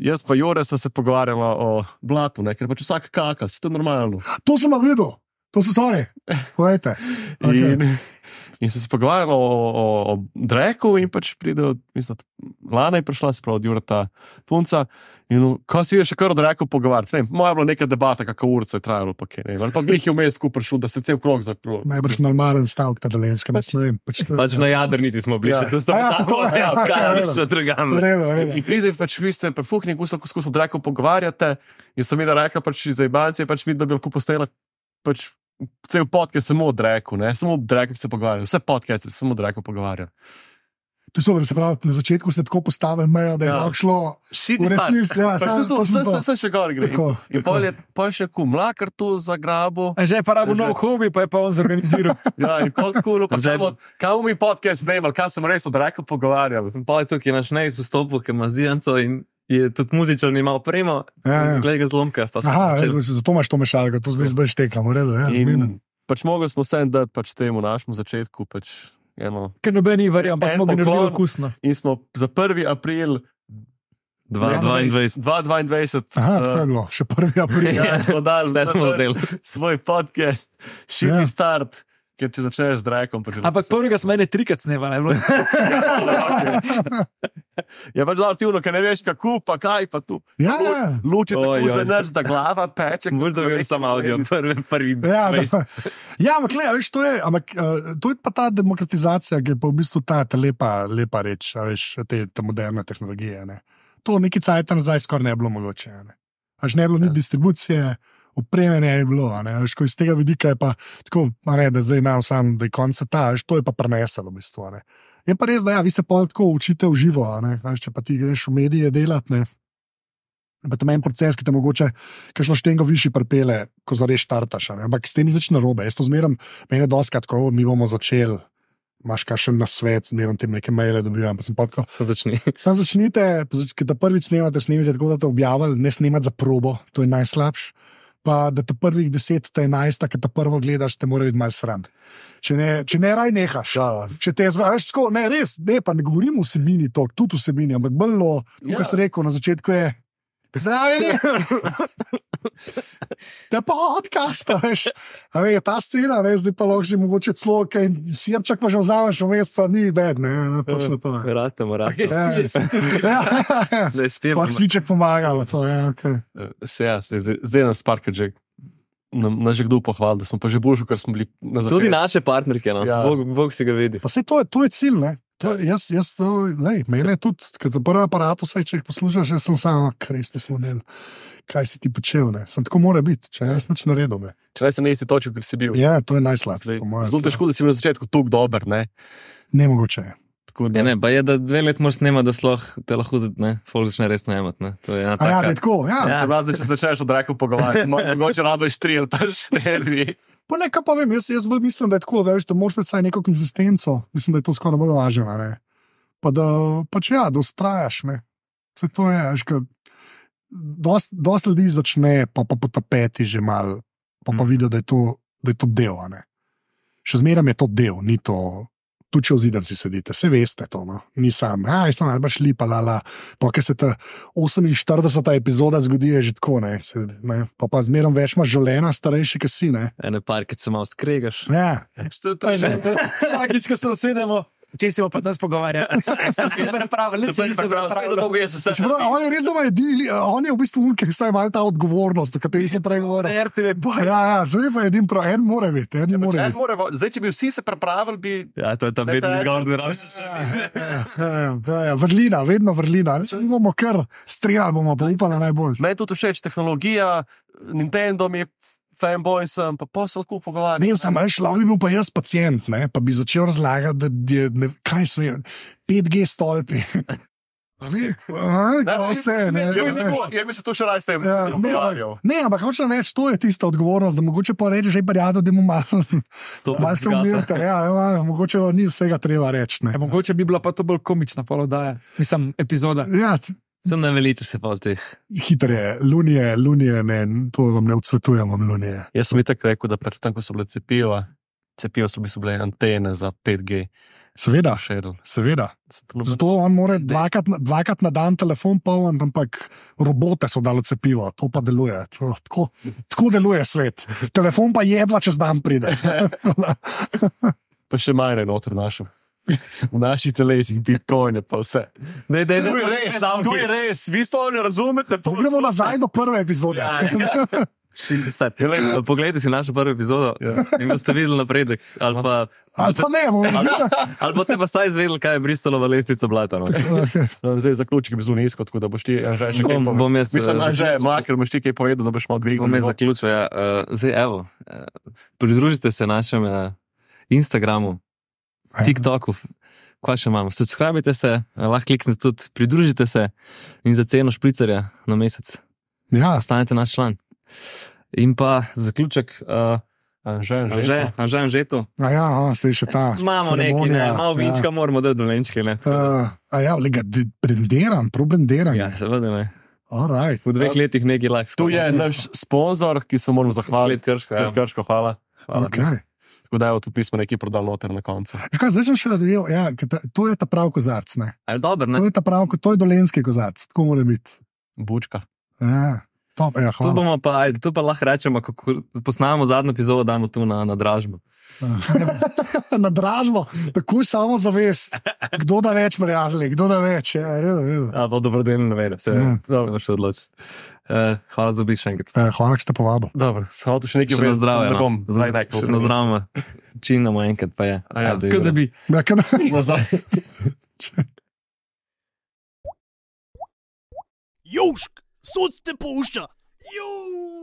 jaz pa Jore smo se pogovarjali o blatu, ne? ker pač vsak kaka, se to normalno. To sem videl, to so stvari. Povejte. Okay. In, in se pogovarjal o, o, o Dreku, in pač pride, od- mislim, da Lana je prišla, se pravi, od Jurata punca. In ko si je še kar od Dreku pogovarjati, ne moja je bila neka debata, kako urce je trajalo, pa kaj ne. Ali pa glih je vmes tako prišel, da se cel krog zakrul. Najbrž normalen stavek, ta dolenska, pač ne vem. Pač to, Pač na jadrniti smo bili, Ja. še tu sta A ja, se to- ja, ja, ja, kaj, drugam. Redu, v redu. In pride pač, vi ste prefukni, ko ste poskusili Dreku pogovarjati. In sem jim rekel, pač iz Ibancije, pač mi, da bi lahko postela pač cel podcast samo o Dreku, ne samo o Dreku se pogovarjali, vse podcaste samo o Dreku pogovarjali. To je super, se pravi, na začetku ste tako postavili mejo, da je Ja. lahko šlo v resnici. Ja, sam, to, vse, vse, vse še gor gre. Tako, In pol je, pol je še kumlakar tu za grabo. A Že je pa rabo Že- nov hobi, pa je pa on zorganiziral. Ja, in pol kul, pa Zdaj- če bomo, kaj bomo mi podcast snemali, kaj sem res od Dreku pogovarjali. Pa je tukaj naš nejc vstopil, ki ima zijanco in je tudi muzičen, ima opremo, Ja, ja. glede ga zlomka. Aha, začeli. ja, zato imaš to mešalko, to zdaj brž tekam, v redu. Ja. In pač mogli smo se en dati pač temu našemu začetku. Pač eno. Ker noben ni verjel, ampak smo ga naredili okusno. In smo za 1. april Dva- 22. 2022 Aha, tako je bilo, še prvi april. Ja, smo dali Zdaj smo zadeli. svoj podcast, širi Ja. ja. start, ker če začneš z drakom. Pa že- Ampak prvega smo ene trikrat snemali. ne, bilo- je pač relativno, ker ne veš kako, pa kaj pa tu. Ja, ja. Luči tako oj. za nič, da glava peče. Mož da vem samo audio, prvi, prvi. Ja, 20. da, ja, ampak, le, veš, to, je, ampak uh, to je pa ta demokratizacija, ki je pa v bistvu ta, ta lepa, lepa reč, a veš, te, te moderne tehnologije. Ne. To nekaj cajt nazaj skoraj ne bi bilo mogoče. a Ne, Až ne bi bilo ni Ja. distribucije, opreme ne bi bilo. a Ne, veš, ko iz tega vidika je pa tako, ne, da zdaj nam sam, da je konec ta, veš, to je pa preneselo v bistvu. Ne. Je pa res, da ja, vi se pa tako učite v živo, ne, veš, če pa ti greš v medije delati. Ne, Pa tam je en proces, ki te mogoče kakšno štengo višji pripele, ko zares štartaš. a ne. Ampak s tem ni nič narobe. Jaz to zmeram, meni je doskrat, ko mi bomo začeli. Imaš kakšen na svet, zmeraj tem neke maile dobivam. Pa sem pa tako. Se začni. Sam začnite, ki te prvič snemate, snemite tako, da te objavili, ne snemati za probo, to je najslabše. Pa da te prvih 10, te 11, ki te prvo gledaš, te mora biti malo sram. Če ne, če ne raj nehaš. Ja. Če te znaš tako, ne res, ne, pa ne govorim o vsebini, to, tudi vsebini, ampak bolj, Ja. kot sem rekel na začetku, je. Zdravljeni! Te pa odkasta, veš. A ve, ta scena, ne, zdaj pa lahko že mogoče celo, kaj sirček pa že vzameš, vmes pa ni bed, ne, ne točno to. Ne. Rastemo, rastemo. Ja, ja, ja. Da je spet. Pa cviček pomagalo, to je. Okay. Se, ja, se, zdaj, zdaj nas parka že. Nam, nas že kdo pohvali, da smo pa že boljši, ker smo bili na začetku. Tudi naše partnerke, no. Ja. Bog, Bog si ga vidi. Pa se to, je- to je cilj, ne. To, je- jaz, jaz to, lej, mene tudi, ker to prvi aparat, vsaj če jih poslušaš, jaz sem samo, kresni smo del. Kaj si ti počel, ne? Sem tako mora biti, če jaz nič naredil. Ne? Če se na isti točki, kot si bil. Ja, to je najslabše. Zdaj, po mojem, Zelo težko, da si bil na začetku tako dober. Ne? Nemogoče je. Tako, Ja, ne, pa je, da dve leti moraš snemati, da sloh te lahko ne, folk začne res najemati. Ne. To je ena A ja, da taka. je tako. Ja. Ja. Se pravi, če se začneš od reka pogovarjati, mo- mogoče rabiš tri ali pa štiri. Pa ne, kaj pa vem, jaz, jaz bolj mislim, da je tako, da, veš, da moraš imeti vsaj neko konzistenco. Mislim, da je to skoraj bolj važno. ne. Pa da, pač ja, da ustrajaš. Ne. Vse to je, veš, kad dost, dost ljudi začne, pa, pa po tapeti že mal, pa, pa Mm. vidijo, da je to, da je to del. a ne. Še zmeraj je to del, ni to. Tudi če v zidanici sedite, vse veste to, no? ni sam, a je tam ali pa šli, pa lala. Pa, ker se ta 48. epizoda zgodi, je že tako, ne, se, ne? pa, pa zmeraj več imaš življenja, starejši, ki si, ne. Ene par, ki se malo skregaš. Ja, Vsakič, ko se usedemo, če se pa nas pogovarjali, se bomo pravili, ne se bomo pravili. Čeprav, on je res doma edini, on je v bistvu unke, ki ima ta odgovornost, o kateri sem prej govoril. RTV boj. Ja, ja, zdaj pa edin prav, en mora biti, en Ja, mora biti. more, zdaj, če bi vsi se prepravili, bi. Ja, to je ta Ne, ne, zgor, da Ja, ja, ja, ja, vrlina, vedno vrlina. Mi bomo kar streljali, bomo pa upali najbolj. Meni tudi všeč tehnologija, Nintendo mi je fanboy, sem pa posel kup pogovarjati. Ne, sam veš, lahko bi bil pa jaz pacijent, ne, pa bi začel razlagati, da je, ne, kaj se je, 5G stolpi. Ne, ne, Jaz bi veš. se- se tu še raj s tem Ja, ne, pogovarjal. Ne, ampak hočem reči, to je tista odgovornost, da mogoče pa reči, že prijado, da mu malo, malo se umirite. Ja, ja, mogoče pa ni vsega treba reči. ne. Ja, mogoče bi bila pa to bolj komična polodaja, mislim, epizoda. Ja, Sem ne veličaš se pa teh. hitro je, lunije, lunije, ne, to vam ne odsvetujem, vam lunije. Jaz sem itak rekel, da pred tem, ko so bile cepiva, cepiva so bile antene za 5G. Seveda, Šeril. seveda. Zato on mora dvakrat, na- dvakrat na dan telefon poln, ampak robote so dalo cepivo, to pa deluje. To, tako, tako deluje svet. Telefon pa jedva čez dan pride. Pa še manj je noter našel. V naših telesih, bitcoine, pa vse. Ne, ne, To je res, to je res, vi to ne razumete. Zdaj Gremo nazaj do prve epizode. Ja, Poglejte si našo prvo epizodo Ja. in boste videli napredek. Ali pa, Ali pa ne, bomo ali pa te pa saj izvedeli, kaj je Bristolova lestvica blata. No. No, zdaj zaključek bi zelo nizko, tako da boš ti, Anže, še kaj Bom- povedal. bom jaz, Mislim, eh, Anže, zaključil. makar boš ti kaj povedal, da boš malo dvignil. Bom jaz zaključil. Ja. Uh, zdaj, evo, uh, pridružite se našemu Instagramu, TikToku, kaj še imamo. Subskrbite se, lahko kliknite tudi, pridružite se in za ceno špricerja na mesec Ja, postanete naš član. In pa zaključek, uh, Anže, anže. Že, že, že to. A ja, a, zdaj še ta. Imamo nekaj, ne, malo vinčka moramo dati dolenčke. Ne, Ja. Uh, a ja, lega, de- brendiran, prav brendiran. ja, seveda ne. Alright. V dveh letih nekaj lahko. Tu je naš sponzor, ki se moramo zahvaliti. krško. Ja. Krško, hvala. hvala. Okay. Tako da je tudi pismo nekaj prodal noter na koncu. Kaj, zdaj sem še nadaljeval. Ja, to je ta prav kozarc. Ne? Ali dobro, To ne? je ta prav, to je dolenski kozarc, tako mora biti. Bučka. Ja, top, ja, bomo pa, ajde, tu pa lahko rečemo, kako posnamemo zadnjo epizodo, damo tu na, na dražbo. Na dražbo, tako samo zavest. Kdo da več, prijatelji, kdo da več. Ja, redo, redo. A pa dobrodelno ne vede, se Ja. dobro še odloči. Uh, hvala za obisk še enkrat. Eh, hvala, da ste povabili. Dobro, samo tu še nekaj na zdravje. Ne no. bom, zdaj ne, Še na zdravje. Činamo enkrat, pa je. A ja, Ajde, Kot da bi. Ja, kada, Na zdravje. Južk, sod te pušča. Južk.